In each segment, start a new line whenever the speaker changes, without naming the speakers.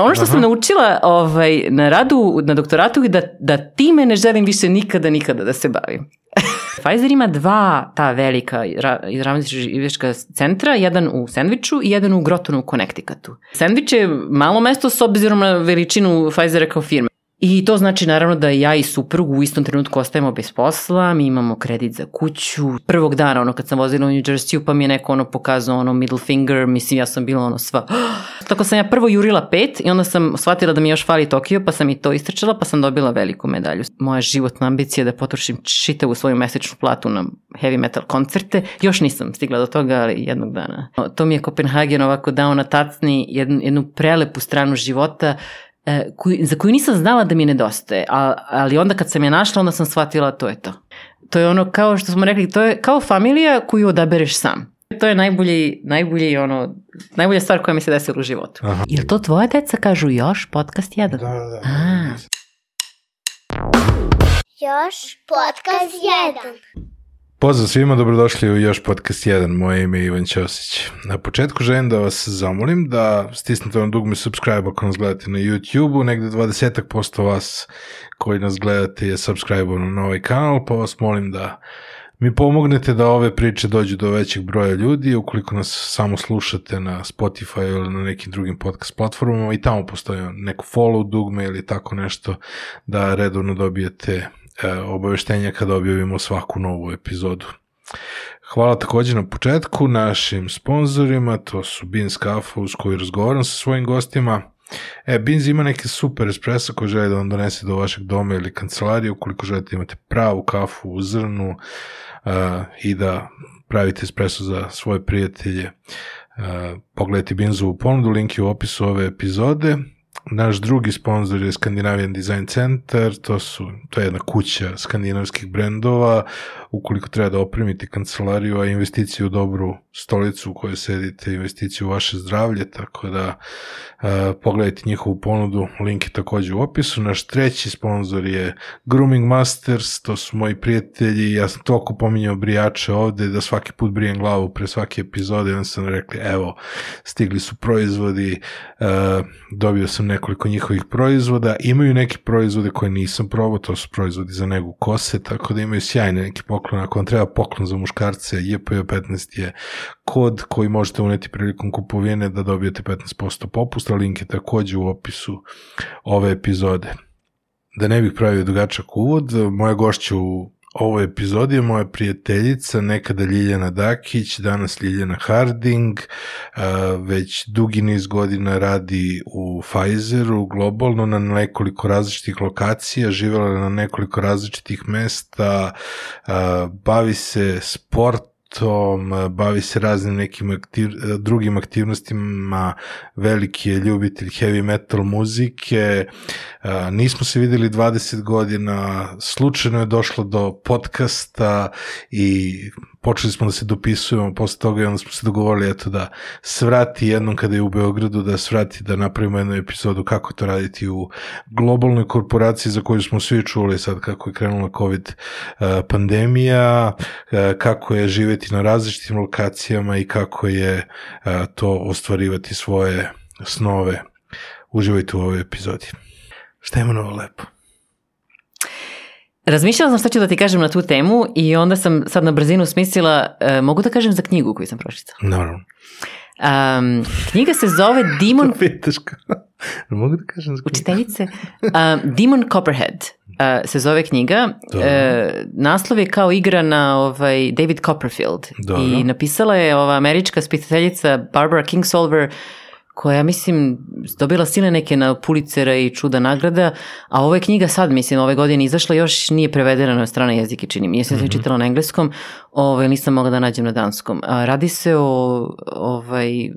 Ono što Aha. sam naučila ovaj, na radu, na doktoratu je da, da time ne želim više nikada, nikada da se bavim. Pfizer ima dva ta velika ravnotička centra, jedan u Sandviču i jedan u Grotonu u Connecticutu. Sandvič je malo mesto s obzirom na veličinu Pfizera kao firme. I to znači naravno da ja i suprug u istom trenutku ostajemo bez posla, mi imamo kredit za kuću. Prvog dana, ono kad sam vozila u New Jersey, pa mi je neko ono pokazao ono middle finger, mislim ja sam bila ono sva. Tako sam ja prvo jurila pet i onda sam shvatila da mi još fali Tokio, pa sam i to istrčala, pa sam dobila veliku medalju. Moja životna ambicija je da potrošim čitavu svoju mesečnu platu na heavy metal koncerte. Još nisam stigla do toga, ali jednog dana. To mi je Kopenhagen ovako dao na tacni jednu, jednu prelepu stranu života koju, za koju nisam znala da mi nedostaje, a, ali onda kad sam je našla, onda sam shvatila to je to. To je ono, kao što smo rekli, to je kao familija koju odabereš sam. To je najbolji, najbolji ono, najbolja stvar koja mi se desila u životu. Aha. Ili to tvoje deca kažu još podcast jedan?
Da, da, da. A.
Još podcast jedan.
Pozdrav svima, dobrodošli u još podcast 1, moje ime je Ivan Ćosić. Na početku želim da vas zamolim da stisnete vam dugme subscribe ako nas gledate na YouTube-u, negde 20% vas koji nas gledate je subscribe na ovaj kanal, pa vas molim da mi pomognete da ove priče dođu do većeg broja ljudi, ukoliko nas samo slušate na Spotify ili na nekim drugim podcast platformama i tamo postoji neko follow dugme ili tako nešto da redovno dobijete obaveštenja kada objavimo svaku novu epizodu. Hvala takođe na početku našim sponsorima, to su Beans Kafa uz koju razgovaram sa svojim gostima. E, Beans ima neke super espresso koje žele da vam donese do vašeg doma ili kancelarije, ukoliko želite da imate pravu kafu u zrnu uh, i da pravite espresso za svoje prijatelje. Uh, pogledajte Beansovu ponudu, link je u opisu ove epizode. Naš drugi sponsor je Scandinavian Design Center, to, su, to je jedna kuća skandinavskih brendova, ukoliko treba da opremite kancelariju, a investiciju u dobru stolicu u kojoj sedite, investiciju u vaše zdravlje, tako da uh, pogledajte njihovu ponudu, link je takođe u opisu. Naš treći sponsor je Grooming Masters, to su moji prijatelji, ja sam toliko pominjao brijače ovde, da svaki put brijem glavu pre svake epizode, onda sam rekli, evo, stigli su proizvodi, uh, dobio sam nekoliko njihovih proizvoda, imaju neke proizvode koje nisam probao, to su proizvodi za negu kose, tako da imaju sjajne neki poklon, ako vam treba poklon za muškarce, JPO 15 je kod koji možete uneti prilikom kupovine da dobijete 15% popusta, link je takođe u opisu ove epizode. Da ne bih pravio dugačak uvod, moja gošća u ovoj epizodi je moja prijateljica, nekada Ljiljana Dakić, danas Ljiljana Harding, već dugi niz godina radi u Pfizeru globalno na nekoliko različitih lokacija, živela na nekoliko različitih mesta, bavi se sport tom, bavi se raznim nekim aktiv, drugim aktivnostima, veliki je ljubitelj heavy metal muzike, nismo se videli 20 godina, slučajno je došlo do podcasta i počeli smo da se dopisujemo posle toga i onda smo se dogovorili eto da svrati jednom kada je u Beogradu, da svrati da napravimo jednu epizodu kako to raditi u globalnoj korporaciji za koju smo svi čuli sad kako je krenula COVID pandemija, kako je živeti na različitim lokacijama i kako je to ostvarivati svoje snove. Uživajte u ovoj epizodi. Šta ima novo lepo?
Razmišljala sam šta ću da ti kažem na tu temu i onda sam sad na brzinu smislila, uh, mogu da kažem za knjigu koju sam pročitala?
Naravno.
Um, knjiga se zove Demon...
Viteška. ne mogu da kažem za knjigu.
Učiteljice. Um, Demon Copperhead uh, se zove knjiga. Uh, naslov je kao igra na ovaj, David Copperfield. Dobro. I napisala je ova američka spisateljica Barbara Kingsolver koja, mislim, dobila sile neke na Pulicera i čuda nagrada, a ova je knjiga sad, mislim, ove godine izašla, još nije prevedena na strane jezike, čini mi. Ja sam mm -hmm. čitala na engleskom, ovaj, nisam mogla da nađem na danskom. A, radi se o ovaj,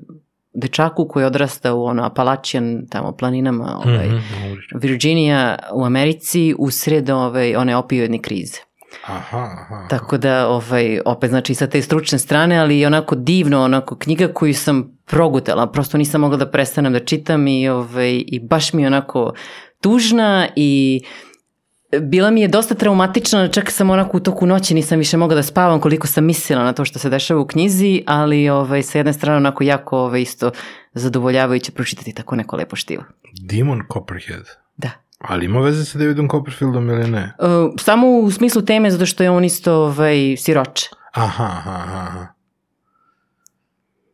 dečaku koji odrasta u ono Apalachian tamo planinama ovaj, mm -hmm. Virginia u Americi u sred ovaj, one opioidne krize.
Aha, aha.
Tako da, ovaj, opet, znači, sa te stručne strane, ali onako divno, onako knjiga koju sam progutala, prosto nisam mogla da prestanem da čitam i, ovaj, i baš mi je onako tužna i bila mi je dosta traumatična, čak sam onako u toku noći nisam više mogla da spavam koliko sam mislila na to što se dešava u knjizi, ali ovaj, sa jedne strane onako jako ovaj, isto zadovoljavajuće pročitati tako neko lepo štivo.
Demon Copperhead. Ali ima veze sa Davidom Copperfieldom ili ne?
Uh, samo u smislu teme, zato što je on isto ovaj, siroče.
Aha, aha, aha.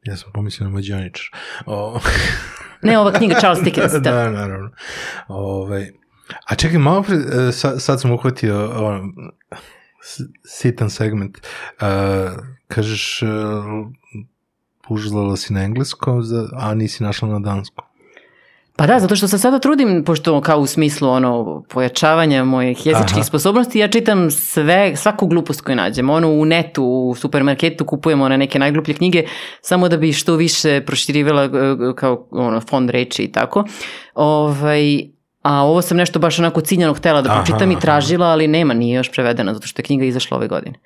Ja sam pomislio na Mađaničar. O,
Ne, ova knjiga Charles Dickens, da.
da, naravno. Ove, a čekaj, malo pre, e, sad, sad sam uhvatio ono, s- sitan segment. Uh, kažeš, uh, užilala si na engleskom, a nisi našla na danskom.
Pa da, zato što se sada trudim, pošto kao u smislu ono, pojačavanja mojih jezičkih
Aha.
sposobnosti, ja čitam sve, svaku glupost koju nađem. Ono u netu, u supermarketu kupujemo one neke najgluplje knjige, samo da bi što više proširivala e, kao ono, fond reči i tako. Ovaj, a ovo sam nešto baš onako ciljano htela da
Aha,
pročitam i
aha.
tražila, ali nema, nije još prevedena, zato što je knjiga izašla ove godine.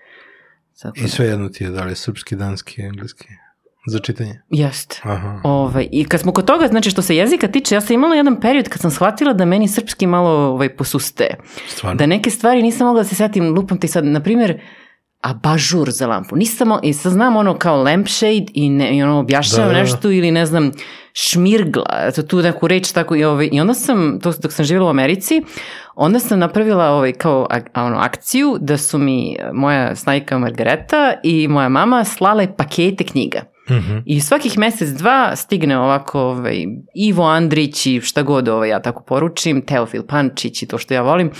Tako
I
da,
sve jedno ti je, da li je srpski, danski, engleski, za čitanje.
Jeste.
Aha.
Ovaj, I kad smo kod toga, znači što se jezika tiče, ja sam imala jedan period kad sam shvatila da meni srpski malo ovaj, posustaje.
Stvarno?
Da neke stvari nisam mogla da se setim, lupam ti sad, na primjer, abažur za lampu. Nisam, i sad znam ono kao lampshade i, ne, i ono objašnjavam
Da, da, da.
nešto ili ne znam, šmirgla, eto tu neku reč tako i, ovaj, i onda sam, to, dok sam živjela u Americi, onda sam napravila ovaj, kao a, ono, akciju da su mi moja snajka Margareta i moja mama slale pakete knjiga.
Mhm.
I svakih mjesec dva stigne ovako ovaj, Ivo Andrić i šta god ovaj, ja tako poručim, Teofil Pančić i to što ja volim.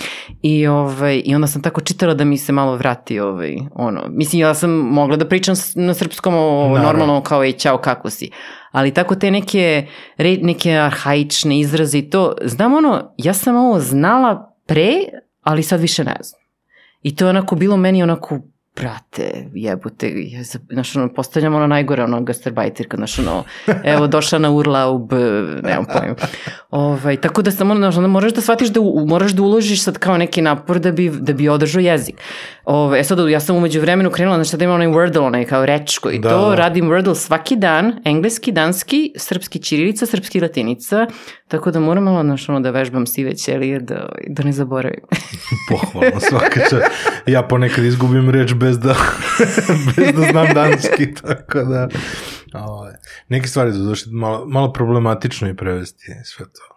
I, ovaj, I onda sam tako čitala da mi se malo vrati ovaj, ono. Mislim, ja sam mogla da pričam na srpskom o,
Naravno.
normalno kao i ćao kako si. Ali tako te neke, re- neke arhaične izraze i to, znam ono, ja sam ovo znala pre, ali sad više ne znam. I to je onako bilo meni onako, brate, jebote, za- znaš, ono, postavljam ono najgore, ono, gastarbajterka, znaš, ono, evo, došla na urlaub, nemam pojma. Ovaj, tako da samo, znaš, onda moraš da shvatiš da u, moraš da uložiš sad kao neki napor da bi, da bi održao jezik. Ove, e sad, ja sam umeđu vremenu krenula, znači da ima onaj Wordle, onaj kao rečko i
Da,
to,
da.
radim Wordle svaki dan, engleski, danski, srpski ćirilica, srpski latinica, tako da moram malo, znaš, ono, da vežbam sive ćelije, da, da ne zaboravim.
Pohvalno svaka čast. Ja ponekad izgubim reč bez da, bez da znam danski, tako da... Ove, neke stvari su došli malo, malo problematično i prevesti sve to.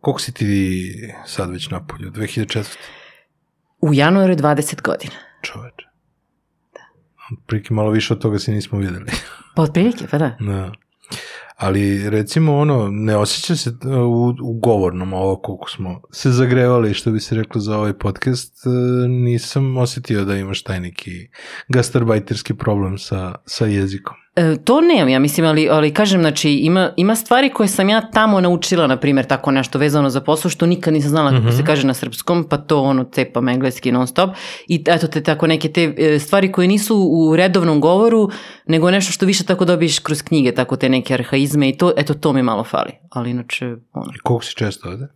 Koliko si ti sad već napolju? 2004.
U januaru 20 godina.
čoveče. Priki malo više od toga se nismo videli.
Pa otprilike, pa da.
da. Ali recimo ono, ne osjeća se uh, u, u govornom ovo koliko smo se zagrevali, što bi se reklo za ovaj podcast, uh, nisam osjetio da imaš taj neki gastarbajterski problem sa, sa jezikom.
E, to nemam, ja mislim, ali, ali kažem, znači, ima, ima stvari koje sam ja tamo naučila, na primjer, tako nešto vezano za posao, što nikad nisam znala kako se kaže na srpskom, pa to ono cepam engleski non stop. I eto te tako neke te e, stvari koje nisu u redovnom govoru, nego nešto što više tako dobiješ kroz knjige, tako te neke arhaizme i to, eto to mi malo fali. Ali inače, ono,
I koliko si često ovde?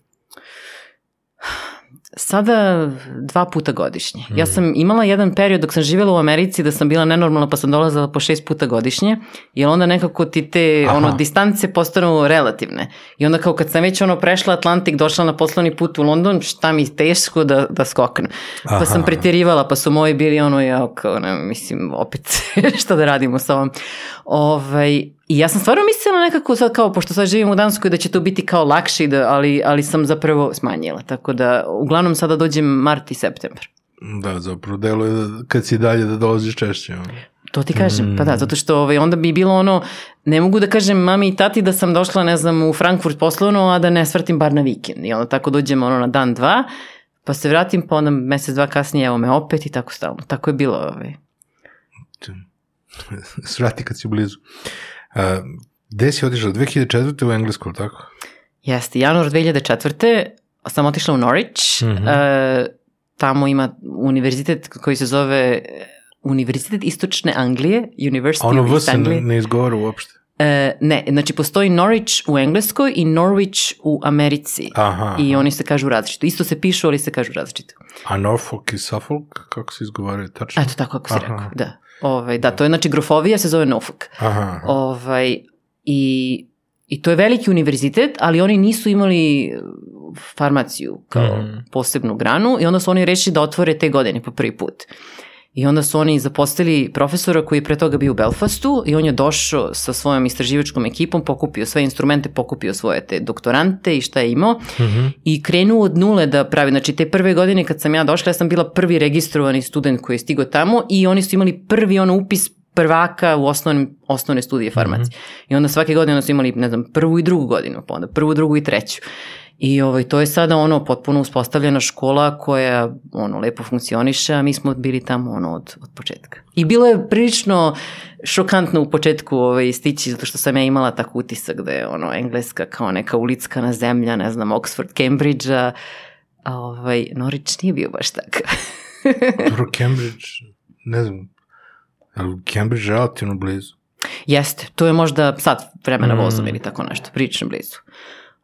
Sada dva puta godišnje. Ja sam imala jedan period dok sam živjela u Americi da sam bila nenormalna pa sam dolazila po šest puta godišnje jer onda nekako ti te
Aha.
ono, distance postanu relativne. I onda kao kad sam već ono prešla Atlantik, došla na poslovni put u London, šta mi teško da, da skoknem. Pa
Aha.
sam pretjerivala, pa su moji bili ono, ja kao, ne, mislim, opet šta da radimo sa ovom. Ovaj, I ja sam stvarno mislila nekako sad kao, pošto sad živim u Danskoj, da će to biti kao lakše, da, ali, ali sam zapravo smanjila. Tako da, uglavnom sada dođem mart i septembar.
Da, zapravo deluje da, kad si dalje da dolaziš češće. ono.
To ti kažem, pa
Mm.
da, zato što ovaj, onda bi bilo ono, ne mogu da kažem mami i tati da sam došla, ne znam, u Frankfurt poslovno, a da ne svrtim bar na vikend. I onda tako dođem ono na dan, dva, pa se vratim, pa onda mesec, dva kasnije, evo me opet i tako stalno. Tako je bilo. Ovaj.
Svrati kad si blizu. Uh, gde si otišla? 2004. u Englesku, tako?
Jeste, januar 2004. sam otišla u Norwich.
Mhm.
e, tamo ima univerzitet koji se zove Univerzitet Istočne Anglije, University
ono
of East
se ne izgovara uopšte.
E, ne, znači postoji Norwich u Engleskoj i Norwich u Americi.
Aha.
I oni se kažu različito. Isto se pišu, ali se kažu različito.
A Norfolk i Suffolk, kako se izgovaraju tačno?
Eto tako kako si
Aha.
rekao, da. Ovaj, da, to je znači grofovija se zove Norfolk.
Aha.
Ovaj, i, I to je veliki univerzitet, ali oni nisu imali farmaciju kao
Mhm.
posebnu granu i onda su oni rešili da otvore te godine po prvi put. I onda su oni zaposlili profesora koji je pre toga bio u Belfastu i on je došao sa svojom istraživačkom ekipom, pokupio sve instrumente, pokupio svoje te doktorante i šta je imao
Mhm.
i krenuo od nule da pravi. Znači te prve godine kad sam ja došla, ja sam bila prvi registrovani student koji je stigao tamo i oni su imali prvi ono upis prvaka u osnovnim, osnovne studije farmacije. I onda svake godine onda su imali, ne znam, prvu i drugu godinu, pa onda prvu, drugu i treću. I ovaj, to je sada ono potpuno uspostavljena škola koja ono lepo funkcioniše, a mi smo bili tamo ono od, od početka. I bilo je prilično šokantno u početku ovaj, stići, zato što sam ja imala tak utisak da je ono engleska kao neka ulickana zemlja, ne znam, Oxford, Cambridge-a, a ovaj, Norwich nije bio baš takav.
Dobro, Cambridge, ne znam, ali Cambridge je relativno blizu.
Jeste, to je možda sat vremena
Mm.
vozom ili tako nešto, prilično blizu.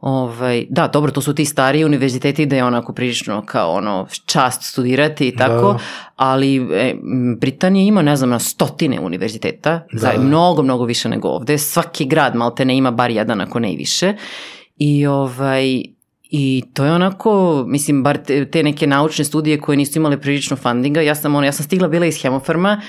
Ovaj, da, dobro, to su ti stariji univerziteti da je onako prilično kao ono čast studirati i tako,
Da.
ali e, Britanija ima, ne znam, na stotine univerziteta,
Da,
za,
da.
mnogo, mnogo više nego ovde, svaki grad malte ne ima bar jedan ako ne i više i ovaj, I to je onako, mislim, bar te, te neke naučne studije koje nisu imale prilično fundinga, ja sam, ono, ja sam stigla bila iz Hemofarma,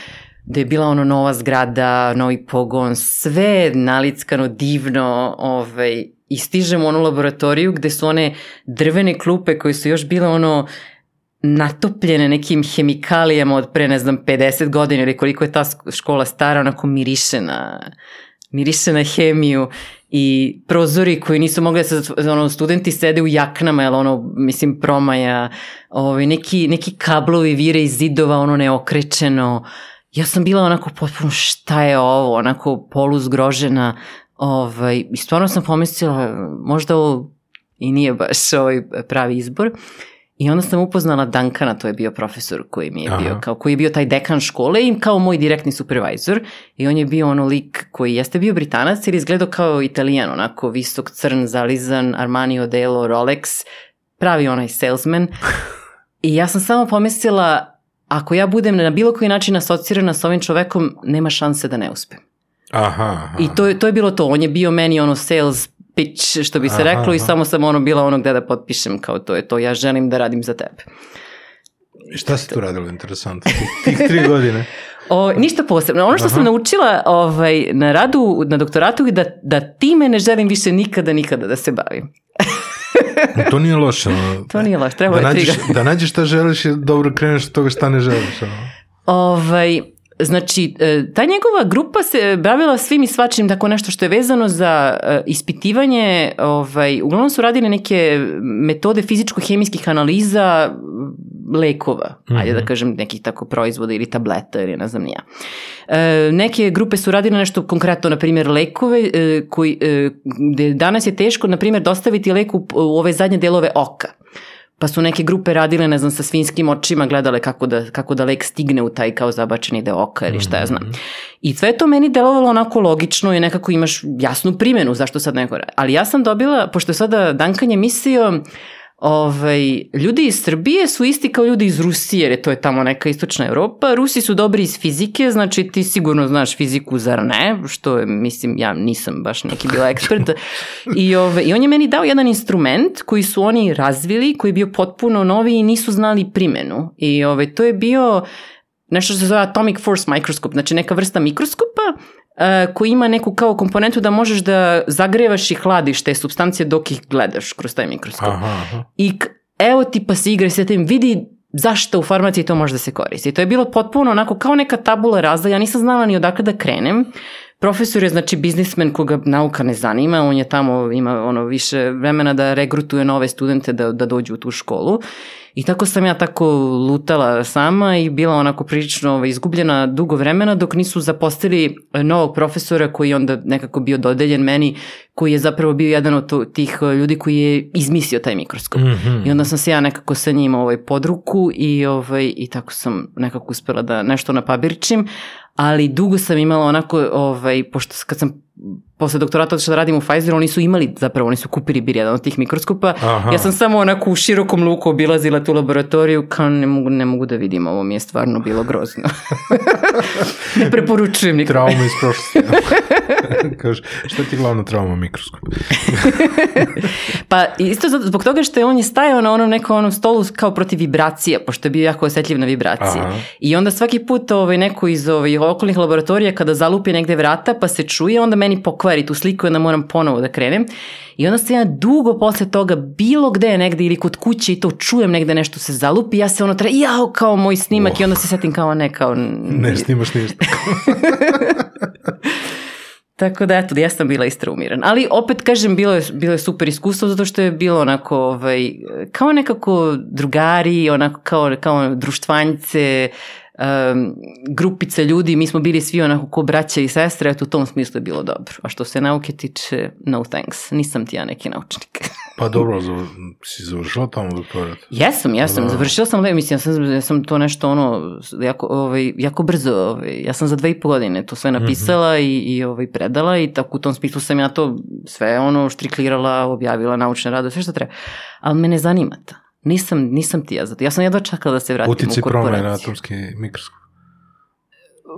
da je bila ono nova zgrada, novi pogon, sve nalickano, divno, ovaj, i stižem u onu laboratoriju gde su one drvene klupe koje su još bile ono natopljene nekim hemikalijama od pre, ne znam, 50 godina ili koliko je ta škola stara, onako miriše na, miriše na hemiju i prozori koji nisu mogli da se, ono, studenti sede u jaknama, jel ono, mislim, promaja, ovaj, neki, neki kablovi vire iz zidova, ono neokrečeno. Ja sam bila onako potpuno šta je ovo, onako poluzgrožena, ovaj, i stvarno sam pomislila, možda ovo i nije baš ovaj pravi izbor. I onda sam upoznala Dankana, to je bio profesor koji mi je
Aha.
bio, kao koji je bio taj dekan škole i kao moj direktni supervisor. I on je bio ono lik koji jeste bio britanac ili izgledao kao italijan, onako visok, crn, zalizan, Armani Odelo, Rolex, pravi onaj salesman. I ja sam samo pomislila, ako ja budem na bilo koji način asocirana sa ovim čovekom, nema šanse da ne uspem.
Aha, aha.
I to je, to je bilo to. On je bio meni ono sales pitch, što bi se
Aha,
reklo, i
aha.
samo sam ono bila ono gde da potpišem kao to je to. Ja želim da radim za tebe.
I šta si tu radila interesantno? Tih, tri godine.
O, ništa posebno. Ono što sam
Aha.
naučila ovaj, na radu, na doktoratu je da, da time ne želim više nikada, nikada da se bavim.
To nije loše. ono.
To nije loše, treba
da
je
nađeš, da nađeš šta želiš i dobro kreneš od toga šta ne želiš. Ono.
Ovaj, znači, e, ta njegova grupa se bavila svim i svačim, tako nešto što je vezano za e, ispitivanje, ovaj, uglavnom su radili neke metode fizičko-hemijskih analiza lekova, ajde da
Mhm.
kažem nekih tako proizvoda ili tableta ili ne znam nija. E, neke grupe su radile nešto konkretno, na primjer lekove, e, koji, e, danas je teško, na primjer, dostaviti lek u, u ove zadnje delove oka. Pa su neke grupe radile, ne znam, sa svinskim očima, gledale kako da, kako da lek stigne u taj kao zabačeni deo oka ili šta ja znam. I sve to meni delovalo onako logično i nekako imaš jasnu primjenu zašto sad neko radi. Ali ja sam dobila, pošto je sada Dankan je mislio, Ovaj, ljudi iz Srbije su isti kao ljudi iz Rusije, jer je to je tamo neka istočna Evropa. Rusi su dobri iz fizike, znači ti sigurno znaš fiziku, zar ne? Što je, mislim, ja nisam baš neki bila ekspert. I, ove, I on je meni dao jedan instrument koji su oni razvili, koji je bio potpuno novi i nisu znali primenu. I ove, to je bio nešto što se zove atomic force microscope, znači neka vrsta mikroskopa koji ima neku kao komponentu da možeš da zagrevaš i hladiš te substancije dok ih gledaš kroz taj mikroskop.
Aha, aha.
I evo ti pa se igra sa tim, vidi zašto u farmaciji to može da se koristi. To je bilo potpuno onako kao neka tabula rasa, ja nisam znala ni odakle da krenem. Profesor je znači biznismen koga nauka ne zanima, on je tamo, ima ono više vremena da regrutuje nove studente da, da dođu u tu školu. I tako sam ja tako lutala sama i bila onako prilično ovaj, izgubljena dugo vremena dok nisu zapostili e, novog profesora koji je onda nekako bio dodeljen meni, koji je zapravo bio jedan od to- tih e, ljudi koji je izmislio taj mikroskop.
Mhm.
I onda sam se ja nekako sa njim ovaj, podruku i, ovaj, i tako sam nekako uspela da nešto napabirčim, ali dugo sam imala onako, ovaj, pošto kad sam posle doktorata otišla da radim u Pfizeru, oni su imali, zapravo oni su kupili bir jedan od tih mikroskopa.
Aha.
Ja sam samo onako u širokom luku obilazila tu laboratoriju, kao ne mogu, ne mogu da vidim, ovo mi je stvarno bilo grozno. ne preporučujem nikada.
Trauma iz prošlosti. Kaže, šta ti je glavna trauma mikroskop?
Pa isto zbog toga što je on je stajao na onom nekom onom stolu kao protiv vibracija, pošto je bio jako osjetljiv na vibracije.
Aha.
I onda svaki put ovaj, neko iz ovaj, okolnih laboratorija kada zalupi negde vrata pa se čuje, onda meni pokvari tu sliku i onda moram ponovo da krenem. I onda sam ja dugo posle toga bilo gde negde ili kod kuće i to čujem negde nešto se zalupi, ja se ono tre, jao kao moj snimak
Oh.
i onda se setim kao ne, kao...
Ne snimaš ništa.
Tako da, eto, ja sam bila istraumiran. Ali opet, kažem, bilo je, bilo je super iskustvo zato što je bilo onako, ovaj, kao nekako drugari, onako kao, kao društvanjce, um, grupice ljudi, mi smo bili svi onako ko braća i sestre, eto u tom smislu je bilo dobro. A što se nauke tiče, no thanks, nisam ti ja neki naučnik.
Pa dobro, zav- si završila tamo doktorat?
Jesam, jesam,
Da.
završila sam, le- mislim, ja sam, ja sam to nešto ono, jako, ovaj, jako brzo, ovaj, ja sam za dve i po godine to sve napisala i, i ovaj, predala i tako u tom smislu sam ja to sve ono štriklirala, objavila naučne rade, sve što treba. Ali me ne zanima to. Nisam, nisam ti ja zato. Ja sam jedva čekala da se vratim
Utici
u korporaciju.
promene na atomski mikroskop.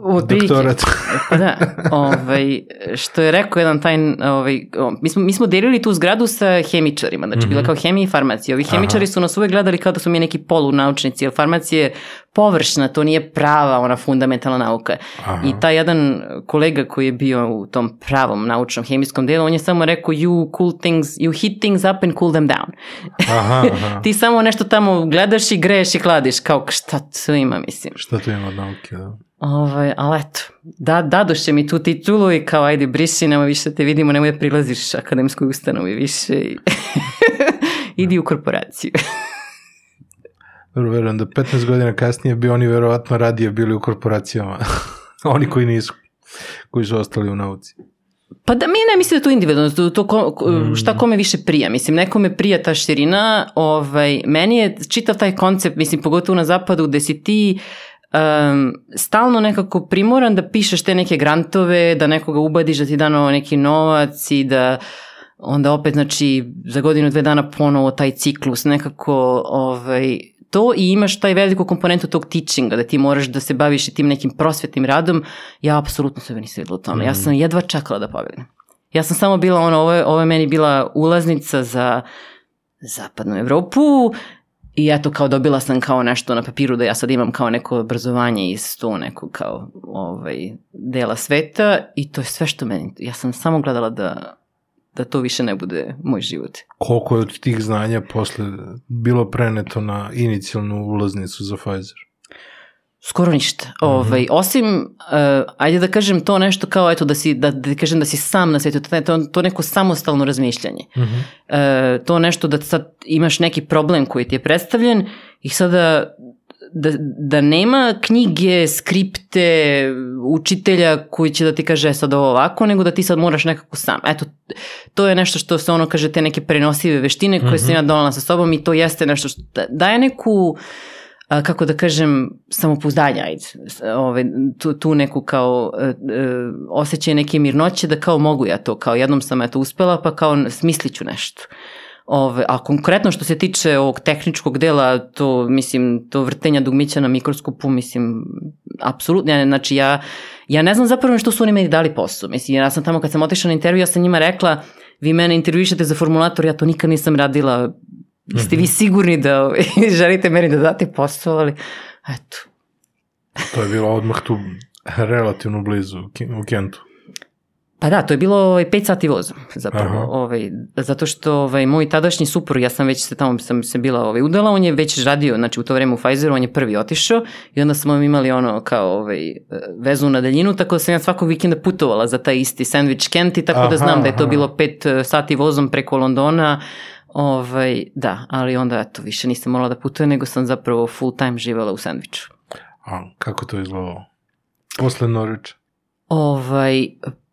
Otprilike.
Doktorat.
Pa da, ovaj, što je rekao jedan taj, ovaj, mi, smo, mi smo delili tu zgradu sa hemičarima, znači bila kao hemija i farmacija. Ovi hemičari su nas uvek gledali kao da su mi neki polunaučnici, jer farmacija je površna, to nije prava, ona fundamentalna nauka.
Aha.
I taj jedan kolega koji je bio u tom pravom naučnom hemijskom delu, on je samo rekao you cool things, you heat things up and cool them down.
Aha, aha.
Ti samo nešto tamo gledaš i greješ i kladiš, kao šta to ima, mislim.
Šta tu ima od nauke, da?
Ovaj, ali eto, da, dadoše mi tu titulu i kao ajde briši, nemoj više da te vidimo, nemoj da prilaziš akademskoj ustanovi više i idi u korporaciju.
Dobro, verujem da 15 godina kasnije bi oni verovatno radije bili u korporacijama. oni koji nisu, koji su ostali u nauci.
Pa da mi ne mislim da to individualno, to, to ko, ko- šta kome više prija. Mislim, nekome prija ta širina, ovaj, meni je čitav taj koncept, mislim, pogotovo na zapadu, gde si ti um, stalno nekako primoran da pišeš te neke grantove, da nekoga ubadiš da ti dano neki novac i da onda opet, znači, za godinu, dve dana ponovo taj ciklus nekako, ovaj, to i imaš taj veliku komponentu tog teachinga, da ti moraš da se baviš i tim nekim prosvetnim radom, ja apsolutno sebe nisam videla u tome. Ja sam jedva čekala da pobegnem. Ja sam samo bila ono, ovo je, ovo je meni bila ulaznica za zapadnu Evropu i eto kao dobila sam kao nešto na papiru da ja sad imam kao neko obrazovanje iz to nekog kao ovaj, dela sveta i to je sve što meni, ja sam samo gledala da, da to više ne bude moj život.
Koliko je od tih znanja posle bilo preneto na inicijalnu ulaznicu za Pfizer?
Skoro ništa. Ovaj, osim, uh, ajde da kažem to nešto kao eto da si, da, da kažem da si sam na svetu, to, to, neko samostalno razmišljanje. E, to nešto da sad imaš neki problem koji ti je predstavljen i sada da, da nema knjige, skripte, učitelja koji će da ti kaže "E, sad ovo ovako, nego da ti sad moraš nekako sam. Eto, to je nešto što se ono kaže te neke prenosive veštine koje sam ja donala sa sobom i to jeste nešto što da- daje neku a, kako da kažem, samopouzdanje, ajde, ovaj, tu, tu neku kao e, e, osjećaj neke mirnoće da kao mogu ja to, kao jednom sam eto uspela, pa kao smislit ću nešto. Ove, a konkretno što se tiče ovog tehničkog dela, to mislim, to vrtenja dugmića na mikroskopu, mislim, apsolutno, ja, znači ja, ja ne znam zapravo što su oni meni dali posao. Mislim, ja sam tamo kad sam otišla na intervju, ja sam njima rekla, vi mene intervjuišete za formulator, ja to nikad nisam radila, Jeste vi sigurni da ovaj, želite meni da date posao, ali eto.
To je bilo odmah tu relativno blizu u Kentu.
Pa da, to je bilo ovaj, pet sati vozom zapravo,
Aha.
ovaj, zato što ovaj, moj tadašnji suprug, ja sam već se tamo sam se bila ovaj, udala, on je već radio, znači u to vreme u Pfizeru, on je prvi otišao i onda smo imali ono kao ovaj, vezu na daljinu, tako da sam ja svakog vikenda putovala za taj isti sandwich Kent i tako
Aha,
da znam da je to bilo pet eh, sati vozom preko Londona, ovaj, da, ali onda eto, više nisam morala da putujem, nego sam zapravo full time živala u sandviču.
A kako to izgledalo? Posle Norvića?
Ovaj,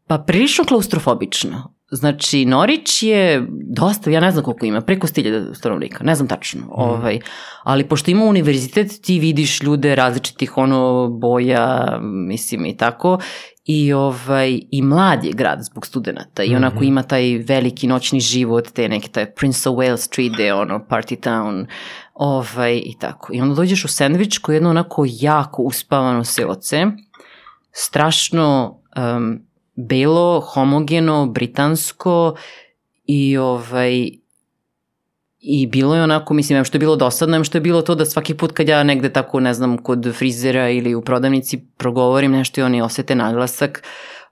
pa prilično klaustrofobično. Znači, Norić je dosta, ja ne znam koliko ima, preko stilja stanovnika, ne znam tačno. Ovaj, ali pošto ima univerzitet, ti vidiš ljude različitih ono boja, mislim i tako, i ovaj i mlad je grad zbog studenta i onako ima taj veliki noćni život, te neki taj Prince of Wales Street, gde je ono party town, ovaj i tako. I onda dođeš u sandvič koji je jedno onako jako uspavano seoce, strašno um, belo, homogeno, britansko i ovaj I bilo je onako, mislim, em što je bilo dosadno, em što je bilo to da svaki put kad ja negde tako, ne znam, kod frizera ili u prodavnici progovorim nešto i oni osete naglasak,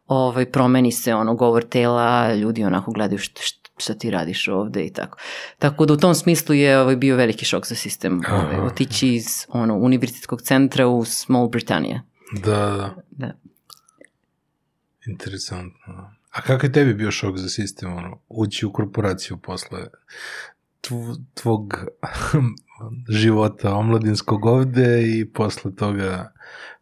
ovaj, promeni se ono govor tela, ljudi onako gledaju šta, šta ti radiš ovde i tako. Tako da u tom smislu je ovaj, bio veliki šok za sistem. Ovaj, otići iz ono, univerzitetskog centra u Small Britannia.
Da, da.
Da.
Interesantno. A kakav je tebi bio šok za sistem, ono, ući u korporaciju posle tvog života omladinskog ovde i posle toga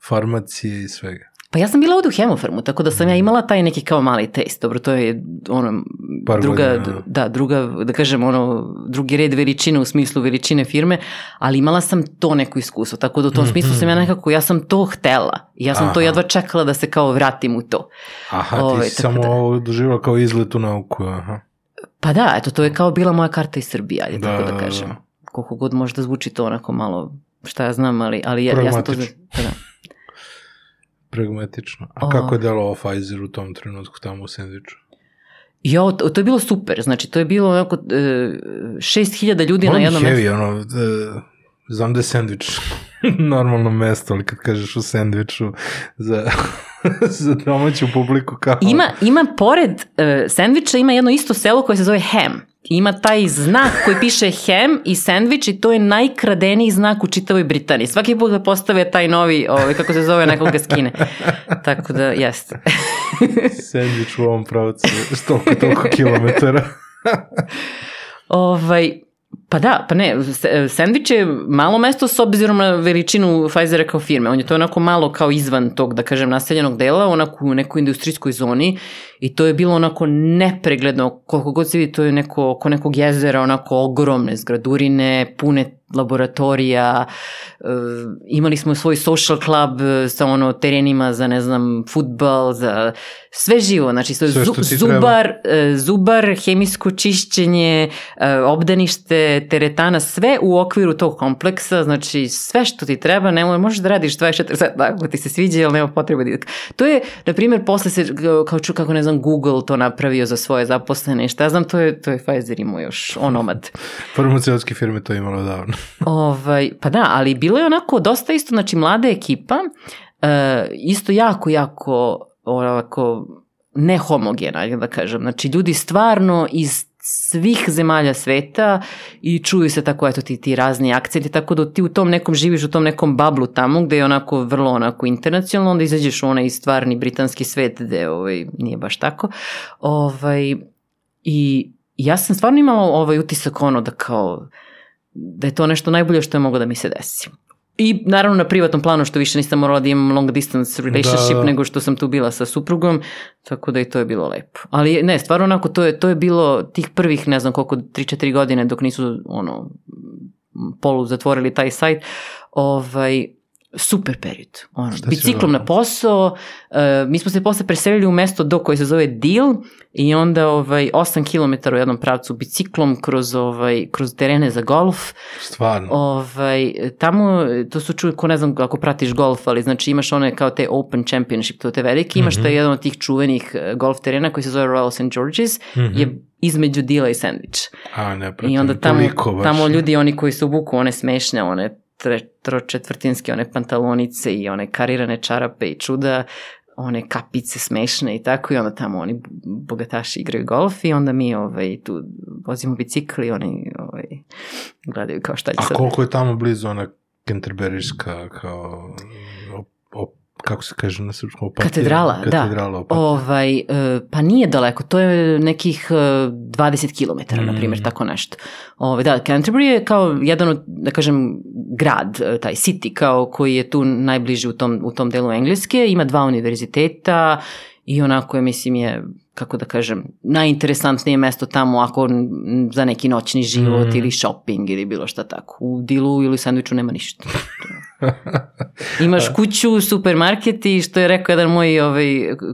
farmacije i svega?
Pa ja sam bila ovde u Hemofarmu, tako da sam ja imala taj neki kao mali taste. Dobro, to je ono,
Par
druga,
godina,
da, druga, da kažem, ono, drugi red veličine u smislu veličine firme, ali imala sam to neko iskustvo, tako da u tom smislu sam ja nekako, ja sam to htela. Ja sam to
Aha.
jedva čekala da se kao vratim u to.
Aha, ti
Ovaj,
si samo
da-
ovo doživao kao izlet u nauku, aha.
Pa da, eto, to je kao bila moja karta iz Srbije, ajde
Da,
tako da
da,
kažem.
da.
Koliko god možda zvuči to onako malo, šta ja znam, ali, ali ja, ja sam to... Pa da.
Pragmatično. A
O.
kako je delovao Pfizer u tom trenutku tamo u sandviču?
Jo, to, to je bilo super, znači to je bilo onako e, 6000 ljudi na
Volim
jednom mestu.
heavy, ono, e, znam da je sandvič normalno mesto, ali kad kažeš u sandviču za, za domaću publiku kao...
Ima, ima pored uh, sandviča ima jedno isto selo koje se zove Ham. Ima taj znak koji piše Ham i sandvič i to je najkradeniji znak u čitavoj Britaniji. Svaki put da postave taj novi, ovaj, kako se zove, nekog ga skine. Tako da, jeste.
Sandvič u ovom pravcu, toliko, toliko kilometara.
ovaj, pa da, pa ne, sandvič je malo mesto s obzirom na veličinu Pfizera kao firme. On je to onako malo kao izvan tog, da kažem, naseljenog dela, onako u nekoj industrijskoj zoni i to je bilo onako nepregledno, koliko god se vidi, to je neko, oko nekog jezera, onako ogromne zgradurine, pune laboratorija, e, imali smo svoj social club e, sa ono terenima za, ne znam, futbal, za sve živo, znači sve
Sve
zu,
što ti
zubar, zubar, hemijsko čišćenje, obdanište, teretana, sve u okviru tog kompleksa, znači sve što ti treba, nemoj, možeš da radiš 24 sata ako ti se sviđa, ali nema potrebe da... To je, na primjer, posle se, kao ču, kako ne znam, Google to napravio za svoje zaposlene šta znam, to je, to je Pfizer imao još onomad.
Farmaceutske firme to imalo davno.
Ovaj, pa da, ali bilo je onako dosta isto, znači mlada ekipa, e, isto jako, jako ovako nehomogena, da kažem. Znači ljudi stvarno iz svih zemalja sveta i čuju se tako eto ti, ti razni akcenti, tako da ti u tom nekom živiš u tom nekom bablu tamo gde je onako vrlo onako internacionalno, onda izađeš u onaj stvarni britanski svet gde ovaj, nije baš tako. Ovaj, I ja sam stvarno imala ovaj utisak ono da kao da je to nešto najbolje što je moglo da mi se desi. I naravno na privatnom planu što više nisam morala da imam long distance relationship
Da.
nego što sam tu bila sa suprugom, tako da i to je bilo lepo. Ali ne, stvarno onako to je, to je bilo tih prvih ne znam koliko, 3-4 godine dok nisu ono polu zatvorili taj sajt, ovaj, super period. Ono, biciklom na posao, uh, mi smo se posle preselili u mesto do koje se zove Deal i onda ovaj, 8 km u jednom pravcu biciklom kroz, ovaj, kroz terene za golf.
Stvarno.
Ovaj, tamo, to su čuju, ko ne znam ako pratiš golf, ali znači imaš one kao te Open Championship, to te velike, imaš
Mhm.
taj jedan od tih čuvenih eh, golf terena koji se zove Royal St. George's,
Mhm.
je između Dila i Sandwich.
A, ne, pratim.
I onda tamo,
toliko baš.
tamo ljudi, oni koji su buku one smešne, one tre, tročetvrtinske, one pantalonice i one karirane čarape i čuda, one kapice smešne i tako i onda tamo oni bogataši igraju golf i onda mi ovaj, tu vozimo bicikli i oni ovaj, gledaju kao šta će
A
sad.
koliko je tamo blizu ona Canterburyska kao kako se kaže na srpskom? Opatija?
Katedrala, da.
Katedrala, opatija.
Ovaj, e, pa nije daleko, to je nekih e, 20 km,
Mm.
na primjer, tako nešto. Ovaj, da, Canterbury je kao jedan od, da kažem, grad, e, taj city, kao koji je tu najbliži u tom, u tom delu Engleske, ima dva univerziteta i onako je, mislim, je kako da kažem, najinteresantnije mesto tamo ako za neki noćni život
Mm.
ili shopping ili bilo šta tako. U Dilu ili sandviču nema ništa. Imaš kuću, supermarket i što je rekao jedan moj ovaj,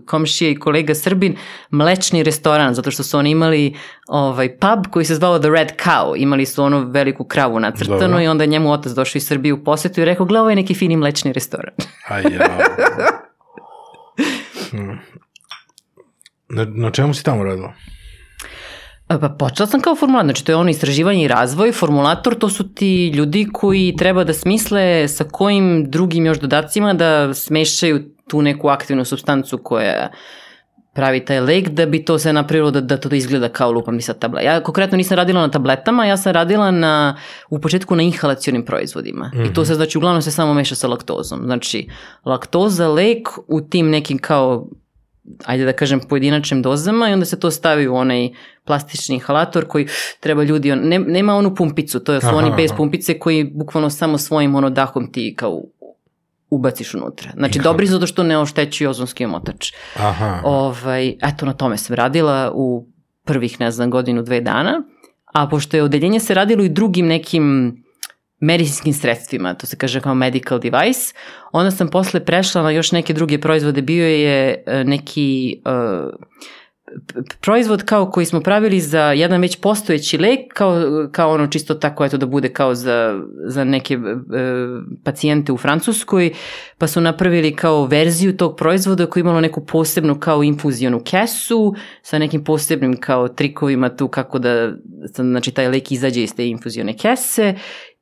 komšija i kolega Srbin, mlečni restoran, zato što su oni imali ovaj, pub koji se zvao The Red Cow. Imali su onu veliku kravu nacrtanu
Dobro.
i onda je njemu otac došao iz Srbije u posetu i rekao, gle, ovo je neki fini mlečni restoran.
A ja. Hmm. Na, na čemu si tamo radila?
A, Pa počela sam kao formulator, znači to je ono istraživanje i razvoj, formulator to su ti ljudi koji treba da smisle sa kojim drugim još dodacima da smešaju tu neku aktivnu substancu koja pravi taj lek da bi to sve napravilo da, da to da izgleda kao lupam ni sad tablet. Ja konkretno nisam radila na tabletama, ja sam radila na, u početku na inhalacionim proizvodima. Mm -hmm. I to se znači uglavnom se samo meša sa laktozom. Znači laktoza, lek u tim nekim kao ajde da kažem, pojedinačnim dozama i onda se to stavi u onaj plastični inhalator koji treba ljudi, on, ne, nema onu pumpicu, to su
Aha,
oni bez pumpice koji bukvalno samo svojim ono dahom ti kao ubaciš unutra. Znači, dobri zato što ne oštećuju ozonski omotač.
Aha.
Ovaj, eto, na tome sam radila u prvih, ne znam, godinu, dve dana, a pošto je odeljenje se radilo i drugim nekim medicinskim sredstvima, to se kaže kao medical device, onda sam posle prešla na još neke druge proizvode, bio je e, neki uh, proizvod kao koji smo pravili za jedan već postojeći lek, kao, kao ono čisto tako eto da bude kao za, za neke e, pacijente u Francuskoj, pa su napravili kao verziju tog proizvoda koji imalo neku posebnu kao infuzionu kesu sa nekim posebnim kao trikovima tu kako da znači taj lek izađe iz te infuzione kese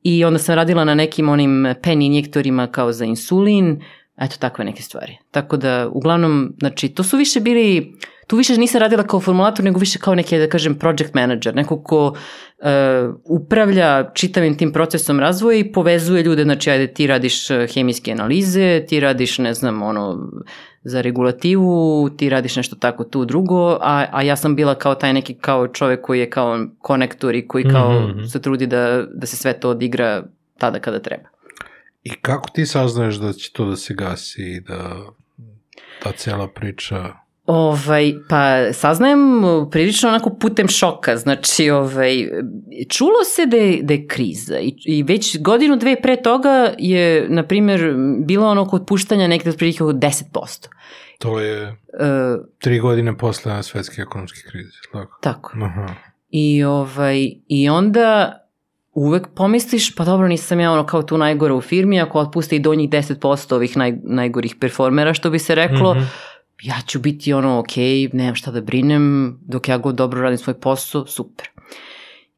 i onda sam radila na nekim onim pen injektorima kao za insulin, eto takve neke stvari. Tako da uglavnom, znači to su više bili tu više nisam radila kao formulator, nego više kao neki, da kažem, project manager, neko ko uh, upravlja čitavim tim procesom razvoja i povezuje ljude, znači, ajde, ti radiš eh, hemijske analize, ti radiš, ne znam, ono, za regulativu, ti radiš nešto tako tu drugo, a, a ja sam bila kao taj neki kao čovek koji je kao konektor i koji kao
Mhm, mhm.
se trudi da, da se sve to odigra tada kada treba.
I kako ti saznaješ da će to da se gasi i da ta cijela priča...
Ovaj, pa saznajem prilično onako putem šoka, znači ovaj, čulo se da je, da je kriza i, i već godinu, dve pre toga je, na primjer, bilo ono kod puštanja nekde otprilike od 10%.
To je
E,
tri godine posle svetske ekonomske krize. Tako?
tako.
Aha.
I, ovaj, I onda uvek pomisliš, pa dobro, nisam ja ono kao tu najgora u firmi, ako otpuste i do njih 10% ovih naj, najgorih performera, što bi se reklo,
Mhm.
Ja ću biti ono, ok, nemam šta da brinem, dok ja god dobro radim svoj posao, super.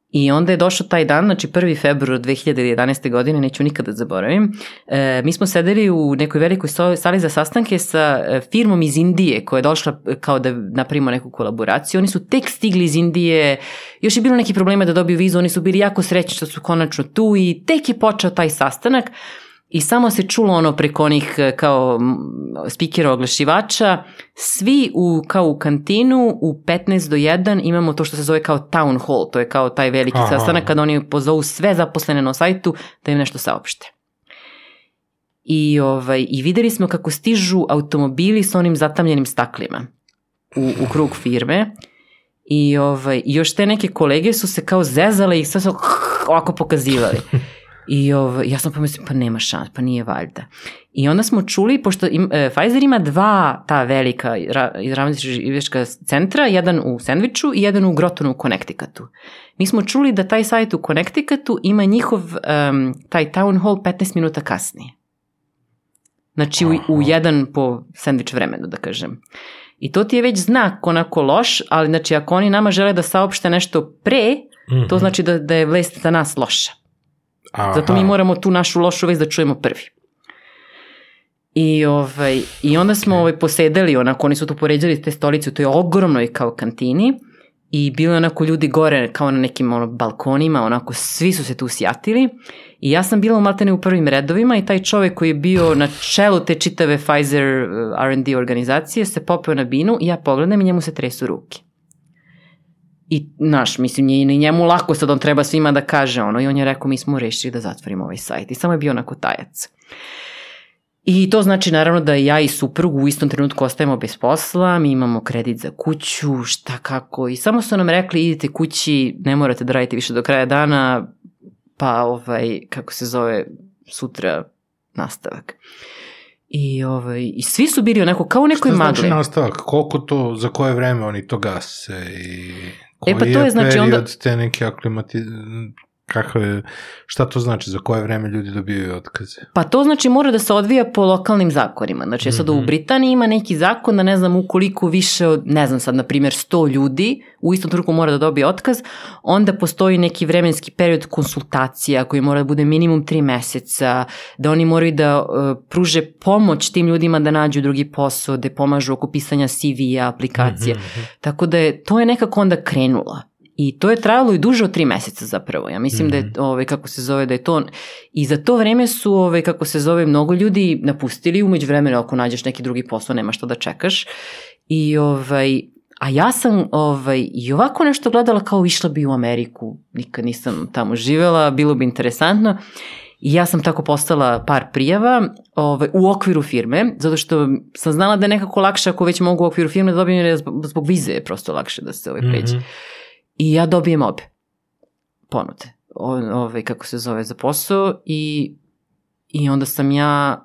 I onda je došao taj dan, znači 1. februar 2011. godine, neću nikada da zaboravim. E, mi smo sedeli u nekoj velikoj sali za sastanke sa e, firmom iz Indije koja je došla e, kao da napravimo neku kolaboraciju. Oni su tek stigli iz Indije, još je bilo neki problema da dobiju vizu, oni su bili jako srećni što su konačno tu i tek je počeo taj sastanak. I samo se čulo ono preko onih e, kao spikera oglašivača, svi u, kao u kantinu u 15 do 1 imamo to što se zove kao town hall, to je kao taj veliki
Aha.
sastanak kada oni pozovu sve zaposlene na sajtu da im nešto saopšte. I, ovaj, I videli smo kako stižu automobili sa onim zatamljenim staklima u, u krug firme i ovaj, još te neke kolege su se kao zezale i sve su ovako pokazivali. I ovaj, ja sam pomislila, pa nema šans, pa nije valjda. I onda smo čuli, pošto im, e, Pfizer ima dva ta velika ra, ravnotiživješka centra, jedan u Sandviču i jedan u Grotonu u Connecticutu. Mi smo čuli da taj sajt u Connecticutu ima njihov um, taj town hall 15 minuta kasnije. Znači u, u jedan po sandvič vremenu, da kažem. I to ti je već znak onako loš, ali znači ako oni nama žele da saopšte nešto pre, to
Mhm.
znači da, da je vest za nas loša.
Aha.
Zato mi moramo tu našu lošu vest da čujemo prvi. I, ovaj, I onda smo ovaj, posedeli, onako, oni su tu poređali te stolice u toj ogromnoj kao kantini i bilo je onako ljudi gore kao na nekim ono, balkonima, onako svi su se tu sjatili i ja sam bila u maltene u prvim redovima i taj čovek koji je bio na čelu te čitave Pfizer uh, R&D organizacije se popeo na binu i ja pogledam i njemu se tresu ruke. I, naš, mislim, nije ni njemu lako sad on treba svima da kaže ono i on je rekao mi smo rešili da zatvorimo ovaj sajt i samo je bio onako tajac. I to znači naravno da ja i suprug u istom trenutku ostajemo bez posla, mi imamo kredit za kuću, šta kako i samo su nam rekli idite kući, ne morate da radite više do kraja dana, pa ovaj, kako se zove, sutra nastavak. I, ovaj, I svi su bili onako kao u nekoj
Šta
magli.
znači nastavak? Koliko to, za koje vreme oni to gase i koji
E, pa to je, znači,
period
onda-
te neke aklimati... Kako je, šta to znači, za koje vreme ljudi dobijaju otkaze?
Pa to znači mora da se odvija po lokalnim zakonima. Znači, sad
Mhm.
u Britaniji ima neki zakon da ne znam ukoliko više od, ne znam sad, na primjer 100 ljudi u istom trenutku mora da dobije otkaz, onda postoji neki vremenski period konsultacija koji mora da bude minimum 3 meseca, da oni moraju da uh, pruže pomoć tim ljudima da nađu drugi posao, da pomažu oko pisanja CV-a, aplikacije.
Mhm.
Tako da je, to je nekako onda krenulo. I to je trajalo i duže od tri meseca zapravo. Ja mislim da je, ovaj, kako se zove, da je to... I za to vreme su, ovaj, kako se zove, mnogo ljudi napustili, umeđu vremena ako nađeš neki drugi posao, nema šta da čekaš. I ovaj, a ja sam ovaj, i ovako nešto gledala kao išla bi u Ameriku, nikad nisam tamo živela, bilo bi interesantno. I ja sam tako postala par prijava ovaj, u okviru firme, zato što sam znala da je nekako lakše ako već mogu u okviru firme da dobijem, zbog, vize je prosto lakše da se ovaj pređe.
Mhm.
I ja dobijem obe ponude, o, ovaj, kako se zove, za posao i, i onda sam ja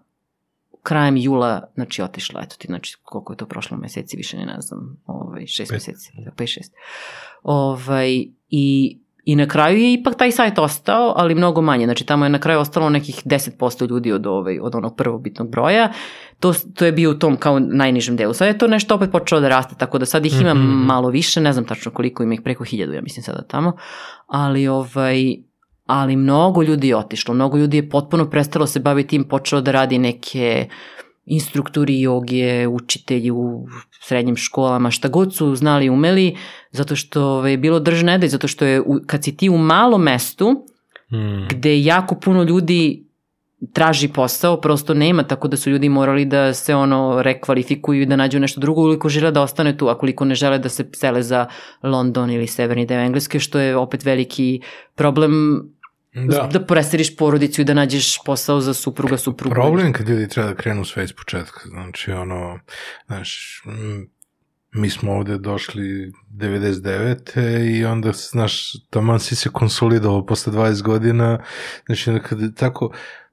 krajem jula, znači, otišla, eto ti, znači, koliko je to prošlo meseci, više ne znam, ovaj, šest
Pet.
meseci, pet, šest. Ovaj, i, I na kraju je ipak taj sajt ostao, ali mnogo manje. Znači tamo je na kraju ostalo nekih 10% ljudi od, ovaj, od onog prvobitnog broja. To, to je bio u tom kao najnižem delu. Sad je to nešto opet počelo da raste, tako da sad ih ima
Mhm.
malo više, ne znam tačno koliko ima ih, preko hiljadu, ja mislim sada tamo. Ali ovaj, ali mnogo ljudi je otišlo, mnogo ljudi je potpuno prestalo se baviti tim, počelo da radi neke instruktori joge, učitelji u srednjim školama, šta god su znali i umeli, zato što je bilo drž ne daj, zato što je, kad si ti u malom mestu,
Mm.
gde jako puno ljudi traži posao, prosto nema, tako da su ljudi morali da se ono rekvalifikuju i da nađu nešto drugo ukoliko žele da ostane tu, a koliko ne žele da se sele za London ili severni deo Engleske, što je opet veliki problem
Da.
da preseliš porodicu i da nađeš posao za supruga, suprugu.
Problem je kad ljudi treba da krenu sve iz početka. Znači, ono, znaš, mi smo ovde došli 99. i onda, znaš, taman si se konsolidovao posle 20 godina. Znači, onda kad tako,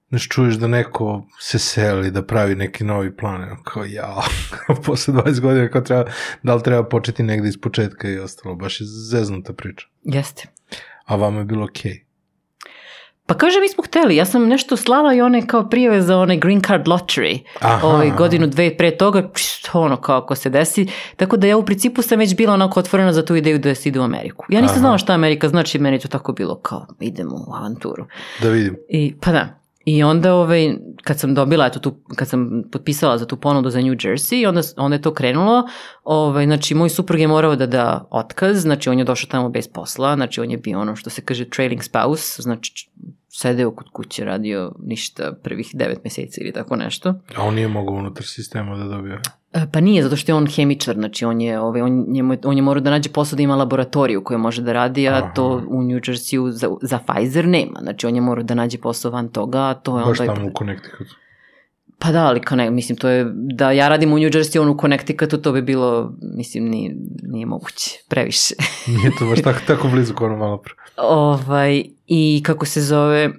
znaš, čuješ da neko se seli, da pravi neki novi plan, kao ja, posle 20 godina, kao treba, da li treba početi negde iz početka i ostalo, baš je zeznuta priča.
Jeste.
A vama je bilo okej. Okay.
Pa kaže, mi smo hteli, ja sam nešto slala i one kao prijave za onaj green card lottery,
Aha.
ovaj, godinu, dve pre toga, pšt, ono kao ako se desi, tako da ja u principu sam već bila onako otvorena za tu ideju da se ide u Ameriku. Ja nisam
Aha.
znala šta Amerika znači, meni je to tako bilo kao idemo u avanturu.
Da vidim.
I, pa da. I onda ovaj, kad sam dobila, eto tu, kad sam potpisala za tu ponudu za New Jersey, onda, onda je to krenulo, ovaj, znači moj suprug je morao da da otkaz, znači on je došao tamo bez posla, znači on je bio ono što se kaže trailing spouse, znači sedeo kod kuće, radio ništa prvih devet meseci ili tako nešto.
A on nije mogao unutar sistema da dobije.
E, Pa nije, zato što je on hemičar, znači on je, ovaj, on, njemu, je- on je morao da nađe posao da ima laboratoriju koju može da radi, a
Aha.
to u New Jerseyu za, za Pfizer nema. Znači on je morao da nađe posao van toga, a to je
Baš
onda...
tamo u Connecticutu.
Pa da, ali ne, mislim, to je, da ja radim u New Jersey, on u Connecticutu, to bi bilo, mislim, nije, nije moguće, previše.
Nije to baš tako, tako blizu kao ono malo pre.
ovaj, I kako se zove,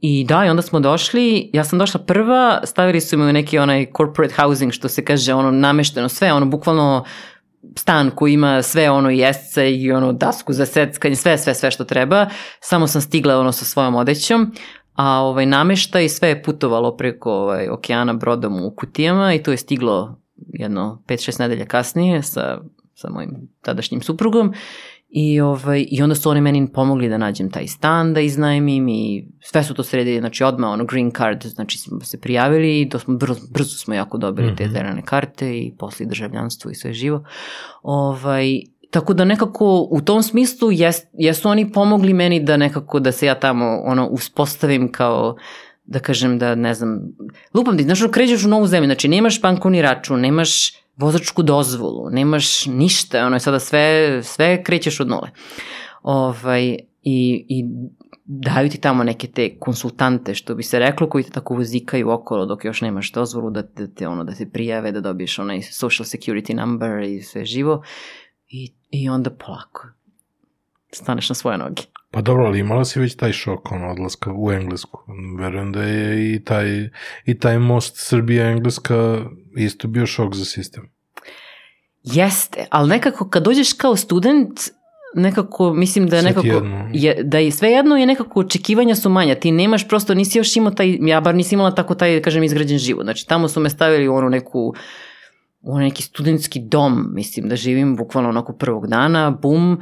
i da, i onda smo došli, ja sam došla prva, stavili su me u neki onaj corporate housing, što se kaže, ono namešteno sve, ono bukvalno stan koji ima sve ono i jesce i ono dasku za seckanje, sve, sve, sve što treba. Samo sam stigla ono sa svojom odećom, a ovaj namešta i sve je putovalo preko ovaj, okeana brodom u kutijama i to je stiglo jedno 5-6 nedelja kasnije sa, sa mojim tadašnjim suprugom I, ovaj, I onda su oni meni pomogli da nađem taj stan, da iznajmim i sve su to sredili, znači odmah ono green card, znači smo se prijavili i to smo brzo, brzo smo jako dobili te
Mhm.
zelene karte i posle državljanstvo i sve živo. Ovaj, tako da nekako u tom smislu jes, jesu oni pomogli meni da nekako da se ja tamo ono uspostavim kao da kažem da ne znam, lupam ti, znaš, ono, kređeš u novu zemlju, znači nemaš bankovni račun, nemaš vozačku dozvolu, nemaš ništa, ono je sada sve, sve krećeš od nule. Ovaj, i, I daju ti tamo neke te konsultante, što bi se reklo, koji te tako vozikaju okolo dok još nemaš dozvolu da, da te ono, da te prijave, da dobiješ onaj social security number i sve živo. I, i onda polako staneš na svoje noge.
Pa dobro, ali imala si već taj šok, ono, odlaska u Englesku. Verujem da je i taj, i taj most Srbija-Engleska isto bio šok za sistem.
Jeste, ali nekako kad dođeš kao student, nekako, mislim da je nekako,
jedno.
je, da je sve jedno je nekako očekivanja su manja, ti nemaš prosto, nisi još imao taj, ja bar nisam imala tako taj, kažem, izgrađen život, znači tamo su me stavili u onu neku, u onaj neki studentski dom, mislim da živim bukvalno onako prvog dana, bum,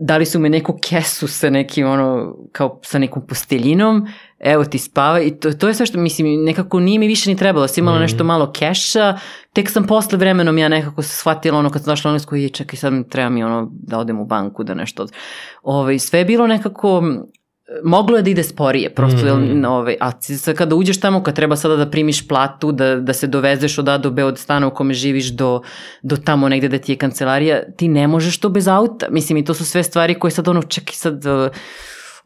dali su me neku kesu sa nekim ono, kao sa nekom posteljinom, evo ti spava i to, to je sve što, mislim, nekako nije mi više ni trebalo, sam imala
Mhm.
nešto malo keša, tek sam posle vremenom ja nekako se shvatila ono kad sam došla Englesku i čekaj sad mi treba mi ono da odem u banku da nešto, ovaj, sve je bilo nekako, moglo je da ide sporije, prosto,
Mhm.
mm. ovaj, a sad kada uđeš tamo, kad treba sada da primiš platu, da, da se dovezeš od A do B od stana u kome živiš do, do tamo negde da ti je kancelarija, ti ne možeš to bez auta. Mislim, i to su sve stvari koje sad ono, čekaj sad,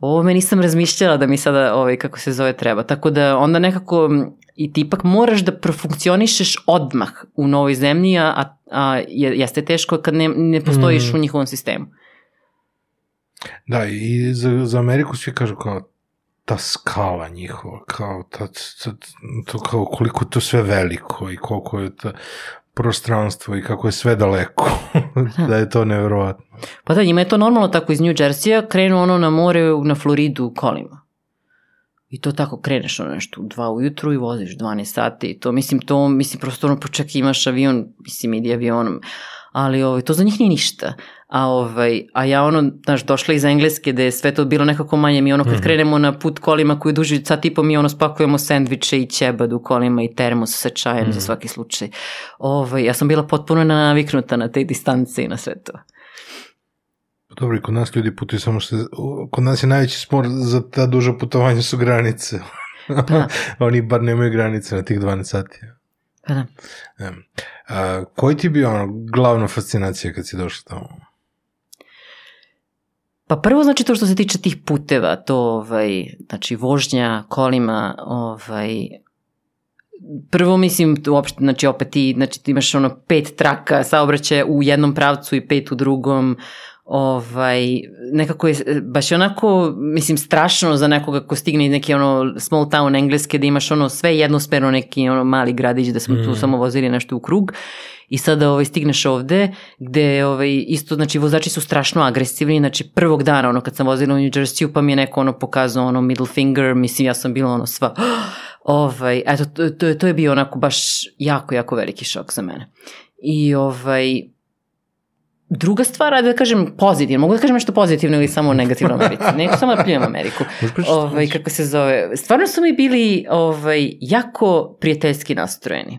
ovo me nisam razmišljala da mi sada, ovaj, kako se zove, treba. Tako da onda nekako, i ti ipak moraš da profunkcionišeš odmah u novoj zemlji, a, a je- jeste teško kad ne, ne postojiš
Mhm.
u njihovom sistemu.
Da, i za, za Ameriku svi kažu kao ta skala njihova, kao ta, ta, to kao koliko to sve veliko i koliko je to prostranstvo i kako je sve daleko, da je to nevjerovatno.
Pa da, njima je to normalno tako iz New Jersey-a, krenu ono na more na Floridu kolima. I to tako kreneš ono nešto u dva ujutru i voziš 12 sati i to mislim to, mislim prosto ono poček imaš avion, mislim idi avionom, ali ovaj, to za njih nije ništa. A, ovaj, a ja ono, znaš, došla iz Engleske da je sve to bilo nekako manje, mi ono kad
Mhm.
krenemo na put kolima koji duži sat i po, mi ono spakujemo sendviče i ćebad u kolima i termos sa čajem
Mhm.
za svaki slučaj. Ovaj, ja sam bila potpuno naviknuta na te distance i na sve to.
Dobro, i kod nas ljudi putuju samo što... Kod nas je najveći spor za ta duža putovanja su granice.
Da.
Oni bar nemaju granice na tih 12 sati.
Pa da.
Um, a, koji ti bio ono, glavna fascinacija kad si došla tamo?
Pa prvo znači to što se tiče tih puteva, to ovaj, znači vožnja kolima, ovaj, prvo mislim uopšte, znači opet ti, znači ti imaš ono pet traka saobraćaja u jednom pravcu i pet u drugom, ovaj, nekako je baš je onako, mislim, strašno za nekoga ko stigne iz neke ono small town engleske da imaš ono sve jednosmerno neki ono mali gradić da smo mm. tu samo vozili nešto u krug i sada ovaj, stigneš ovde gde ovaj, isto, znači vozači su strašno agresivni, znači prvog dana ono kad sam vozila u New Jersey pa mi je neko ono pokazao ono middle finger, mislim ja sam bila ono sva ovaj, eto to, to, to je bio onako baš jako, jako veliki šok za mene. I ovaj, Druga stvar, ajde da kažem pozitivno, mogu da kažem nešto pozitivno ili samo negativno Americi, neću samo da pljujem Ameriku. Ovaj, kako se zove, stvarno su mi bili ovaj, jako prijateljski nastrojeni.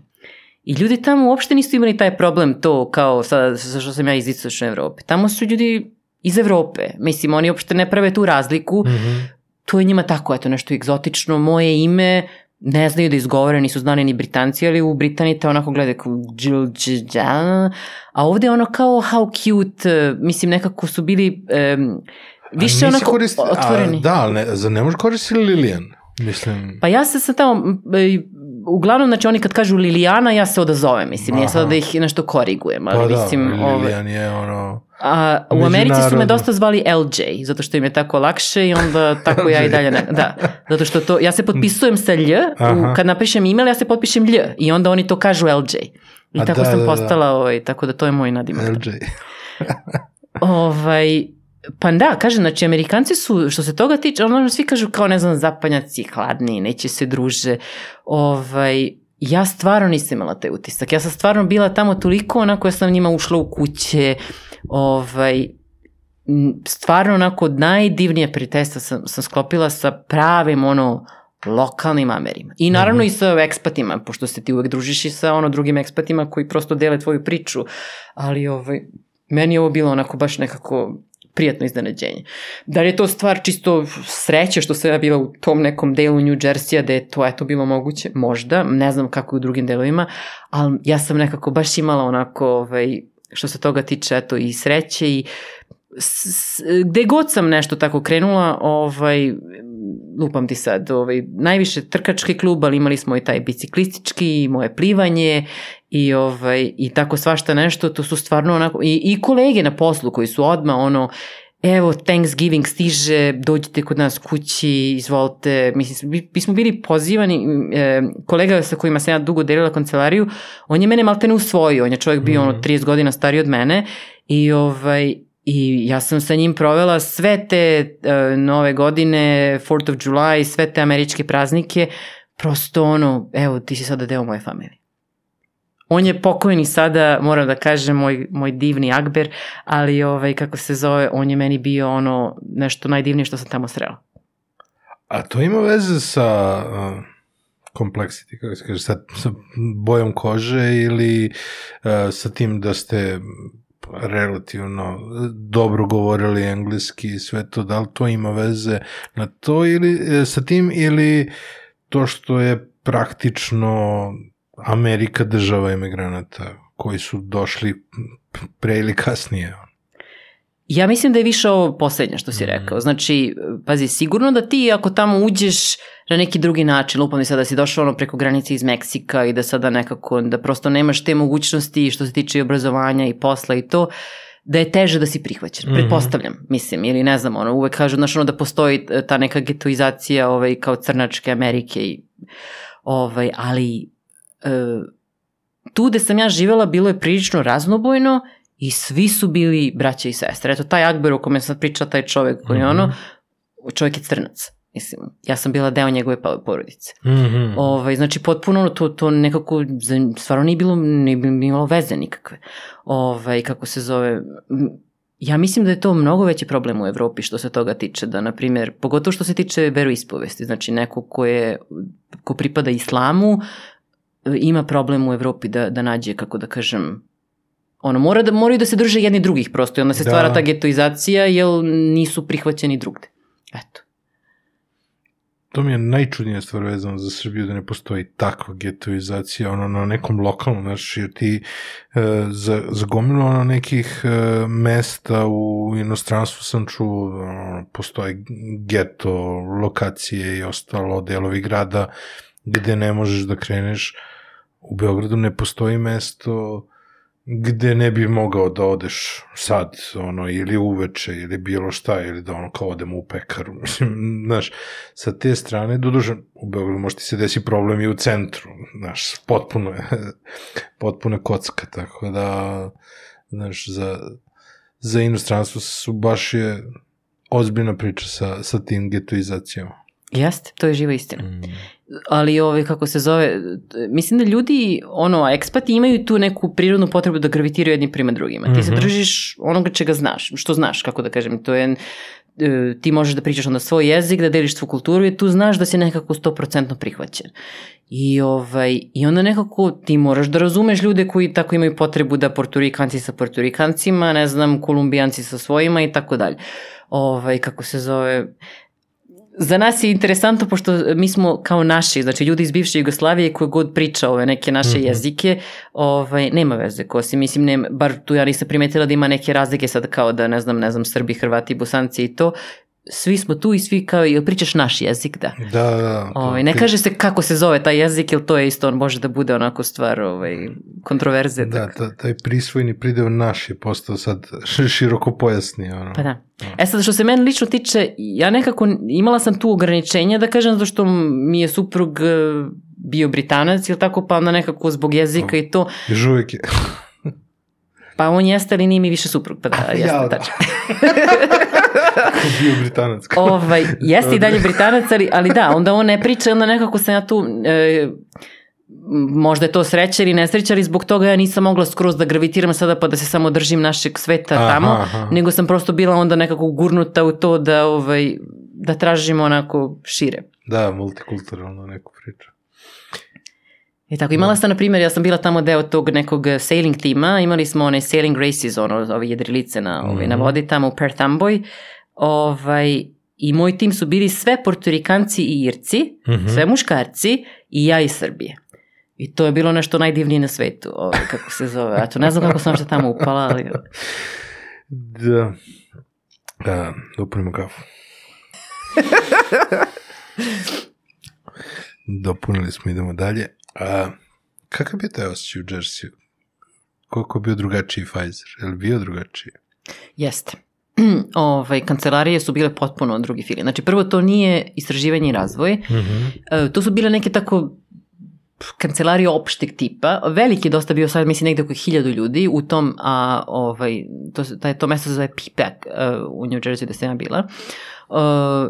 I ljudi tamo uopšte nisu imali taj problem to kao sada sa što sam ja iz istočne Evrope. Tamo su ljudi iz Evrope. Mislim, oni uopšte ne prave tu razliku.
Mhm.
To je njima tako, eto, nešto egzotično. Moje ime ne znaju da izgovore, nisu znali ni Britanci, ali u Britaniji te onako gleda kao džil, džil, džil, a ovde ono kao how cute, eh, mislim nekako su bili um, više onako
koristi-
otvoreni.
A, da, ali ne, za ne možeš koristiti Lilian. Mislim,
Pa ja se sam tamo, e, uglavnom, znači oni kad kažu Lilijana, ja se odazovem, mislim, nije sada da ih nešto korigujem, ali
pa da,
mislim, ovaj,
Lilian je ono...
a, u Americi su me dosta zvali LJ, zato što im je tako lakše i onda tako ja i dalje, ne, da, zato što to, ja se potpisujem sa Lj, u, kad napišem email, ja se potpišem Lj i onda oni to kažu LJ. I
A
tako
da,
sam
da, da.
postala, ovaj, tako da to je moj nadimak.
LJ.
Ovaj, pa da, kažem, znači Amerikanci su, što se toga tiče, ono svi kažu kao, ne znam, zapanjaci, hladni, neće se druže. Ovaj, ja stvarno nisam imala taj utisak. Ja sam stvarno bila tamo toliko onako, ja sam njima ušla u kuće, ovaj, stvarno onako najdivnije prijateljstva sam, sam sklopila sa pravim ono lokalnim Amerima. I naravno
Mhm.
i sa ekspatima, pošto se ti uvek družiš i sa ono drugim ekspatima koji prosto dele tvoju priču. Ali ovaj, meni je ovo bilo onako baš nekako prijatno iznenađenje. Da li je to stvar čisto sreće što sam ja bila u tom nekom delu New Jersey-a da je to eto bilo moguće? Možda, ne znam kako je u drugim delovima, ali ja sam nekako baš imala onako, ovaj, što se toga tiče, eto i sreće i s, s, gde god sam nešto tako krenula, ovaj, lupam ti sad, ovaj, najviše trkački klub, ali imali smo i taj biciklistički, i moje plivanje i, ovaj, i tako svašta nešto, to su stvarno onako, i, i kolege na poslu koji su odma ono, evo Thanksgiving stiže, dođite kod nas kući, izvolite, mislim, mi, smo bili pozivani, e, kolega sa kojima sam ja dugo delila kancelariju, on je mene maltene usvojio, on je čovjek bio
Mhm.
ono 30 godina stariji od mene i ovaj, I ja sam sa njim provela sve te uh, nove godine, 4th of July, sve te američke praznike, prosto ono, evo, ti si sada deo moje familije. On je pokojni sada, moram da kažem, moj, moj divni Akber, ali ovaj, kako se zove, on je meni bio ono nešto najdivnije što sam tamo srela.
A to ima veze sa uh, complexity, kako se kaže, sa, sa bojom kože ili uh, sa tim da ste relativno dobro govorili engleski i sve to, da li to ima veze na to ili e, sa tim ili to što je praktično Amerika država emigranata koji su došli pre ili kasnije.
Ja mislim da je više ovo poslednje što si rekao. Znači, pazi, sigurno da ti ako tamo uđeš na neki drugi način, lupam mi sad da si došao ono preko granice iz Meksika i da sada nekako, da prosto nemaš te mogućnosti što se tiče i obrazovanja i posla i to, da je teže da si prihvaćen. Mm -hmm. Pretpostavljam, mislim, ili ne znam, ono, uvek kažu, znaš, ono da postoji ta neka getoizacija ovaj, kao crnačke Amerike i ovaj, ali tu gde sam ja živela bilo je prilično raznobojno i svi su bili braća i sestre. Eto, taj Akber o kome sam pričala, taj čovek koji mm -hmm. ono, čovjek je crnac. Mislim, ja sam bila deo njegove porodice. Mm -hmm. ovaj, znači, potpuno to, to nekako, stvarno nije bilo, nije bilo veze nikakve. Ovaj, kako se zove, ja mislim da je to mnogo veći problem u Evropi što se toga tiče, da, na primjer, pogotovo što se tiče veroispovesti, znači neko ko, je, ko pripada islamu, ima problem u Evropi da, da nađe, kako da kažem, ono, mora da, moraju da se drže jedni drugih prosto i onda se da. stvara ta getoizacija jer nisu prihvaćeni drugde. Eto.
To mi je najčudnija stvar vezano za Srbiju da ne postoji takva getoizacija ono na nekom lokalnom, znaš, jer ti e, za, za gomilu ono nekih e, mesta u inostranstvu sam čuo, ono, postoje geto, lokacije i ostalo, delovi grada gde ne možeš da kreneš u Beogradu ne postoji mesto gde ne bi mogao da odeš sad, ono, ili uveče, ili bilo šta, ili da ono kao odemo u pekaru, mislim, znaš, sa te strane, doduže, u Beogradu možda ti se desi problem i u centru, znaš, potpuno je, potpuno je kocka, tako da, znaš, za, za inostranstvo su baš je ozbiljna priča sa, sa tim getoizacijama.
Jeste, to je živa istina. Mm ali ovaj, kako se zove, mislim da ljudi, ono, ekspati imaju tu neku prirodnu potrebu da gravitiraju jedni prema drugima. Mm -hmm. Ti se mhm. držiš onoga čega znaš, što znaš, kako da kažem, to je, e, ti možeš da pričaš onda svoj jezik, da deliš svoju kulturu i tu znaš da si nekako 100% prihvaćen. I, ovaj, I onda nekako ti moraš da razumeš ljude koji tako imaju potrebu da portorikanci sa portorikancima, ne znam, kolumbijanci sa svojima i tako dalje. Ovaj, kako se zove, za nas je interesantno pošto mi smo kao naši, znači ljudi iz bivše Jugoslavije koji god priča ove neke naše mm -hmm. jezike, ovaj, nema veze ko si, mislim, nema, bar tu ja nisam primetila da ima neke razlike sad kao da ne znam, ne znam, Srbi, Hrvati, Bosanci i to, svi smo tu i svi kao, ili pričaš naš jezik, da.
Da, da.
Ovaj, ne kaže se kako se zove taj jezik, ili to je isto, on može da bude onako stvar ovaj, kontroverze.
Da, da, taj prisvojni pridev naš je postao sad široko pojasni. Ono.
Pa da. E sad, što se meni lično tiče, ja nekako imala sam tu ograničenja, da kažem, zato što mi je suprug e, bio britanac, ili tako, pa onda nekako zbog jezika i to.
Još uvijek je.
Pa on jeste, ali nije mi više suprug, pa da, jeste, ja, da. tačno.
bio britanac.
ovaj, jeste i dalje britanac, ali, ali da, onda on ne priča, onda nekako sam ja tu... E, možda je to sreća ili nesreća, ali zbog toga ja nisam mogla skroz da gravitiram sada pa da se samo držim našeg sveta aha, tamo, aha. nego sam prosto bila onda nekako gurnuta u to da, ovaj, da tražimo onako šire.
Da, multikulturalno neku priču.
I tako, imala sam, na primjer, ja sam bila tamo deo tog nekog sailing tima, imali smo one sailing races, ono, ove jedrilice na, ove, mm -hmm. na mhm. vodi tamo u Perth Amboy, ovaj, i moj tim su bili sve portorikanci i irci, mm -hmm. sve muškarci i ja iz Srbije. I to je bilo nešto najdivnije na svetu, ovaj, kako se zove. Eto, ne znam kako sam što tamo upala, ali...
Da. Da, dopunimo kafu. Dopunili smo, idemo dalje. A, kakav bi taj osjećaj u Jersey? Koliko je bio drugačiji Pfizer? Je li bio drugačiji?
Jeste. ovaj, kancelarije su bile potpuno drugi fili. Znači, prvo to nije istraživanje i razvoj. Mm -hmm. to su bile neke tako kancelarija opšteg tipa. Veliki je dosta bio sad, mislim, negde oko hiljadu ljudi u tom, a, ovaj, to, taj, to mesto se zove PPAC uh, u New Jersey da sam ja bila. Uh,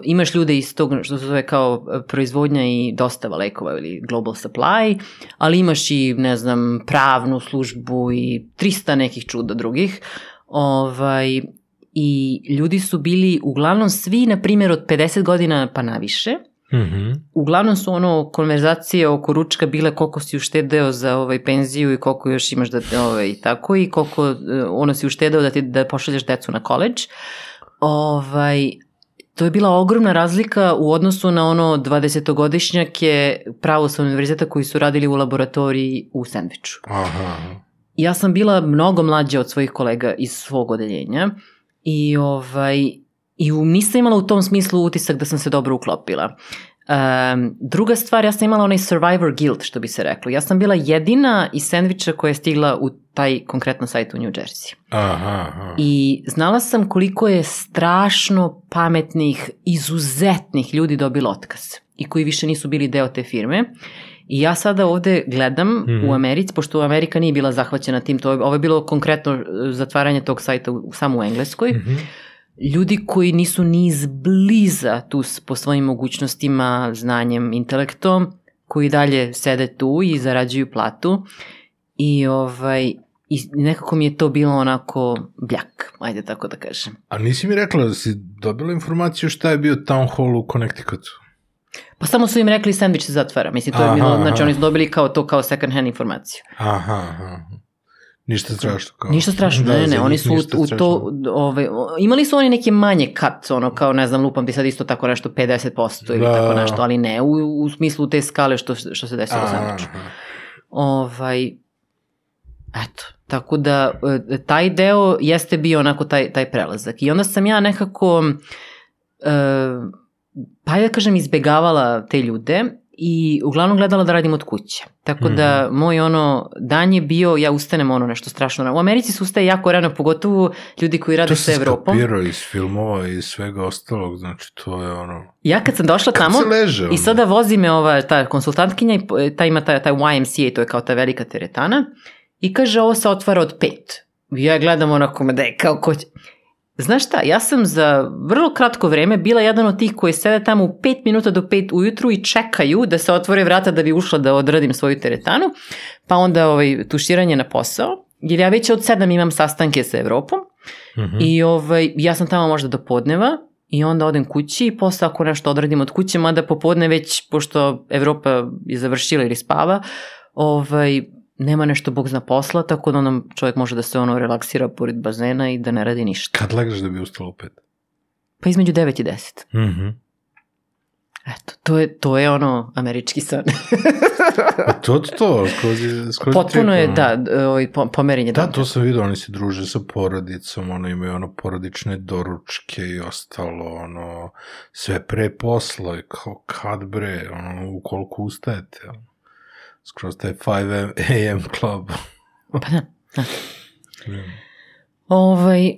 imaš ljude iz tog što se zove kao proizvodnja i dostava lekova ili global supply, ali imaš i, ne znam, pravnu službu i 300 nekih čuda drugih. Ovaj, I ljudi su bili uglavnom svi, na primjer, od 50 godina pa naviše.
Mhm.
Uglavnom su ono konverzacije oko ručka bile koliko si uštedeo za ovaj penziju i koliko još imaš da ovaj i tako i koliko ono si uštedeo da ti da pošalješ decu na koledž. Ovaj to je bila ogromna razlika u odnosu na ono 20-godišnjake pravo sa univerziteta koji su radili u laboratoriji u sendviču.
Aha.
Ja sam bila mnogo mlađa od svojih kolega iz svog odeljenja i ovaj i nisam imala u tom smislu utisak da sam se dobro uklopila. Um, druga stvar, ja sam imala onaj survivor guilt, što bi se reklo. Ja sam bila jedina iz sendviča koja je stigla u taj konkretno sajt u New Jersey.
Aha, aha.
I znala sam koliko je strašno pametnih, izuzetnih ljudi dobilo otkaz i koji više nisu bili deo te firme. I ja sada ovde gledam
Mhm.
u Americi, pošto Amerika nije bila zahvaćena tim, to je, ovo je bilo konkretno e, zatvaranje tog sajta u, samo u Engleskoj.
Mhm.
Ljudi koji nisu ni izbliza tu po svojim mogućnostima, znanjem, intelektom, koji dalje sede tu i zarađuju platu. I ovaj, i nekako mi je to bilo onako bljak, ajde tako da kažem.
A nisi mi rekla da si dobila informaciju šta je bio town hall u Connecticutu?
Pa samo su im rekli sandvič se zatvara. Mislim, to je
Aha,
bilo, znači
aha.
oni su dobili kao to kao second hand informaciju.
Aha, aha. Ništa strašno. Kao.
Ništa strašno,
Da,
ne, ne,
za
ne, oni su u, u to, ove, imali su oni neke manje kat, ono kao, ne znam, lupam ti sad isto tako nešto 50% ili
Da.
tako nešto, ali ne u, u smislu te skale što, što se desilo sandviču. Ovaj, eto, tako da e, taj deo jeste bio onako taj, taj prelazak. I onda sam ja nekako, e, pa ja kažem, izbegavala te ljude i uglavnom gledala da radim od kuće. Tako da moj ono dan je bio, ja ustanem ono nešto strašno rano. U Americi se ustaje jako rano, pogotovo ljudi koji rade
To
sa Evropom.
skapirao iz filmova i svega ostalog, znači to je ono...
Ja kad sam došla
Kako
tamo,
se leže?
I sada vozi me ova, ta konsultantkinja, ta ima taj, taj YMCA, to je kao ta velika teretana, i kaže ovo se otvara od pet. Ja gledam onako me da je kao ko će... Znaš šta, ja sam za vrlo kratko vreme bila jedan od tih koji sede tamo u pet minuta do pet ujutru i čekaju da se otvore vrata da bi ušla da odradim svoju teretanu, pa onda ovaj, tuširanje na posao, jer ja već od sedam imam sastanke sa Evropom,
Mhm.
I ovaj, ja sam tamo možda do podneva i onda odem kući i posle ako nešto odradim od kuće, mada popodne već, pošto Evropa je završila ili spava, ovaj, nema nešto bog zna posla, tako da onda čovjek može da se ono relaksira pored bazena i da ne radi ništa.
Kad legneš da bi ustala u pet?
Pa između 9 i 10.
Mhm.
Eto, to je, to je ono američki san.
Pa to, to, to, skroz je, skroz
Potpuno je, da, ovaj, po- pomerenje.
Da, to sam vidio, oni se druže sa porodicom, ono imaju ono porodične doručke i ostalo, ono, sve pre posla kao kad bre, ono, ukoliko ustajete, ono. Skroz taj 5 am club.
Pa da, da. Ovaj,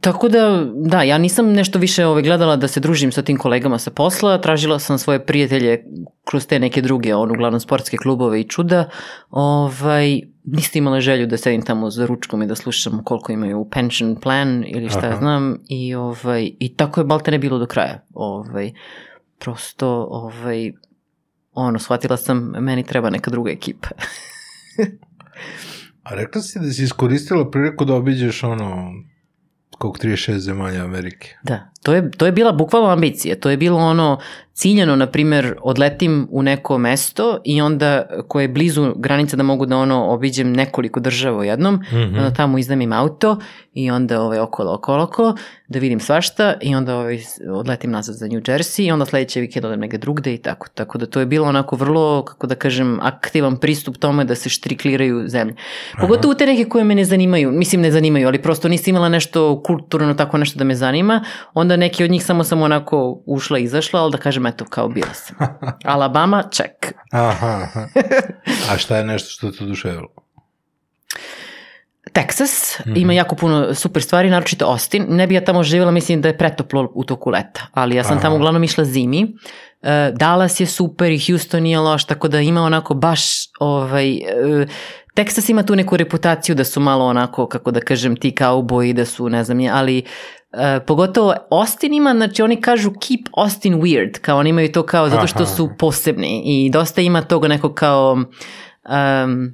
tako da, da, ja nisam nešto više ovaj, gledala da se družim sa tim kolegama sa posla, tražila sam svoje prijatelje kroz te neke druge, on, uglavnom sportske klubove i čuda, ovaj, niste imala želju da sedim tamo za ručkom i da slušam koliko imaju pension plan ili šta ja
Aha.
znam i, ovaj, i tako je balte ne bilo do kraja. Ovaj, prosto, ovaj, ono, shvatila sam, meni treba neka druga ekipa.
A rekla si da si iskoristila priliku da obiđeš ono, koliko 36 zemalja Amerike.
Da, to je, to je bila bukvalno ambicija. To je bilo ono ciljano, na primjer, odletim u neko mesto i onda koje je blizu granice da mogu da ono obiđem nekoliko država u jednom,
Mhm.
onda tamo iznajmim auto i onda ovaj, okolo, okolo, okolo, da vidim svašta i onda ovaj, odletim nazad za New Jersey i onda sledeći vikend odem negde drugde i tako. Tako da to je bilo onako vrlo, kako da kažem, aktivan pristup tome da se štrikliraju zemlje. Pogotovo te neke koje me ne zanimaju, mislim ne zanimaju, ali prosto nisam imala nešto kulturno, tako nešto da me zanima, onda neki od njih samo sam onako ušla i izašla, ali da kažem, eto, kao bila sam. Alabama, ček.
Aha, aha. A šta je nešto što te oduševilo?
Texas ima jako puno super stvari, naročito Austin. Ne bi ja tamo živjela, mislim da je pretoplo u toku leta, ali ja sam
Aha.
tamo uglavnom išla zimi. Dallas je super i Houston nije loš, tako da ima onako baš ovaj, uh, Texas ima tu neku reputaciju da su malo onako, kako da kažem, ti kauboji, da su, ne znam, je, ali uh, pogotovo Austin ima, znači oni kažu keep Austin weird, kao oni imaju to kao zato što su posebni i dosta ima toga nekog kao um,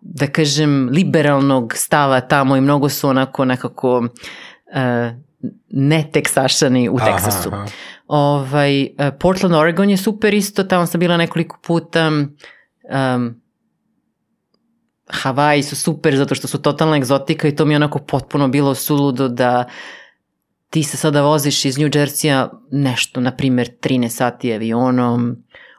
da kažem liberalnog stava tamo i mnogo su onako nekako uh, ne teksašani u Teksasu. Aha, aha. Ovaj, Portland, Oregon je super isto, tamo sam bila nekoliko puta. Um, Havaji su super zato što su totalna egzotika i to mi je onako potpuno bilo suludo da ti se sada voziš iz New Jersey-a nešto, na primjer 13 sati avionom,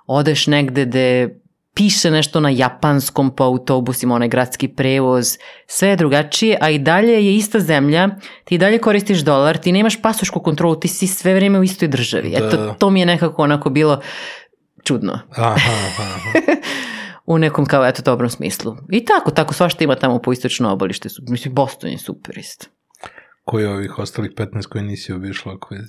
odeš negde gde piše nešto na japanskom po autobusima, onaj gradski prevoz, sve je drugačije, a i dalje je ista zemlja, ti dalje koristiš dolar, ti nemaš pasošku kontrolu, ti si sve vreme u istoj državi. Da. Eto, to mi je nekako onako bilo čudno. Aha, aha. u nekom kao eto dobrom smislu. I tako, tako svašta ima tamo po istočno obalište. Mislim, Boston je super isto.
Koji je ovih ostalih 15 koje nisi obišla? Koje...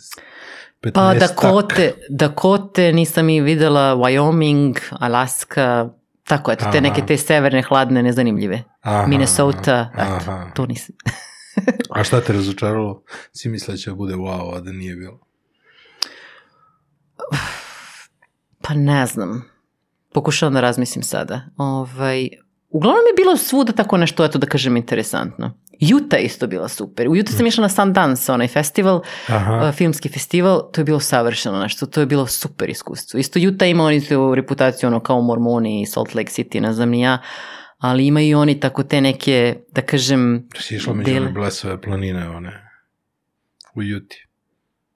15 pa Dakote, Dakote nisam i videla, Wyoming, Alaska, tako eto, te neke te severne, hladne, nezanimljive. Aha, Minnesota, aha, eto, aha. to nisam.
a šta te razočaralo? Si mislila će da bude wow, a da nije bilo?
Pa ne znam. Pokušavam da razmislim sada. Ovaj, uglavnom je bilo svuda tako nešto, eto da kažem, interesantno. Juta je isto bila super. U Juta sam išla na Sundance, onaj festival, Aha. Filmski festival, to je bilo savršeno nešto, to je bilo super iskustvo. Isto Juta ima oni tu reputaciju ono kao Mormoni i Salt Lake City, ne znam ni ja, ali imaju i oni tako te neke, da kažem...
Si išla među one blesove planine, one, u Juti.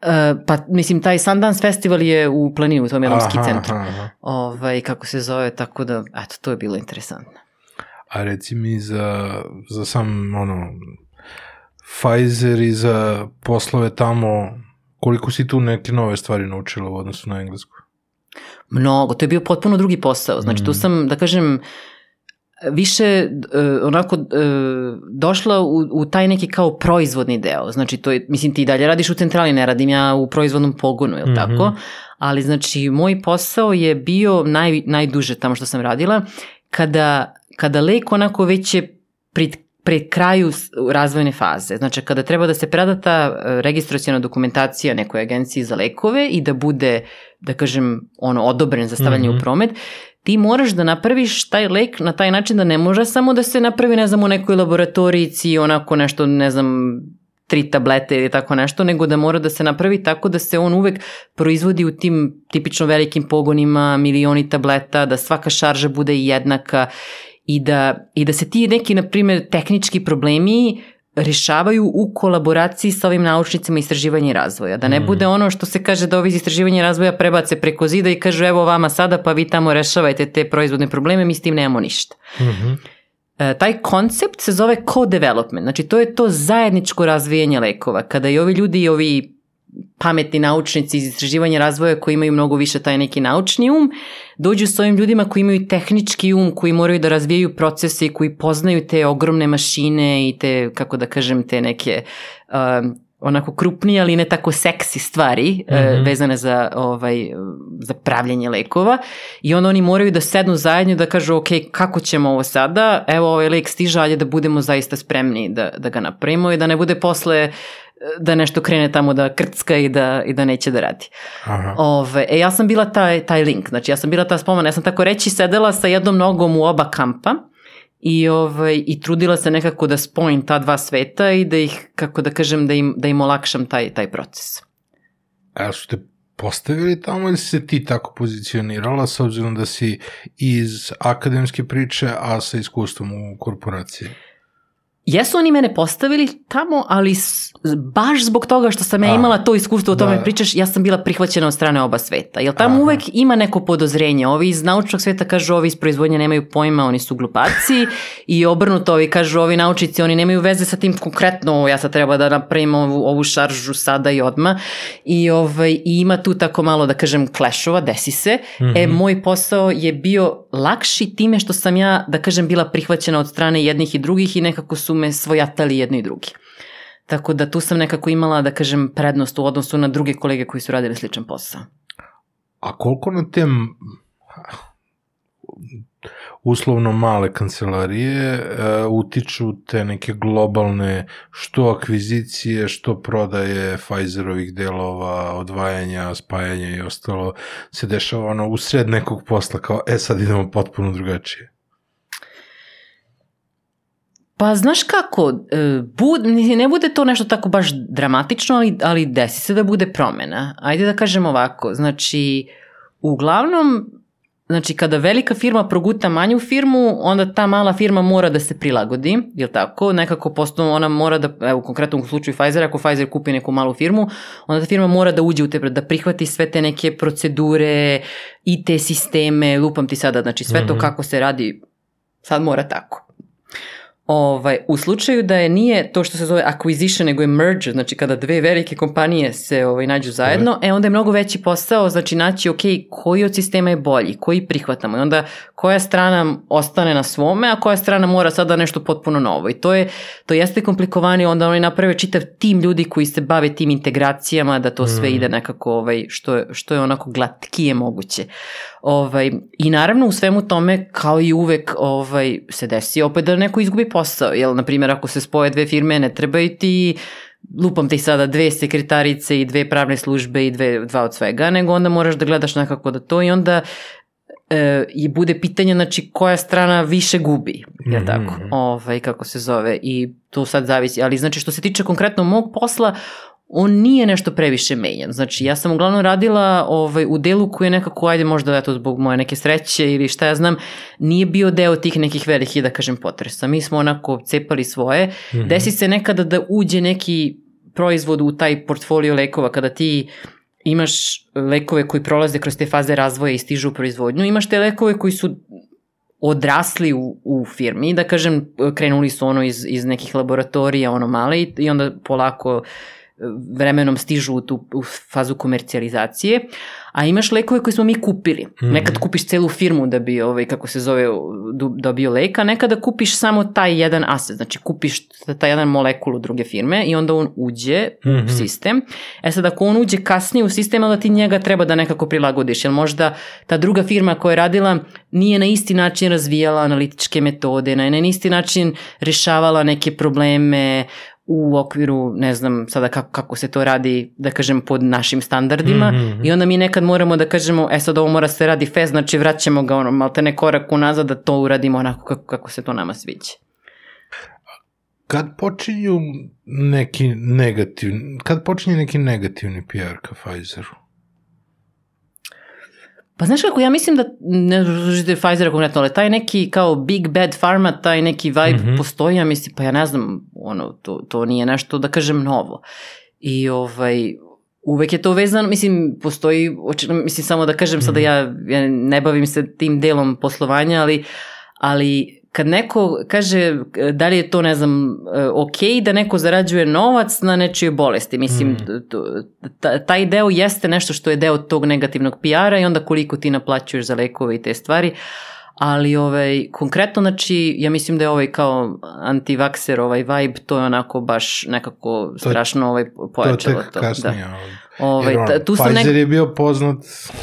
Uh, pa mislim taj Sundance festival je u planinu u tom jednom ski centru. Aha. Ovaj, kako se zove, tako da eto to je bilo interesantno.
A reci mi za, za sam ono Pfizer i za poslove tamo koliko si tu neke nove stvari naučila u odnosu na englesku?
Mnogo, to je bio potpuno drugi posao. Znači mm. tu sam, da kažem, više uh, onako uh, došla u, u taj neki kao proizvodni deo. Znači, to je, mislim, ti dalje radiš u centrali, ne radim ja u proizvodnom pogonu, je li mm -hmm. tako? Ali, znači, moj posao je bio naj, najduže tamo što sam radila, kada, kada lek onako već je pred, pred kraju razvojne faze. Znači, kada treba da se preda ta e, registracijona dokumentacija nekoj agenciji za lekove i da bude, da kažem, ono, odobren za stavljanje mm -hmm. u promet, ti moraš da napraviš taj lek na taj način da ne može samo da se napravi, ne znam, u nekoj laboratorijici, onako nešto, ne znam, tri tablete ili tako nešto, nego da mora da se napravi tako da se on uvek proizvodi u tim tipično velikim pogonima, milioni tableta, da svaka šarža bude jednaka i da, i da se ti neki, na primjer, tehnički problemi rešavaju u kolaboraciji sa ovim naučnicima istraživanja i razvoja. Da ne mm. bude ono što se kaže da ovi iz istraživanja i razvoja prebace preko zida i kažu evo vama sada pa vi tamo rešavajte te proizvodne probleme, mi s tim nemamo ništa. Mm -hmm. e, taj koncept se zove co-development, znači to je to zajedničko razvijanje lekova. Kada i ovi ljudi i ovi pametni naučnici iz istraživanja razvoja koji imaju mnogo više taj neki naučni um, dođu s ovim ljudima koji imaju tehnički um, koji moraju da razvijaju procese i koji poznaju te ogromne mašine i te, kako da kažem, te neke uh, onako krupnije, ali ne tako seksi stvari mm -hmm. vezane za, ovaj, za pravljanje lekova i onda oni moraju da sednu zajedno da kažu ok, kako ćemo ovo sada, evo ovaj lek stiže, ali da budemo zaista spremni da, da ga napravimo i da ne bude posle uh, da nešto krene tamo da krcka i da, i da neće da radi. Aha. Ove, e, ja sam bila taj, taj link, znači ja sam bila ta spomena, ja sam tako reći sedela sa jednom nogom u oba kampa i, ovaj, i trudila se nekako da spojim ta dva sveta i da ih, kako da kažem, da im, da im olakšam taj, taj proces.
A su te postavili tamo ili se ti tako pozicionirala s obzirom da si iz akademske priče, a sa iskustvom u korporaciji?
Jesu oni mene postavili tamo, ali baš zbog toga što sam ja imala to iskustvo o tome da. pričaš, ja sam bila prihvaćena od strane oba sveta. Jer tamo Aha. uvek ima neko podozrenje. Ovi iz naučnog sveta kažu ovi iz proizvodnje nemaju pojma, oni su glupaci i obrnuto ovi kažu ovi naučici, oni nemaju veze sa tim konkretno, ja sad treba da napravim ovu, ovu šaržu sada i odma. I, ovaj, I ima tu tako malo da kažem klešova, desi se. Mm -hmm. E, mhm. moj posao je bio lakši time što sam ja, da kažem, bila prihvaćena od strane jednih i drugih i nekako su me svojatali jedni i drugi. Tako da tu sam nekako imala, da kažem, prednost u odnosu na druge kolege koji su radili sličan posao.
A koliko na tem uslovno male kancelarije uh, utiču te neke globalne što akvizicije, što prodaje Pfizerovih delova, odvajanja, spajanja i ostalo se dešava ono u sred nekog posla kao e sad idemo potpuno drugačije.
Pa znaš kako, e, bud, ne bude to nešto tako baš dramatično, ali, ali desi se da bude promena. Ajde da kažem ovako, znači, uglavnom, znači kada velika firma proguta manju firmu, onda ta mala firma mora da se prilagodi, jel tako? Nekako postano ona mora da, evo konkretno u slučaju Pfizer, ako Pfizer kupi neku malu firmu, onda ta firma mora da uđe u te, da prihvati sve te neke procedure, IT sisteme, lupam ti sada, znači sve to
Mhm.
kako se radi, sad mora tako. Ovaj, u slučaju da je nije to što se zove acquisition, nego je merger, znači kada dve velike kompanije se ovaj, nađu zajedno, e onda je mnogo veći posao, znači naći, ok, koji od sistema je bolji, koji prihvatamo i onda koja strana ostane na svome, a koja strana mora sada nešto potpuno novo. I to je, to jeste komplikovani, onda oni naprave čitav tim ljudi koji se bave tim integracijama, da to sve
Mm.
ide nekako, ovaj, što, je, što je onako glatkije moguće. Ovaj, I naravno u svemu tome, kao i uvek, ovaj, se desi opet da neko izgubi posao. Jel, na primjer, ako se spoje dve firme, ne trebaju ti lupam ti sada dve sekretarice i dve pravne službe i dve, dva od svega, nego onda moraš da gledaš nekako da to i onda e, i bude pitanje znači koja strana više gubi, je
Mhm.
tako, ovaj, kako se zove i to sad zavisi, ali znači što se tiče konkretno mog posla, on nije nešto previše menjan. Znači, ja sam uglavnom radila ovaj, u delu koji je nekako, ajde možda eto, zbog moje neke sreće ili šta ja znam, nije bio deo tih nekih velikih, da kažem, potresa. Mi smo onako cepali svoje.
Mhm.
Desi se nekada da uđe neki proizvod u taj portfolio lekova kada ti imaš lekove koji prolaze kroz te faze razvoja i stižu u proizvodnju, imaš te lekove koji su odrasli u, u firmi, da kažem, krenuli su ono iz, iz nekih laboratorija, ono male i, i onda polako e, vremenom stižu u tu u fazu komercijalizacije, a imaš lekove koje smo mi kupili.
Mhm.
Nekad kupiš celu firmu da bi, ovaj, kako se zove, dobio lek, a nekada kupiš samo taj jedan aset, znači kupiš taj jedan molekulu druge firme i onda on uđe u
Mhm.
sistem. E sad, ako on uđe kasnije u sistem, onda ti njega treba da nekako prilagodiš, jer možda ta druga firma koja je radila nije na isti način razvijala analitičke metode, na, na isti način rešavala neke probleme u okviru, ne znam sada kako, kako se to radi, da kažem, pod našim standardima
Mhm.
i onda mi nekad moramo da kažemo, e sad ovo mora se radi fast, znači vraćamo ga ono, malte ne korak unazad da to uradimo onako kako, kako se to nama sviđa.
Kad počinju neki negativni, kad počinje neki negativni PR ka Pfizeru?
Pa znaš kako, ja mislim da, ne želite Pfizera konkretno, ali taj neki kao big bad pharma, taj neki vibe
Mhm.
postoji, ja mislim, pa ja ne znam, ono, to, to nije nešto, da kažem, novo. I ovaj, uvek je to vezano, mislim, postoji, očigledno, mislim, samo da kažem sada, ja, ja ne bavim se tim delom poslovanja, ali, ali kad neko kaže da li je to, ne znam, e, ok da neko zarađuje novac na nečije bolesti. Mislim,
Mm.
taj deo jeste nešto što je deo tog negativnog PR-a i onda koliko ti naplaćuješ za lekove i te stvari. Ali ovaj, konkretno, znači, ja mislim da je ovaj kao antivakser ovaj vibe, to je onako baš nekako strašno ovaj,
To
pojačalo
tek
to.
kasnije.
Da. Ovaj,
ono,
ta- tu
Pfizer
nek...
je bio poznat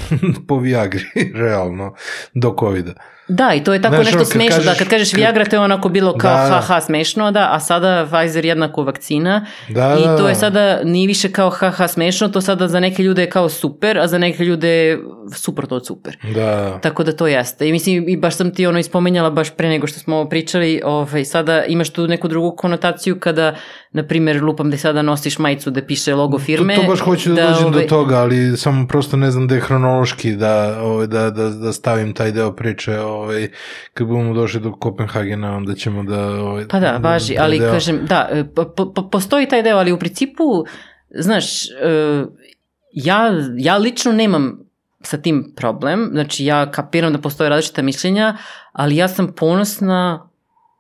po Viagri, realno, do COVID-a.
Da, i to je tako
Znaš,
nešto
ono,
smešno, da
kažeš-
kad kažeš Viagra to je onako bilo kao
Da, da.
haha smešno, da, a sada Pfizer jednako vakcina
Da,
i
da,
to je
da.
sada nije više kao haha smešno, to sada za neke ljude je kao super, a za neke ljude je suprotno od super.
Da,
Tako da to jeste. I mislim, i baš sam ti ono ispomenjala baš pre nego što smo ovo pričali, ovaj, sada imaš tu neku drugu konotaciju kada, na primjer, lupam da sada nosiš majicu da piše logo firme.
To, to baš hoću da, dođem
ovaj,
do toga, ali samo prosto ne znam da je hronološki da, ovaj, da, da, da stavim taj deo priče. Ovaj, kad budemo došli do Kopenhagena, onda ćemo da... Ovaj,
Pa da, važi,
taj
ali
deo-
kažem, da, e, po, po, po- postoji taj deo, ali u principu, znaš, e, ja, ja lično nemam sa tim problem, znači ja kapiram da postoje različita mišljenja, ali ja sam ponosna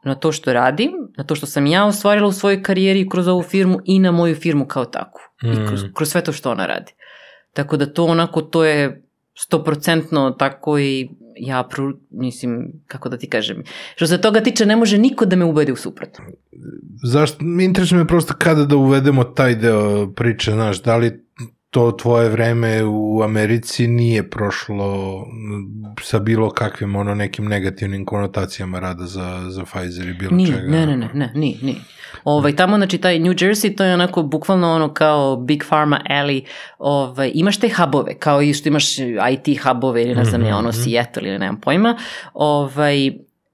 na to što radim, na to što sam ja ostvarila u svojoj karijeri kroz ovu firmu i na moju firmu kao takvu. I kroz,
Mm.
kroz sve to što ona radi. Tako da to onako, to je stoprocentno tako i ja, pru, mislim, kako da ti kažem, što se toga tiče, ne može niko da me ubedi u suprotno.
Zašto, interesuje me prosto kada da uvedemo taj deo priče, znaš, da li to tvoje vreme u Americi nije prošlo sa bilo kakvim ono nekim negativnim konotacijama rada za, za Pfizer i bilo
Nije,
čega.
ne, ne, ne, ne, nije, nije. Ovaj, tamo, znači, taj New Jersey, to je onako bukvalno ono kao Big Pharma Alley, ovaj, imaš te hubove, kao i što imaš IT hubove ili ne znam, mm -hmm. ono Seattle ili nemam pojma, ovaj,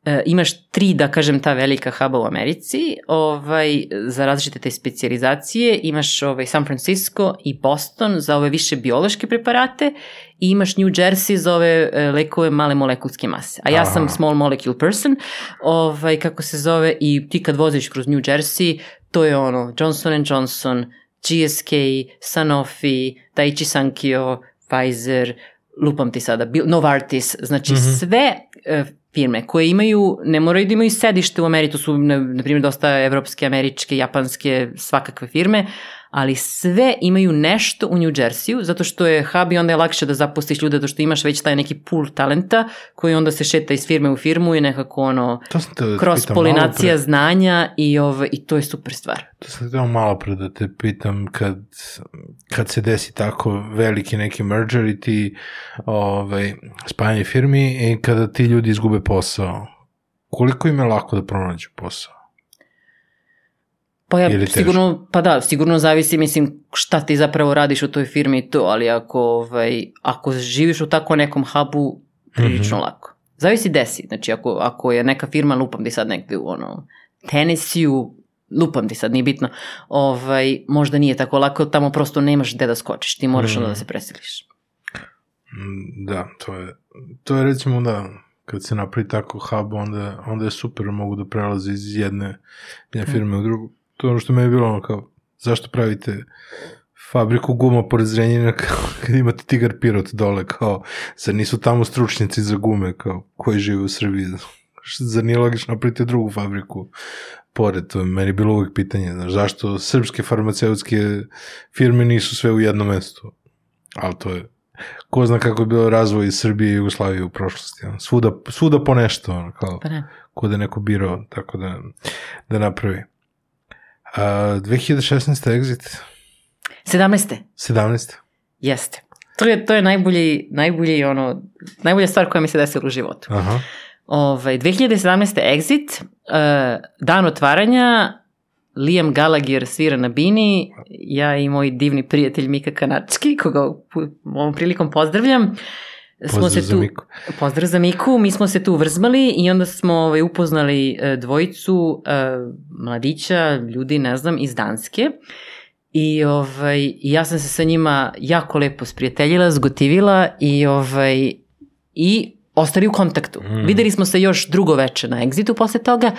e, imaš tri, da kažem, ta velika huba u Americi, ovaj, za različite te specializacije, imaš ovaj, San Francisco i Boston za ove više biološke preparate i imaš New Jersey za ove e, lekove male molekulske mase. A ja
Aha.
sam small molecule person, ovaj, kako se zove, i ti kad voziš kroz New Jersey, to je ono Johnson Johnson, GSK, Sanofi, Daiichi Sankyo, Pfizer, lupam ti sada, Novartis, znači mm. -hmm. sve e, firme koje imaju, ne moraju da imaju sedište u Americi, to su na, na primjer dosta evropske, američke, japanske, svakakve firme, ali sve imaju nešto u New Jerseyu, zato što je hub i onda je lakše da zaposliš ljude, zato što imaš već taj neki pool talenta koji onda se šeta iz firme u firmu i nekako ono, kroz polinacija
malo
znanja i, ove, i to je super stvar.
pre, to sam te teo malo pre da te pitam kad, kad se desi tako veliki neki merger i ti ovaj, spajanje firmi i kada ti ljudi izgube posao, koliko im je lako da pronađu posao?
Pa ja sigurno, pa da, sigurno zavisi, mislim, šta ti zapravo radiš u toj firmi i to, ali ako, ovaj, ako živiš u tako nekom hubu, prilično
Mhm.
lako. Zavisi desi, znači ako, ako je neka firma, lupam ti sad negde u ono, Tennessee-u, lupam ti sad, nije bitno, ovaj, možda nije tako lako, tamo prosto nemaš gde da skočiš, ti moraš
Mhm.
onda da se preseliš.
Mm, Da, to je, to je recimo da, kad se napravi tako hub, onda, onda je super, mogu da prelaze iz jedne, jedne firme u drugu. To je ono što me je bilo ono kao, zašto pravite fabriku guma pored Zrenjina kao, kad imate Tigar Pirot dole, kao, zar nisu tamo stručnjaci za gume, kao, koji žive u Srbiji, zar nije logično napraviti drugu fabriku pored, to je meni bilo uvijek pitanje, znaš, zašto srpske farmaceutske firme nisu sve u jednom mestu, ali to je, ko zna kako je bilo razvoj iz Srbije i Jugoslavije u prošlosti, ono, svuda, svuda po nešto, ono, kao,
Pa ne.
ko da neko birao, tako da, da napravi. A, 2016. exit,
17.
17.
Jeste. To je, to je najbolji, najbolji ono, najbolja stvar koja mi se desila u životu.
Aha.
Ovaj, 2017. Exit, uh, dan otvaranja, Liam Gallagher svira na bini, ja i moj divni prijatelj Mika Kanački, koga ovom prilikom pozdravljam.
Pozdrav za Miku.
Pozdrav za Miku, mi smo se tu vrzmali i onda smo ovaj, upoznali e, dvojicu e, mladića, ljudi, ne znam, iz Danske. I ovaj, ja sam se sa njima jako lepo sprijateljila, zgotivila i, ovaj, i ostali u kontaktu.
Mm.
Videli smo se još drugo veče na Exitu posle toga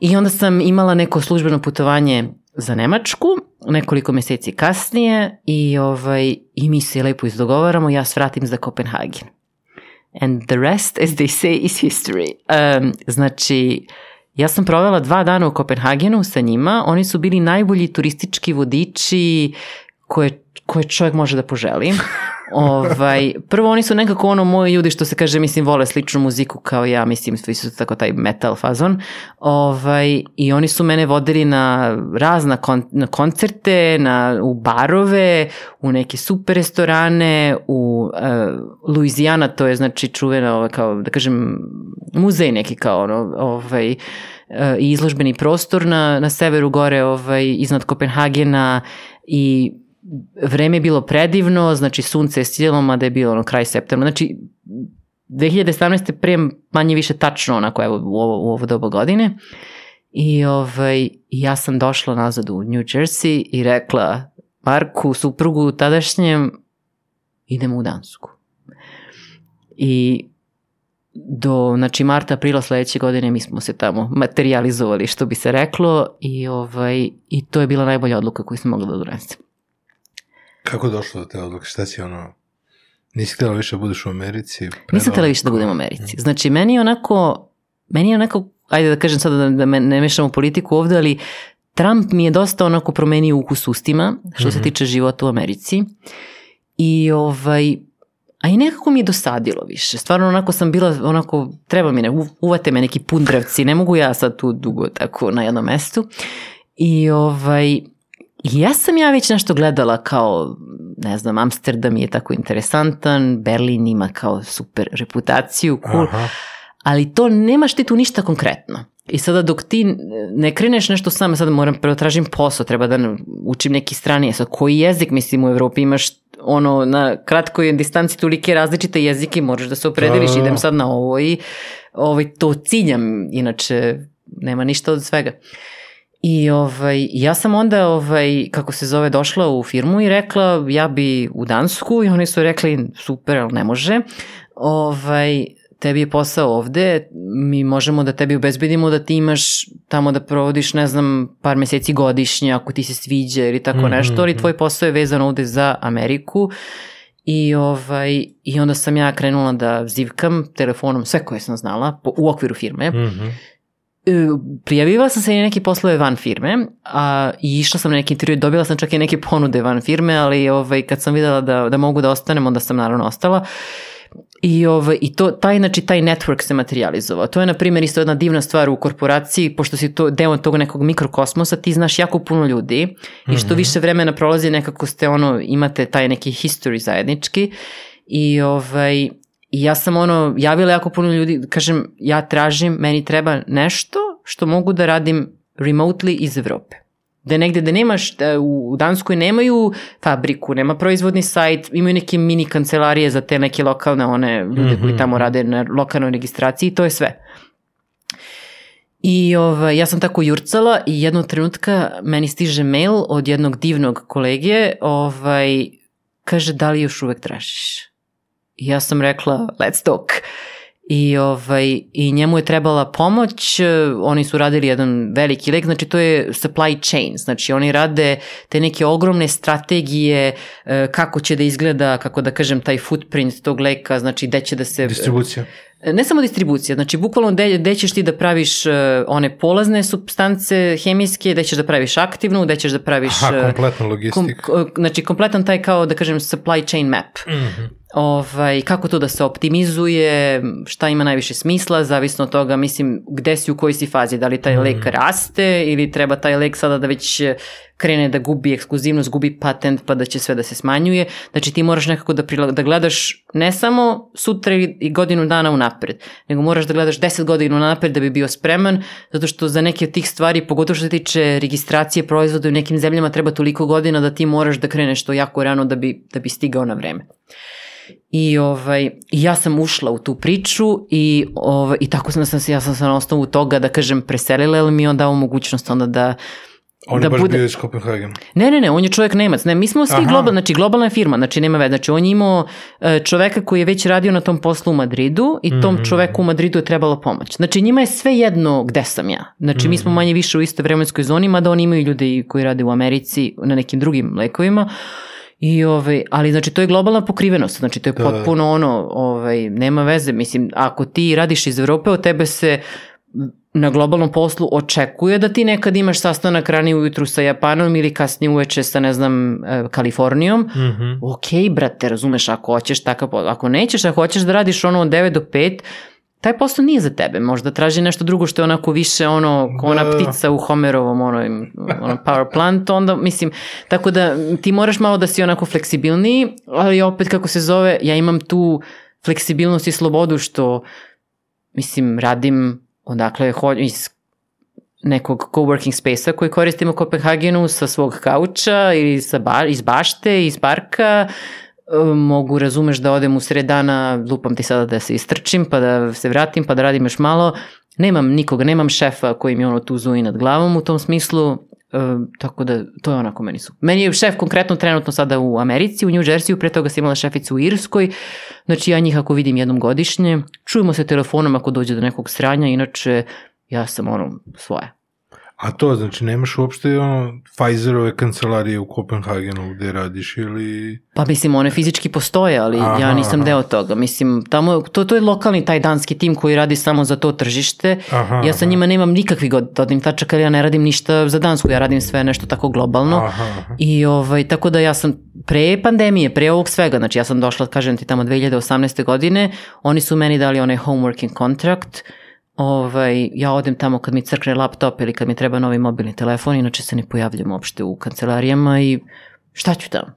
i onda sam imala neko službeno putovanje za Nemačku, nekoliko meseci kasnije i, ovaj, i mi se lepo izdogovaramo, ja svratim za Kopenhagen. And the rest, as they say, is history. Um, znači, ja sam provela dva dana u Kopenhagenu sa njima, oni su bili najbolji turistički vodiči koje, koje čovjek može da poželi. ovaj, prvo oni su nekako ono moji ljudi što se kaže mislim vole sličnu muziku kao ja mislim svi su tako taj metal fazon ovaj, i oni su mene vodili na razna kon, na koncerte na, u barove u neke super restorane u uh, Louisiana to je znači čuvena ovaj, kao da kažem muzej neki kao ono ovaj, e, i izložbeni prostor na, na severu gore ovaj, iznad Kopenhagena i vreme je bilo predivno, znači sunce je sijelo, mada je bilo ono kraj septembra, znači 2017. pre manje više tačno onako evo u ovo, u ovo doba godine i ovaj, ja sam došla nazad u New Jersey i rekla Marku, suprugu tadašnjem, idemo u Dansku. I do znači marta aprila sledeće godine mi smo se tamo materializovali što bi se reklo i ovaj i to je bila najbolja odluka koju sam mogla da donesem.
Kako je došlo do te odluke? Šta si ono... Nisi htjela više da budeš u Americi?
Nisam
predala-
htjela više da budem u Americi. Znači, meni je onako, meni je onako, ajde da kažem sada da, da me ne mešam u politiku ovde, ali Trump mi je dosta onako promenio ukus ustima, što se
Mhm.
tiče života u Americi. I ovaj, a i nekako mi je dosadilo više. Stvarno onako sam bila, onako, treba mi ne, uvate me neki pundravci, ne mogu ja sad tu dugo tako na jednom mestu. I ovaj, I ja sam ja već nešto gledala kao, ne znam, Amsterdam je tako interesantan, Berlin ima kao super reputaciju, cool,
Aha.
ali to nemaš ti tu ništa konkretno. I sada dok ti ne kreneš nešto sam, sad moram prvo tražim posao, treba da učim neki strani jezik. Koji jezik, mislim, u Evropi imaš ono, na kratkoj distanci tolike različite jezike, moraš da se opredeliš,
Da, da, da.
idem sad na ovo i ovaj, to ciljam, inače nema ništa od svega. I ovaj, ja sam onda, ovaj, kako se zove, došla u firmu i rekla ja bi u Dansku i oni su rekli super, ali ne može. Ovaj, tebi je posao ovde, mi možemo da tebi obezbedimo da ti imaš tamo da provodiš, ne znam, par meseci godišnje, ako ti se sviđa ili tako
Mhm,
nešto, ali
mhm.
tvoj posao je vezan ovde za Ameriku. I, ovaj, I onda sam ja krenula da zivkam telefonom sve koje sam znala po, u okviru firme.
Mhm.
E, prijavila sam se i neke poslove van firme a, i išla sam na neki intervju, dobila sam čak i neke ponude van firme, ali ovaj, kad sam videla da, da mogu da ostanem, onda sam naravno ostala. I, ovaj, i to, taj, znači, taj network se materializovao. To je, na primjer, isto jedna divna stvar u korporaciji, pošto si to deo tog nekog mikrokosmosa, ti znaš jako puno ljudi i što više vremena prolazi, nekako ste ono, imate taj neki history zajednički i ovaj, I ja sam ono, javila jako puno ljudi, kažem, ja tražim, meni treba nešto što mogu da radim remotely iz Evrope. Da negde da nemaš, da u Danskoj nemaju fabriku, nema proizvodni sajt, imaju neke mini kancelarije za te neke lokalne one ljude koji tamo rade na lokalnoj registraciji i to je sve. I ovaj, ja sam tako jurcala i jednog trenutka meni stiže mail od jednog divnog kolege, ovaj, kaže da li još uvek tražiš? I ja sam rekla let's talk. I, ovaj, I njemu je trebala pomoć, e, oni su radili jedan veliki lek, znači to je supply chain, znači oni rade te neke ogromne strategije e, kako će da izgleda, kako da kažem, taj footprint tog leka, znači gde će da se...
Distribucija.
Ne samo distribucija, znači bukvalno gde, gde ćeš ti da praviš uh, one polazne substance hemijske, gde ćeš da praviš aktivnu, gde ćeš da praviš...
Aha,
uh,
kompletna
kom,
logistika.
ko- znači kompletan taj kao da kažem supply chain map.
Mhm.
Ovaj, kako to da se optimizuje, šta ima najviše smisla, zavisno od toga, mislim, gde si u kojoj si fazi, da li taj lek raste ili treba taj lek sada da već krene da gubi ekskluzivnost, gubi patent pa da će sve da se smanjuje. Znači ti moraš nekako da, prila- da gledaš ne samo sutra i i godinu dana unapred, nego moraš da gledaš 10 godina unapred da bi bio spreman, zato što za neke od tih stvari, pogotovo što se tiče registracije proizvoda u nekim zemljama treba toliko godina da ti moraš da kreneš to jako rano da bi, da bi stigao na vreme. I ovaj, ja sam ušla u tu priču i, ovaj, i tako sam, sam se, ja sam se na osnovu toga, da kažem, preselila, jer mi je on dao mogućnost onda da,
On je
da
baš
bude-
bio iz Kopenhagena.
Ne, ne, ne, on je čovjek Nemac. Ne, mi smo svi
Aha.
globalni, znači globalna je firma, znači nema veze. Znači on je imao e, čoveka koji je već radio na tom poslu u Madridu i tom
Mhm.
čoveku u Madridu je trebala pomoć. Znači njima je sve jedno gde sam ja. Znači mi
Mhm.
smo manje više u istoj vremenskoj zoni, mada oni imaju ljudi koji rade u Americi na nekim drugim lekovima. I ovaj, ali znači to je globalna pokrivenost, znači to je
Da, da.
potpuno ono, ovaj, nema veze, mislim, ako ti radiš iz Evrope, od tebe se na globalnom poslu očekuje da ti nekad imaš sastanak ranije ujutru sa Japanom ili kasnije uveče sa, ne znam, e, Kalifornijom.
Mhm.
Ok, brate, razumeš, ako hoćeš takav. Ako nećeš, ako hoćeš da radiš ono od 9 do 5, taj posao nije za tebe. Možda traži nešto drugo što je onako više ono, ko ona
Da.
ptica u Homerovom ono, ono power plant, onda mislim, tako da ti moraš malo da si onako fleksibilniji, ali opet kako se zove, ja imam tu fleksibilnost i slobodu što mislim, radim odakle ho- iz nekog coworking space-a koji koristim u Kopenhagenu sa svog kauča ili sa ba iz bašte, iz parka, mogu, razumeš, da odem u sred dana, lupam ti sada da se istrčim, pa da se vratim, pa da radim još malo. Nemam nikoga, nemam šefa koji mi ono tu zuji nad glavom u tom smislu, e, tako da to je onako meni su. Meni je šef konkretno trenutno sada u Americi, u New Jersey, pre toga sam imala šeficu u Irskoj, znači ja njih ako vidim jednom godišnje, čujemo se telefonom ako dođe do nekog sranja, inače ja sam ono svoja.
A to znači nemaš uopšte ono Pfizerove kancelarije u Kopenhagenu gde radiš ili...
Pa mislim, one fizički postoje, ali
Aha,
ja nisam
aha.
deo toga. Mislim, tamo, to, to je lokalni taj danski tim koji radi samo za to tržište.
Aha,
ja sa
aha.
njima nemam nikakvih god- dodirnih tačaka, jer ja ne radim ništa za Dansku, ja radim sve nešto tako globalno.
Aha, aha.
I ovaj, tako da ja sam pre pandemije, pre ovog svega, znači ja sam došla, kažem ti, tamo 2018. godine, oni su meni dali onaj home working contract, Ovaj, ja odem tamo kad mi crkne laptop ili kad mi treba novi mobilni telefon, inače se ne pojavljam uopšte u kancelarijama i šta ću tamo?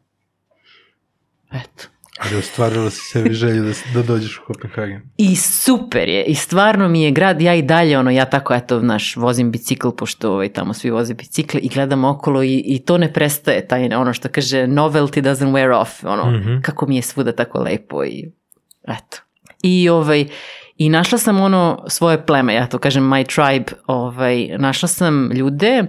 Eto.
Ali ostvarila si sebi želju da, da dođeš u Kopenhagen.
I super je, i stvarno mi je grad, ja i dalje, ono, ja tako, eto, naš, vozim bicikl, pošto ovaj, tamo svi voze bicikle i gledam okolo i, i to ne prestaje, taj, ono što kaže, novelty doesn't wear off, ono, mm -hmm. kako mi je svuda tako lepo i, eto. I, ovaj, i našla sam ono svoje pleme, ja to kažem my tribe, ovaj, našla sam ljude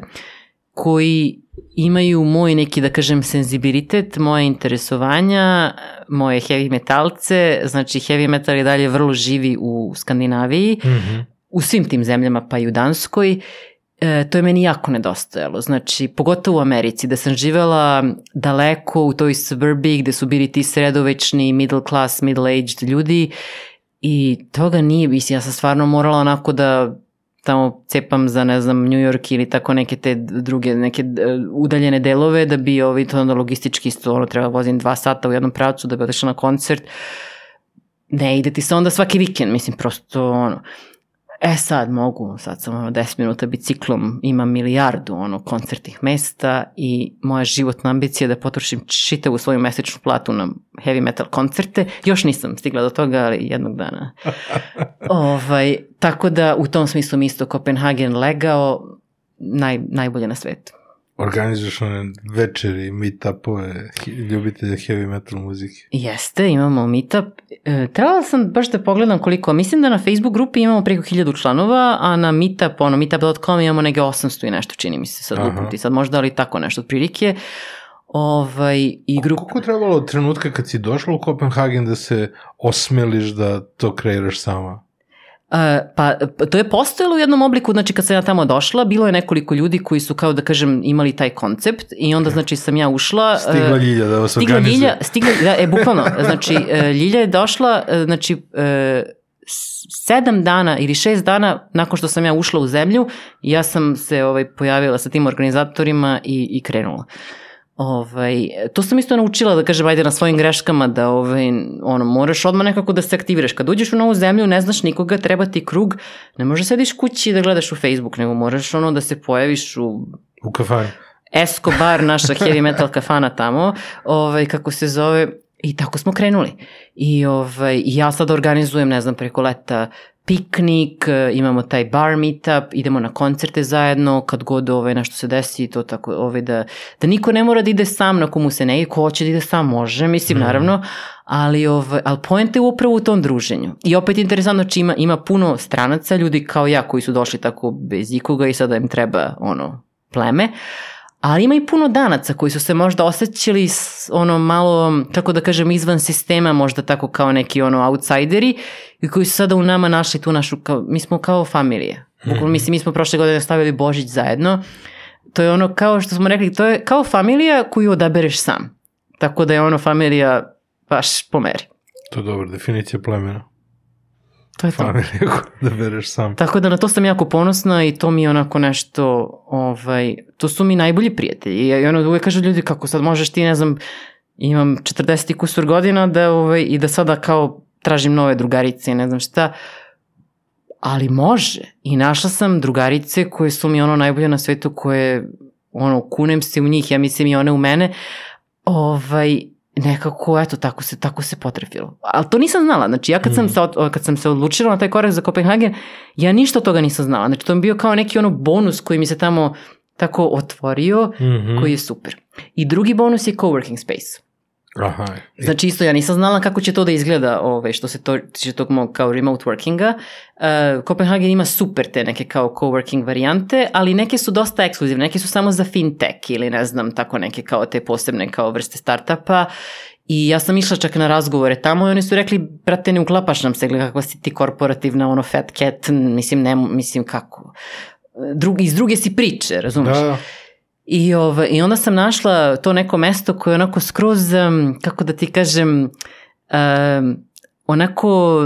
koji imaju moj neki, da kažem, senzibilitet, moje interesovanja, moje heavy metalce, znači heavy metal je dalje vrlo živi u Skandinaviji, mm -hmm. u svim tim zemljama, pa i u Danskoj, e, to je meni jako nedostajalo. Znači, pogotovo u Americi, da sam živela daleko u toj suburbiji gde su bili ti sredovečni middle class, middle aged ljudi i toga nije, mislim, ja sam stvarno morala onako da tamo cepam za, ne znam, New York ili tako neke te druge, neke udaljene delove da bi ovi to onda logistički isto, ono, treba vozim dva sata u jednom pravcu da bi odešla na koncert. Ne ide ti se onda svaki vikend, mislim, prosto, ono, E sad mogu, sad sam ono 10 minuta biciklom, imam milijardu ono koncertnih mesta i moja životna ambicija je da potrošim čitavu svoju mesečnu platu na heavy metal koncerte. Još nisam stigla do toga, ali jednog dana. ovaj, tako da u tom smislu mi isto Kopenhagen legao naj, najbolje na svetu
organizuješ one večeri, meetupove, ljubitelja heavy metal muzike.
Jeste, imamo meetup. E, trebala sam baš da pogledam koliko, mislim da na Facebook grupi imamo preko hiljadu članova, a na meetup, ono, meetup.com imamo neke 800 i nešto, čini mi se sad lupiti, sad možda ali tako nešto od prilike. Ovaj, i grup...
Koliko trebalo od trenutka kad si došla u Kopenhagen da se osmeliš da to kreiraš sama?
Uh, pa to je postojalo u jednom obliku, znači kad sam ja tamo došla, bilo je nekoliko ljudi koji su kao da kažem imali taj koncept i onda znači sam ja ušla.
Stigla Ljilja da vas
stigla organizuje. Ljilja, stigla, da, e, bukvalno, znači Ljilja je došla, znači sedam dana ili šest dana nakon što sam ja ušla u zemlju, ja sam se ovaj, pojavila sa tim organizatorima i, i krenula. Uh, Ovaj, to sam isto naučila da kažem, ajde na svojim greškama da ovaj, ono, moraš odmah nekako da se aktiviraš. Kad uđeš u novu zemlju, ne znaš nikoga, treba ti krug, ne možeš da sediš kući da gledaš u Facebook, nego moraš ono da se pojaviš u...
U kafani.
Escobar, naša heavy metal kafana tamo, ovaj, kako se zove, I tako smo krenuli. I ovaj, ja sad organizujem, ne znam, preko leta piknik, imamo taj bar meetup, idemo na koncerte zajedno, kad god ovaj, nešto se desi, to tako, ovaj, da, da niko ne mora da ide sam na komu se ne ide, ko hoće da ide sam može, mislim, mm. naravno, ali, ovaj, ali pojente je upravo u tom druženju. I opet interesantno, či ima, ima puno stranaca, ljudi kao ja koji su došli tako bez ikoga i sada im treba ono pleme, Ali ima i puno danaca koji su se možda osjećali ono malo, kako da kažem, izvan sistema, možda tako kao neki ono outsideri i koji su sada u nama našli tu našu, kao, mi smo kao familije. Bukvalno, mm. mislim, mi smo prošle godine stavili Božić zajedno. To je ono kao što smo rekli, to je kao familija koju odabereš sam. Tako da je ono familija baš po meri.
To je dobro, definicija plemena.
To je to.
Familiju da bereš sam.
Tako da na to sam jako ponosna i to mi je onako nešto, ovaj, to su mi najbolji prijatelji. I ono uvek kažu ljudi kako sad možeš ti, ne znam, imam 40 kusur godina da, ovaj, i da sada kao tražim nove drugarice i ne znam šta. Ali može. I našla sam drugarice koje su mi ono najbolje na svetu koje ono, kunem se u njih, ja mislim i one u mene. Ovaj, nekako, eto, tako se, tako se potrefilo. Ali to nisam znala. Znači, ja kad, sam mm. se, kad sam se odlučila na taj korak za Kopenhagen, ja ništa od toga nisam znala. Znači, to mi bio kao neki ono bonus koji mi se tamo tako otvorio, mm -hmm. koji je super. I drugi bonus je coworking space.
Aha.
Znači isto ja nisam znala kako će to da izgleda ove, što se to tiče tog mog kao remote workinga. Uh, Copenhagen ima super te neke kao coworking varijante, ali neke su dosta ekskluzivne, neke su samo za fintech ili ne znam tako neke kao te posebne kao vrste startupa I ja sam išla čak na razgovore tamo i oni su rekli, brate, ne uklapaš nam se, gleda kakva si ti korporativna, ono fat cat, mislim, ne, mislim kako. Drugi, iz druge si priče, razumeš? Da, da. I, ovaj, I onda sam našla to neko mesto koje je onako skroz, kako da ti kažem, um, onako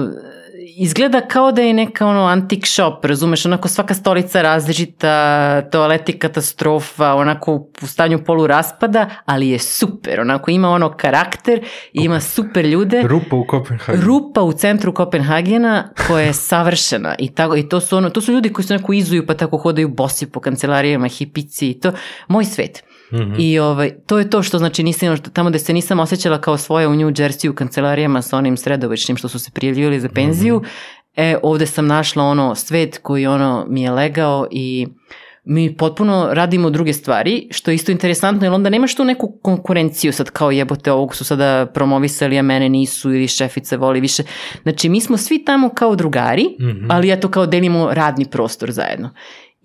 izgleda kao da je neka ono antik shop, razumeš, onako svaka stolica različita, toaleti katastrofa, onako u stanju polu raspada, ali je super, onako ima ono karakter, ima super ljude.
Rupa u Kopenhagenu.
Rupa u centru Kopenhagena koja je savršena i, tako, i to, su ono, to su ljudi koji se onako izuju pa tako hodaju bosi po kancelarijama, hipici i to. Moj svet. Mm -hmm. I ovaj, to je to što znači nisam, tamo gde se nisam osjećala kao svoja u New Jersey u kancelarijama sa onim sredovečnim što su se prijavljivali za penziju, mm -hmm. e, ovde sam našla ono svet koji ono mi je legao i mi potpuno radimo druge stvari, što je isto interesantno, jer onda nemaš tu neku konkurenciju sad kao jebote ovog su sada promovisali, a mene nisu ili šefice voli više. Znači mi smo svi tamo kao drugari, mm -hmm. ali eto kao delimo radni prostor zajedno.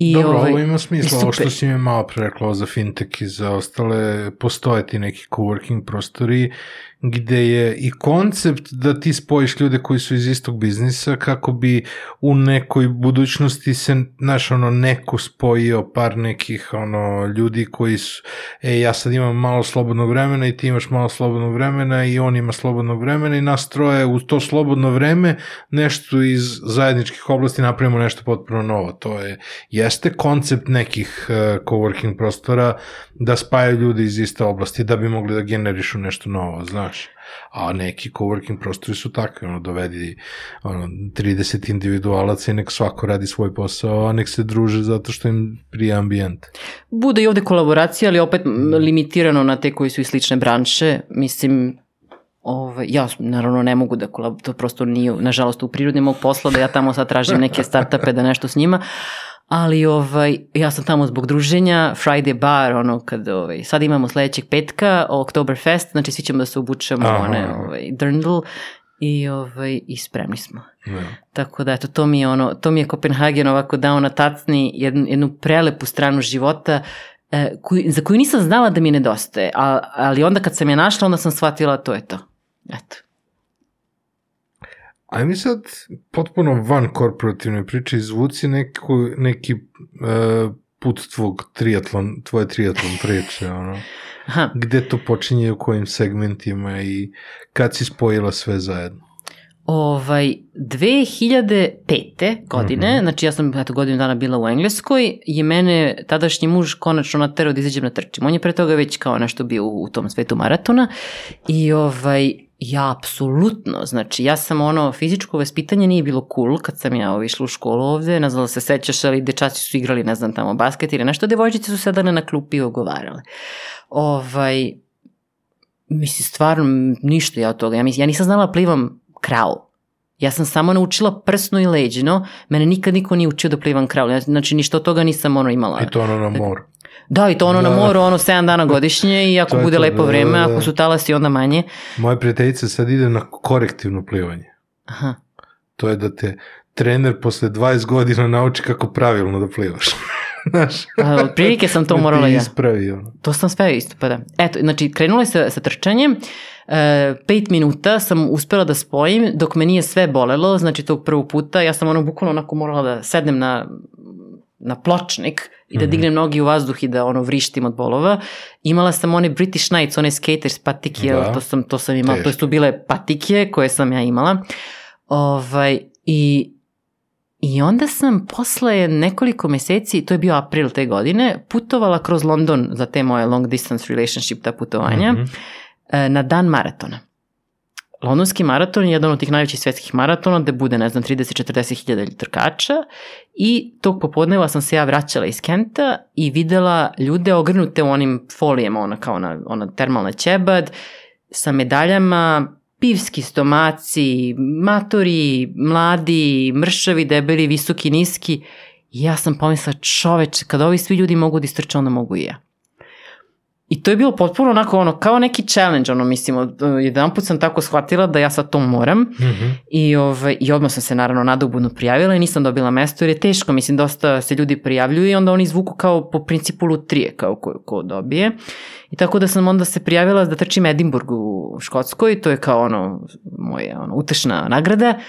I Dobro, ovaj, ovo ima smisla, ovo što si mi malo prerekla za fintech i za ostale, postoje ti neki coworking prostori gde je i koncept da ti spojiš ljude koji su iz istog biznisa kako bi u nekoj budućnosti se, znaš, ono, neko spojio par nekih, ono, ljudi koji su, e, ja sad imam malo slobodnog vremena i ti imaš malo slobodnog vremena i on ima slobodnog vremena i nas troje u to slobodno vreme nešto iz zajedničkih oblasti napravimo nešto potpuno novo. To je, jeste koncept nekih uh, coworking prostora da spajaju ljudi iz iste oblasti da bi mogli da generišu nešto novo, znaš znaš. A neki coworking prostori su takvi, ono, dovedi ono, 30 individualaca i nek svako radi svoj posao, a nek se druže zato što im prije ambijent.
Bude i ovde kolaboracija, ali opet limitirano na te koji su i slične branše. Mislim, Ove, ovaj, ja naravno ne mogu da kolab, to prosto nije, nažalost, u prirodi mog posla da ja tamo sad tražim neke startupe da nešto s njima, ali ovaj, ja sam tamo zbog druženja, Friday bar, ono kad ovaj, sad imamo sledećeg petka, Oktoberfest, znači svi ćemo da se obučemo Aha. one, ovaj, drndl i, ovaj, i spremni smo. Ja. Tako da, eto, to mi je ono, to mi je Kopenhagen ovako dao na tacni jednu, jednu prelepu stranu života, eh, koju, za koju nisam znala da mi nedostaje, a, ali onda kad sam je našla, onda sam shvatila to je to. Eto.
Aj mi sad potpuno van korporativne priče izvuci neku, neki uh, put tvog triatlon, tvoje triatlon priče, ono. Aha. Gde to počinje, u kojim segmentima i kad si spojila sve zajedno?
Ovaj, 2005. godine, mm -hmm. znači ja sam eto, godinu dana bila u Engleskoj, je mene tadašnji muž konačno naterao da izađem na trčim. On je pre toga već kao nešto bio u, u tom svetu maratona i ovaj, Ja, apsolutno. Znači, ja sam ono, fizičko vaspitanje nije bilo cool kad sam ja ovo išla u školu ovde, da se sećaš, ali dečaci su igrali, ne znam, tamo basket ili nešto, devojčice su sedane na klupi i ogovarale. Ovaj, mislim, stvarno, ništa ja od toga. Ja, mislim, ja nisam znala plivam kraul. Ja sam samo naučila prsno i leđino, mene nikad niko nije učio da plivam kraul. Znači, ništa od toga nisam ono imala.
I to ono na moru.
Da, i to ono da. na moru, ono 7 dana godišnje i ako bude to, lepo da, vreme, da, da. ako su talasi onda manje.
Moja prijateljica sad ide na korektivno plivanje.
Aha.
To je da te trener posle 20 godina nauči kako pravilno da plivaš.
Znaš? A, prilike sam to da morala ja.
Ispravi, ono.
To sam sve isto, pa da. Eto, znači, krenula sa, sa trčanjem, e, pet minuta sam uspela da spojim, dok me nije sve bolelo, znači tog prvog puta, ja sam ono bukvalno onako morala da sednem na, na pločnik, i da mhm. dignem nogi u vazduh i da ono vrištim od bolova. Imala sam one British Knights, one skaters patike, da. to sam, to sam imala, Teško. to su bile patike koje sam ja imala. Ovaj, i, I onda sam posle nekoliko meseci, to je bio april te godine, putovala kroz London za te moje long distance relationship, ta putovanja, mm -hmm. na dan maratona. Londonski maraton je jedan od tih najvećih svetskih maratona gde bude, ne znam, 30-40 hiljada trkača i tog popodneva sam se ja vraćala iz Kenta i videla ljude ogrnute onim folijama, ona kao ona, ona termalna ćebad, sa medaljama, pivski stomaci, matori, mladi, mršavi, debeli, visoki, niski. I ja sam pomislila, čoveč, kada ovi svi ljudi mogu da istrče, onda mogu i ja. I to je bilo potpuno onako ono, kao neki challenge, ono mislim, jedan put sam tako shvatila da ja sad to moram mm -hmm. i, ovaj, i odmah sam se naravno nadobudno prijavila i nisam dobila mesto jer je teško, mislim, dosta se ljudi prijavljuju i onda oni izvuku kao po principu lutrije kao ko, ko dobije. I tako da sam onda se prijavila da trčim Edinburgh u Škotskoj, to je kao ono, moja ono, utešna nagrada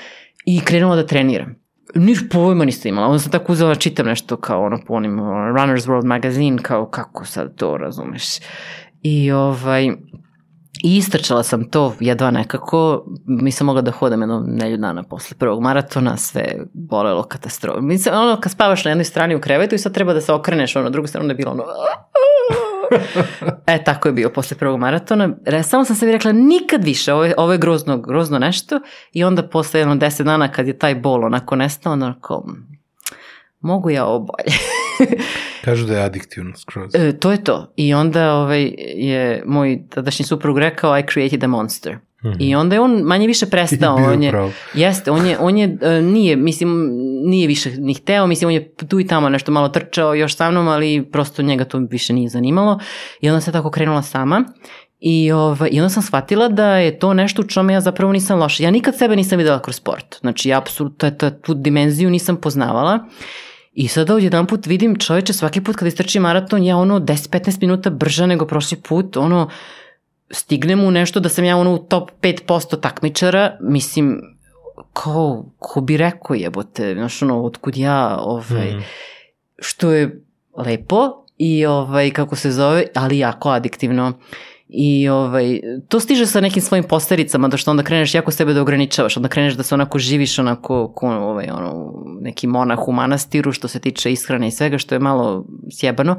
i krenula da treniram niš pojma nisam imala. Onda sam tako uzela čitam nešto kao ono po onim Runner's World magazine, kao kako sad to razumeš. I ovaj, I istrčala sam to jedva nekako, nisam mogla da hodam jedno nelju dana posle prvog maratona, sve bolelo katastrofa. Mislim, ono, kad spavaš na jednoj strani u krevetu i sad treba da se okreneš, ono, drugu stranu da je bilo ono... e, tako je bio posle prvog maratona. Samo sam sebi rekla, nikad više, ovo je, ovo je grozno, grozno nešto. I onda posle jedno deset dana kad je taj bol onako nestao, onako, mogu ja ovo bolje.
Kažu da je adiktivno skroz.
E, to je to. I onda ovaj, je moj tadašnji suprug rekao I created a monster. Mm -hmm. I onda je on manje više prestao. On je,
pravo.
jeste, on je, on je, uh, nije, mislim, nije više ni hteo, mislim, on je tu i tamo nešto malo trčao još sa mnom, ali prosto njega to više nije zanimalo. I onda se tako krenula sama. I, ovaj, I onda sam shvatila da je to nešto u čome ja zapravo nisam loša. Ja nikad sebe nisam videla kroz sport. Znači, ja apsolutno tu dimenziju nisam poznavala. I sada odjedan put vidim čoveče svaki put kada istrči maraton ja ono 10-15 minuta brža nego prošli put, ono stignem u nešto da sam ja ono u top 5% takmičara, mislim ko, ko bi rekao jebote, znaš ono, otkud ja, ovaj, mm. što je lepo i ovaj, kako se zove, ali jako adiktivno. I ovaj, to stiže sa nekim svojim postericama, da što onda kreneš jako sebe da ograničavaš, onda kreneš da se onako živiš onako ko ovaj, ono, neki monah u manastiru što se tiče ishrane i svega, što je malo sjebano.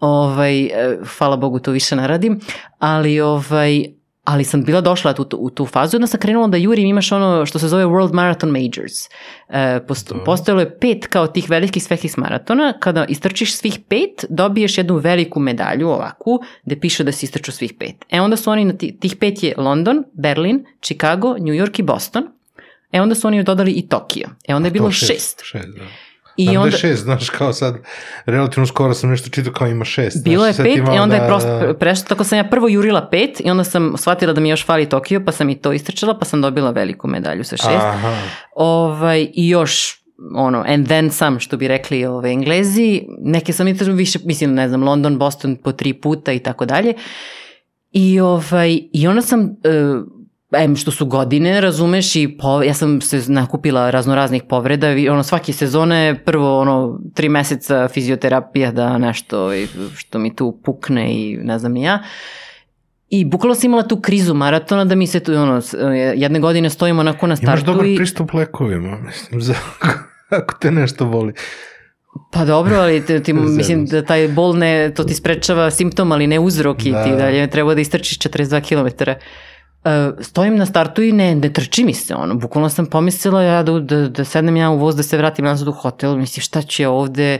Ovaj, hvala Bogu to više ne radim, ali ovaj, ali sam bila došla tu, u tu fazu, onda sam krenula da jurim, imaš ono što se zove World Marathon Majors. E, posto, postojalo je pet kao tih velikih svetlih maratona, kada istrčiš svih pet, dobiješ jednu veliku medalju ovakvu, gde piše da si istrčao svih pet. E onda su oni, na tih pet je London, Berlin, Chicago, New York i Boston. E onda su oni dodali i Tokio. E onda je bilo šest.
šest. šest da. I Znam onda, da je šest, znaš, kao sad, relativno skoro sam nešto čitao kao ima šest.
Bilo
znaš,
je pet i onda
da...
je prosto prešlo, tako sam ja prvo jurila pet i onda sam shvatila da mi još fali Tokio, pa sam i to istrčala, pa sam dobila veliku medalju sa šest. Aha. Ovaj, I još ono, and then some, što bi rekli ove englezi, neke sam istražila više, mislim, ne znam, London, Boston po tri puta i tako dalje. I, ovaj, i onda sam uh, em što su godine, razumeš, i po, ja sam se nakupila raznoraznih povreda, ono svake sezone, prvo ono tri meseca fizioterapija da nešto što mi tu pukne i ne znam ni ja. I bukvalno sam imala tu krizu maratona da mi se tu, ono, jedne godine stojimo onako na startu.
Imaš dobar
i...
pristup lekovima, mislim, za, ako te nešto boli.
Pa dobro, ali ti, ti mislim da taj bol ne, to ti sprečava simptom, ali ne uzrok i da. ti dalje treba da istrčiš 42 km. Uh, stojim na startu i ne, ne trči mi se, ono, bukvalno sam pomislila ja da, da, da sednem ja u voz, da se vratim nazad u hotel, mislim šta će ovde,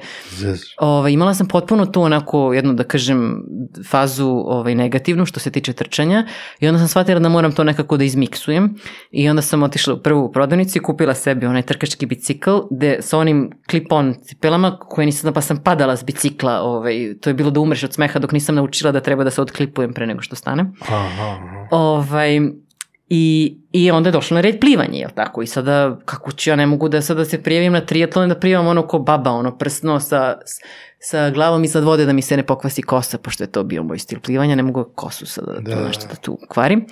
ovaj, imala sam potpuno tu onako, jednu da kažem, fazu ovaj, negativnu što se tiče trčanja i onda sam shvatila da moram to nekako da izmiksujem i onda sam otišla u prvu prodavnicu i kupila sebi onaj trkački bicikl gde, sa onim clip-on cipelama koje nisam, pa sam padala s bicikla, ovaj, to je bilo da umreš od smeha dok nisam naučila da treba da se odklipujem pre nego što stanem. Aha, aha. Ovaj, I, I onda je došlo na red plivanje, jel tako? I sada, kako ću ja ne mogu da sada se prijavim na triatlon da plivam ono ko baba, ono prsno sa, sa glavom iznad vode da mi se ne pokvasi kosa, pošto je to bio moj stil plivanja, ne mogu kosu sada da, da. nešto da tu kvarim.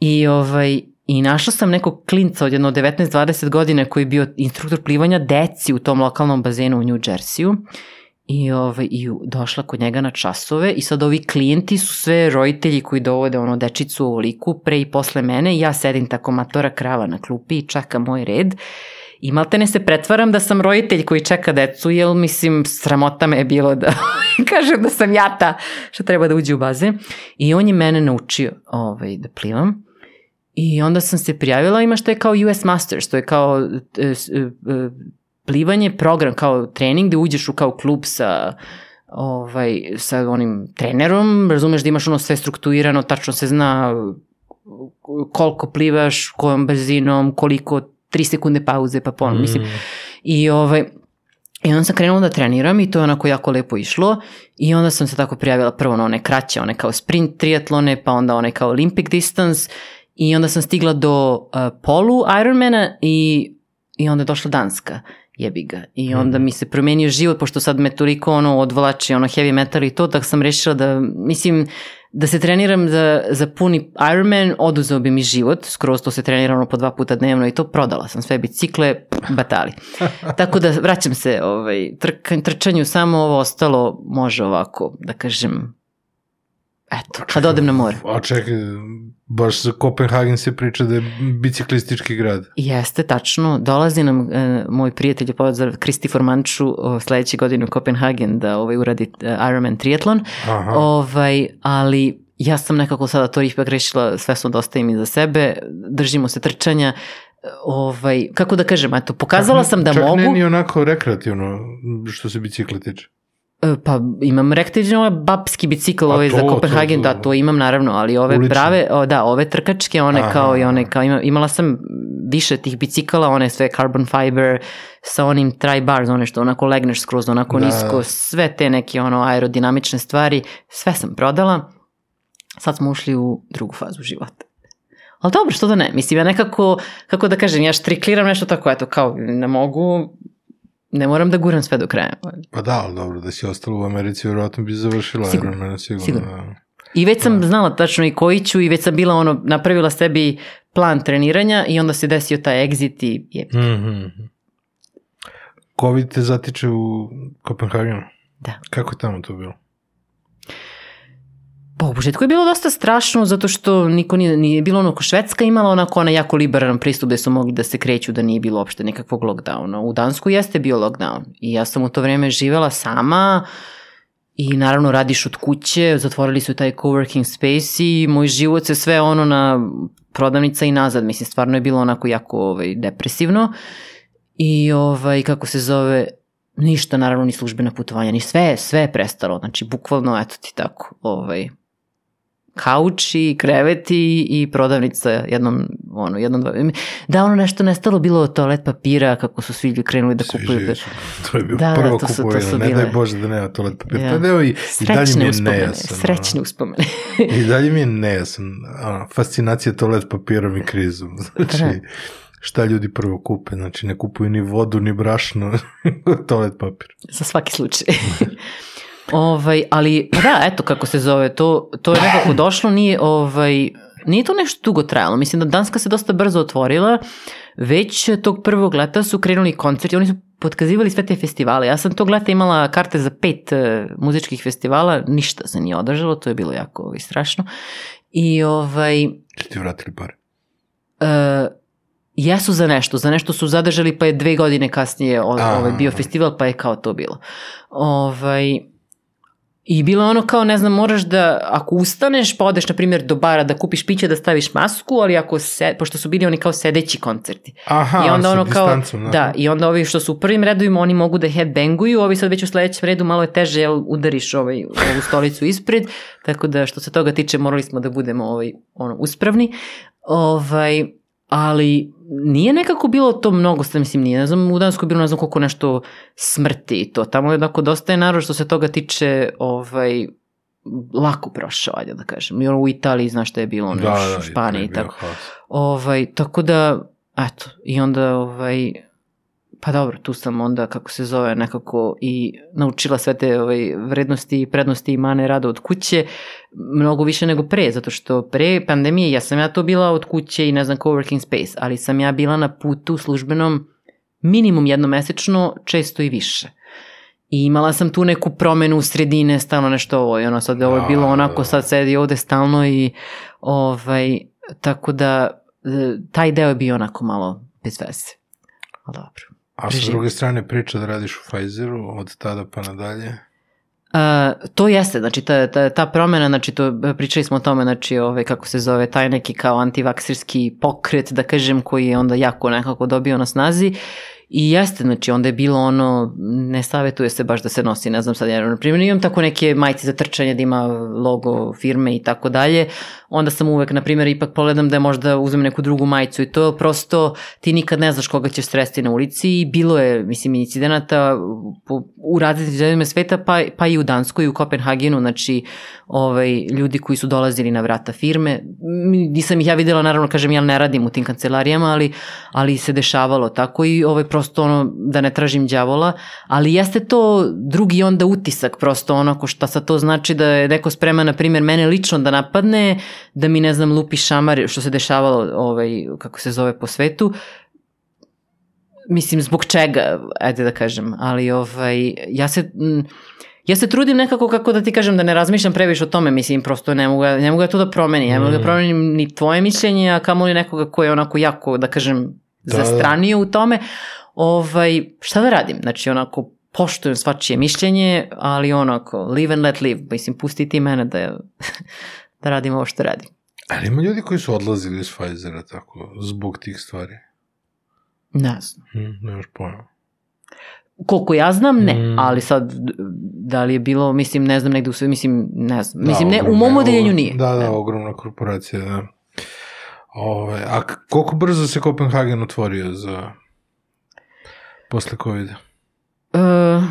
I ovaj, I našla sam nekog klinca od jedno 19-20 godine koji je bio instruktor plivanja deci u tom lokalnom bazenu u New Jerseyu I, ovaj, I došla kod njega na časove i sad ovi klijenti su sve roditelji koji dovode ono dečicu u liku pre i posle mene i ja sedim tako matora krava na klupi i čeka moj red. I maltene se pretvaram da sam roditelj koji čeka decu jer mislim sramota me je bilo da kažem da sam ja ta što treba da uđe u bazen. I on je mene naučio ovaj, da plivam. I onda sam se prijavila ima što je kao US Masters to je kao e, e, plivanje program kao trening gde uđeš u kao klub sa ovaj, sa onim trenerom, razumeš da imaš ono sve strukturirano, tačno se zna koliko plivaš, kojom brzinom, koliko, tri sekunde pauze, pa ponovno, mm. mislim. I ovaj, I onda sam krenula da treniram i to je onako jako lepo išlo i onda sam se tako prijavila prvo na one kraće, one kao sprint triatlone, pa onda one kao Olympic distance i onda sam stigla do uh, polu Ironmana i, i onda je došla Danska jebi ga. I onda mi se promenio život, pošto sad me toliko ono odvlači, ono heavy metal i to, tako sam rešila da, mislim, da se treniram za, za puni Ironman, oduzeo bi mi život, skroz to se trenira ono po dva puta dnevno i to prodala sam sve bicikle, batali. Tako da vraćam se ovaj, trk, trčanju, samo ovo ostalo može ovako, da kažem, Eto, kad odem na more.
A čekaj, baš za Kopenhagen se priča da je biciklistički grad.
Jeste, tačno. Dolazi nam e, moj prijatelj je pozdrav Kristifor Manču o, sledeće godine u Kopenhagen da ovaj, uradi e, Ironman triatlon.
Aha.
Ovaj, ali ja sam nekako sada to ipak rešila, sve sam dosta im iza sebe, držimo se trčanja, ovaj, kako da kažem, eto, pokazala sam da
Čak
mogu.
ne ni onako rekreativno što se bicikla tiče.
E, Pa imam rektično ovaj babski bicikl ovaj za Kopenhagen,
to, to.
da, to imam naravno, ali ove
Ulični.
prave, o, da, ove trkačke, one
Aha.
kao i one kao, ima, imala sam više tih bicikala, one sve carbon fiber, sa onim tri bars, one što onako legneš skroz onako
Da.
nisko, sve te neke ono aerodinamične stvari, sve sam prodala, sad smo ušli u drugu fazu života. Ali dobro, što da ne, mislim ja nekako, kako da kažem, ja štrikliram nešto tako, eto, kao ne mogu, ne moram da guram sve do kraja.
Pa da, ali dobro, da si ostalo u Americi, vjerojatno bi završila
Sigurno,
Ironmana, sigurno.
sigurno.
Da.
I već sam znala tačno i koji ću i već sam bila ono, napravila sebi plan treniranja i onda se desio taj exit i je,
Mhm. Covid te zatiče u Kopenhagenu?
da.
Kako je tamo to bilo?
Pa u početku je bilo dosta strašno zato što niko nije, nije bilo ono ko Švedska imala onako ona jako liberalan pristup gde su mogli da se kreću da nije bilo uopšte nekakvog lockdowna. U Dansku jeste bio lockdown i ja sam u to vreme živela sama i naravno radiš od kuće, zatvorili su taj coworking space i moj život se sve ono na prodavnica i nazad, mislim stvarno je bilo onako jako ovaj, depresivno i ovaj, kako se zove, ništa naravno ni službena putovanja, ni sve, sve je prestalo, znači bukvalno eto ti tako, ovaj, kauči, kreveti i prodavnica jednom, ono, jednom, dva, da ono nešto nestalo bilo od toalet papira kako su svi krenuli da kupuju.
živi su. To je bio
Da, da,
prvo
su- to
kupovina.
su
Ne
bile-
daj Bože da nema toalet papira.
Ja.
Da, evo i, i dalje mi je
uspomene,
nejasan.
srećne uspomene.
I dalje mi je nejasan. Ono, fascinacija toalet papirom i krizom. Znači,
Da.
šta ljudi prvo kupe? Znači, ne kupuju ni vodu, ni brašno, toalet papir.
za svaki slučaj. ovaj, ali, pa da, eto kako se zove, to, to je nekako došlo, nije, ovaj, nije to nešto dugo trajalo. Mislim da Danska se dosta brzo otvorila, već tog prvog leta su krenuli koncerti, oni su potkazivali sve te festivale. Ja sam tog leta imala karte za pet uh, muzičkih festivala, ništa se nije održalo, to je bilo jako ovaj, strašno. I ovaj,
Će ti vratili pare.
Uh, jesu za nešto, za nešto su zadržali pa je dve godine kasnije ovaj, bio festival pa je kao to bilo. Ovaj, I bilo ono kao, ne znam, moraš da, ako ustaneš, pa odeš, na primjer, do bara da kupiš piće, da staviš masku, ali ako se, pošto su bili oni kao sedeći koncerti.
Aha,
I onda ono kao,
distancom,
da, i onda ovi što su u prvim redovima, oni mogu da headbanguju, ovi sad već u sledećem redu malo je teže, jel, udariš ovaj, ovu stolicu ispred, tako da što se toga tiče morali smo da budemo ovaj, ono, uspravni. Ovaj, ali nije nekako bilo to mnogo, sad mislim, nije, ne znam, u Danskoj bilo ne znam koliko nešto smrti i to, tamo je onako dosta je narod što se toga tiče, ovaj, lako prošao, ajde da kažem. I ono u Italiji, znaš šta je bilo, ono,
Da, da,
Španiji i tako. Ovaj, tako da, eto, i onda, ovaj, pa dobro, tu sam onda, kako se zove, nekako i naučila sve te ovaj, vrednosti i prednosti i mane rada od kuće, mnogo više nego pre, zato što pre pandemije, ja sam ja to bila od kuće i ne znam, coworking space, ali sam ja bila na putu službenom minimum jednomesečno, često i više. I imala sam tu neku promenu u sredine, stalno nešto ovo, i ono sad ovo je
Da,
bilo onako,
da.
sad sedi ovde stalno i ovaj, tako da e, taj deo je bio onako malo bez veze. Ali dobro.
A sa druge strane priča da radiš u Pfizeru od tada pa nadalje.
Uh, to jeste, znači ta, ta, ta promena, znači to, pričali smo o tome, znači ove, kako se zove, taj neki kao antivaksirski pokret, da kažem, koji je onda jako nekako dobio na snazi i jeste, znači onda je bilo ono, ne savjetuje se baš da se nosi, ne znam sad, ja na primjer imam tako neke majice za trčanje da ima logo firme i tako dalje, onda sam uvek, na primjer, ipak pogledam da je možda uzmem neku drugu majicu i to prosto ti nikad ne znaš koga ćeš sresti na ulici i bilo je, mislim, incidenata u različitim zemljama sveta, pa, pa i u Danskoj i u Kopenhagenu, znači ovaj, ljudi koji su dolazili na vrata firme, nisam ih ja videla, naravno, kažem, ja ne radim u tim kancelarijama, ali, ali se dešavalo tako i ovaj, prosto ono, da ne tražim đavola, ali jeste to drugi onda utisak, prosto onako šta sad to znači da je neko spreman, na primjer, mene lično da napadne, da mi, ne znam, lupi šamar, što se dešavalo, ovaj, kako se zove po svetu, mislim, zbog čega, ajde da kažem, ali ovaj, ja se, m, ja se trudim nekako kako da ti kažem da ne razmišljam previše o tome, mislim prosto ne mogu, ne mogu ja to da promenim, ne mogu da
Mm.
promenim ni tvoje mišljenje, a kamoli nekoga ko je onako jako, da kažem,
Da,
zastranio u tome. Ovaj, šta da radim? Znači onako poštujem svačije mišljenje, ali onako live and let live, mislim pusti ti mene da, da radim ovo što radim.
Ali ima ljudi koji su odlazili iz Pfizera tako, zbog tih stvari.
Ne znam.
Hm, nemaš pojma.
Koliko ja znam, ne,
Mm.
ali sad, da li je bilo, mislim, ne znam, negde u sve, mislim, ne znam. Mislim,
Da,
ne, u
ogromna-
mom odeljenju nije.
Da, da,
Ne.
ogromna korporacija, da. Ove, a koliko brzo se Kopenhagen otvorio za posle covid
E,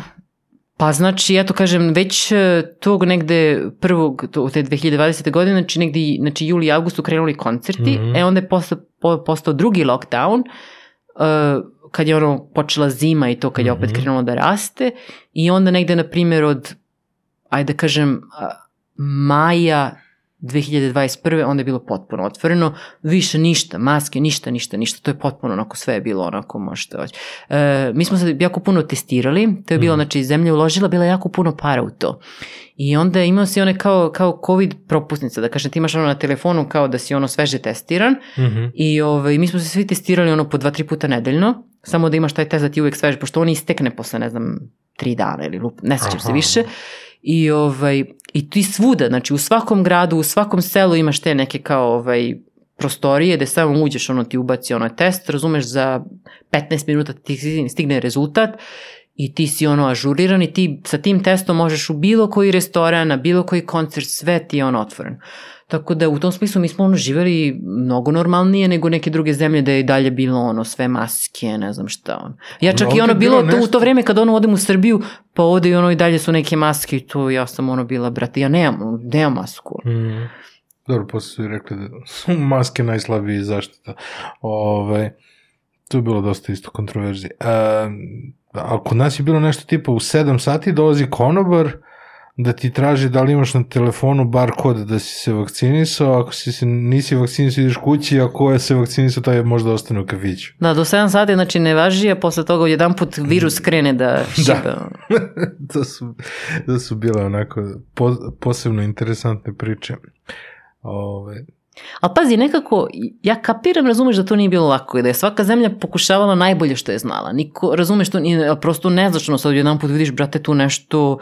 pa znači, eto kažem, već e, tog negde prvog, to, te 2020. godine, znači negde, znači juli i avgust su krenuli koncerti,
Mhm.
e onda je postao, po, postao drugi lockdown, e, kad je ono počela zima i to kad je opet
Mhm.
krenulo da raste i onda negde, na primjer, od, ajde da kažem, a, maja 2021. onda je bilo potpuno otvoreno, više ništa, maske, ništa, ništa, ništa, to je potpuno onako sve je bilo onako možete hoći. E, mi smo se jako puno testirali, to je bilo,
Mhm.
znači zemlja uložila, bila jako puno para u to. I onda imao si one kao, kao COVID propusnica, da kažem ti imaš ono na telefonu kao da si ono sveže testiran
Mhm.
i ovaj, mi smo se svi testirali ono po dva, tri puta nedeljno, samo da imaš taj test da ti uvek svež, pošto on istekne posle, ne znam, tri dana ili lup, ne sećam se više. I, ovaj, I ti svuda, znači u svakom gradu, u svakom selu imaš te neke kao ovaj, prostorije gde samo uđeš, ono ti ubaci onaj test, razumeš, za 15 minuta ti stigne rezultat i ti si ono ažuriran i ti sa tim testom možeš u bilo koji restoran, na bilo koji koncert, sve ti je ono otvoren. Tako da u tom smislu mi smo ono živjeli mnogo normalnije nego neke druge zemlje da je i dalje bilo ono sve maske, ne znam šta ono. Ja čak
Ovdje
i ono bilo
bilo
to, u to vreme kad ono odem u Srbiju, pa ovde i ono i dalje su neke maske i to ja sam ono bila, brate, ja nemam, nemam masku.
Mm. Dobro, posle su i rekli da su maske najslabiji zaštita. Ove, tu je bilo dosta isto kontroverzije. E, a kod nas je bilo nešto tipa u 7 sati dolazi konobar da ti traži da li imaš na telefonu bar kod da si se vakcinisao, ako si se nisi vakcinisao ideš kući, ako je se vakcinisao taj možda ostane u kafiću.
Da, do 7 sati znači ne važi, a posle toga jedan put virus krene da šiba.
to, su, to su bile onako po, posebno interesantne priče. Ove,
Ali pazi, nekako, ja kapiram, razumeš da to nije bilo lako i da je svaka zemlja pokušavala najbolje što je znala. Niko, razumeš to, nije, prosto nezačno sad jedan put vidiš, brate, tu nešto,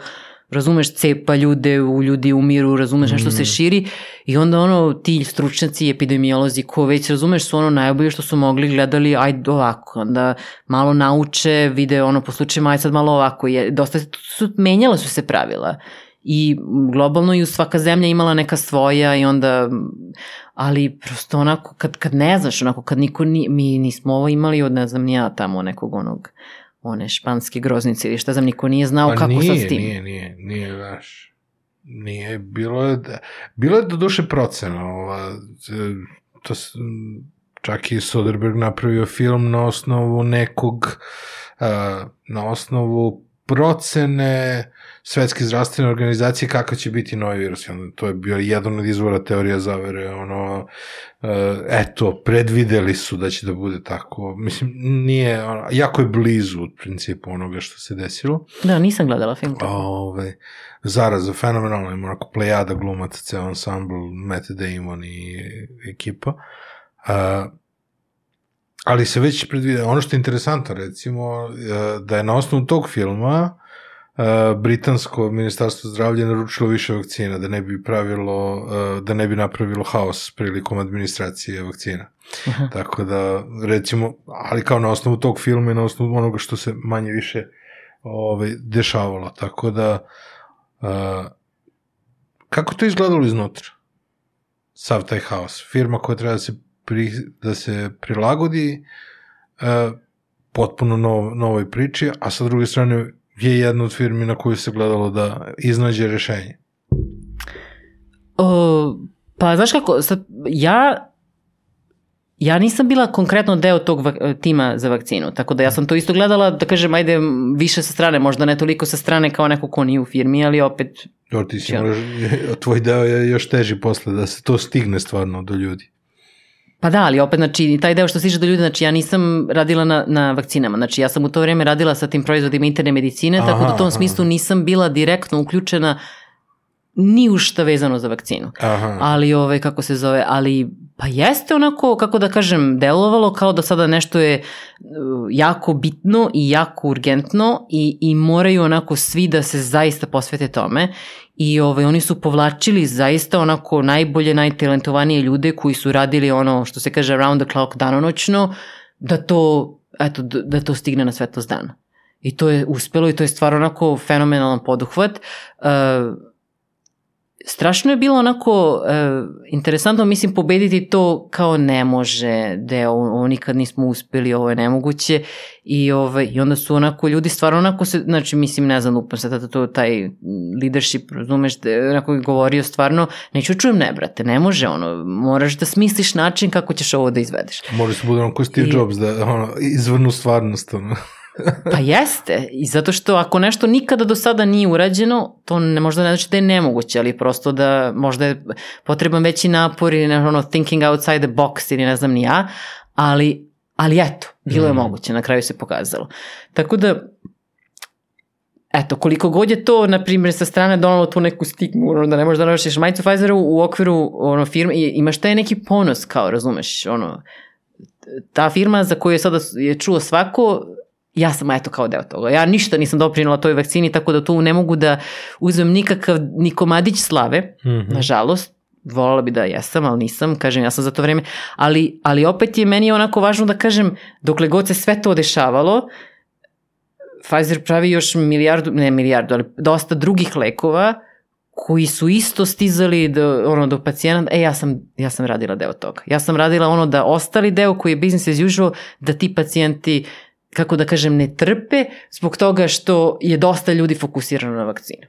razumeš, cepa ljude, u ljudi umiru, razumeš, nešto se širi i onda ono, ti stručnjaci, epidemiolozi, ko već, razumeš, su ono najbolje što su mogli, gledali, ajde ovako, onda malo nauče, vide ono po slučajima, aj sad malo ovako, je, dosta su, menjala su se pravila. I globalno i svaka zemlja imala neka svoja i onda ali prosto onako kad, kad ne znaš onako kad niko ni, mi nismo ovo imali od ne znam ni ja tamo nekog onog one španske groznice ili šta znam niko nije znao
Pa
kako
nije,
sad s tim
Nije, nije, nije, znaš. Nije, bilo je, da, bilo je do duše procena, ova, e, to čak i Soderbergh napravio film na osnovu nekog, a, na osnovu procene Svetske zdravstvene organizacije kako će biti novi virus. Onda to je bio jedan od izvora teorija zavere, ono, e, eto, predvideli su da će da bude tako. Mislim, nije, ono, jako je blizu u principu onoga što se desilo.
da nisam gledala film
Ove, zaraza, fenomenalno, ima onako plejada glumaca, ceo ansambl, Matt Damon i ekipa. A, ali se već predvide, ono što je interesantno recimo, e, da je na osnovu tog filma e, britansko ministarstvo zdravlja naručilo više vakcina, da ne bi pravilo, e, da ne bi napravilo haos prilikom administracije vakcina.
Aha.
Tako da, recimo, ali kao na osnovu tog filma i na osnovu onoga što se manje više ovaj, dešavalo. Tako da, uh, kako to izgledalo iznutra? Sav taj haos. Firma koja treba da se, pri, da se prilagodi uh, potpuno nov, novoj priči, a sa druge strane je jedna od firmi na koju se gledalo da iznađe rešenje.
O, pa znaš kako, sad, ja ja nisam bila konkretno deo tog tima za vakcinu, tako da ja sam to isto gledala, da kažem, ajde, više sa strane, možda ne toliko sa strane kao neko ko nije u firmi, ali opet,
Dobro, ti si moraš, tvoj deo je još teži posle da se to stigne stvarno do ljudi.
Pa da, ali opet, znači, taj deo što stiže do ljudi, znači ja nisam radila na, na vakcinama, znači ja sam u to vreme radila sa tim proizvodima interne medicine, aha, tako da u tom aha. smislu nisam bila direktno uključena ni u šta vezano za vakcinu. Aha. Ali, ove, kako se zove, ali pa jeste onako, kako da kažem, delovalo kao da sada nešto je uh, jako bitno i jako urgentno i, i moraju onako svi da se zaista posvete tome i ovaj, oni su povlačili zaista onako najbolje, najtalentovanije ljude koji su radili ono što se kaže around the clock danonoćno, da to, eto, da to stigne na svetlost dana. I to je uspelo i to je stvarno onako fenomenalan poduhvat. Uh, strašno je bilo onako e, interesantno, mislim, pobediti to kao ne može, da ovo nikad nismo uspeli, ovo je nemoguće i, ovaj, i onda su onako ljudi stvarno onako se, znači mislim, ne znam, lupam se tada to, taj leadership, razumeš, da onako je govorio stvarno, neću čujem ne, brate, ne može ono, moraš da smisliš način kako ćeš ovo da izvedeš.
Moraš se bude ono ko Steve I, Jobs, da ono, izvrnu stvarnost, ono.
Pa jeste, i zato što ako nešto nikada do sada nije urađeno, to ne možda ne znači da je nemoguće, ali prosto da možda je potreban veći napor ili ono thinking outside the box ili ne znam ni ja, ali, ali eto, bilo je mm. moguće, na kraju se pokazalo. Tako da, eto, koliko god je to, na primjer, sa strane donalo tu neku stigmu, ono, da ne možeš da nosiš majicu Pfizeru u okviru ono, firme, imaš taj neki ponos, kao, razumeš, ono, ta firma za koju je sada je čuo svako, ja sam eto kao deo toga. Ja ništa nisam doprinula toj vakcini, tako da tu ne mogu da uzmem nikakav ni komadić slave, mm -hmm. nažalost. Volala bi da jesam, ali nisam, kažem, ja sam za to vreme. Ali, ali opet je meni onako važno da kažem, dokle god se sve to dešavalo, Pfizer pravi još milijardu, ne milijardu, ali dosta drugih lekova koji su isto stizali do, ono, do pacijenta, e, ja sam, ja sam radila deo toga. Ja sam radila ono da ostali deo koji je business as usual, da ti pacijenti kako da kažem, ne trpe zbog toga što je dosta ljudi fokusirano na vakcinu.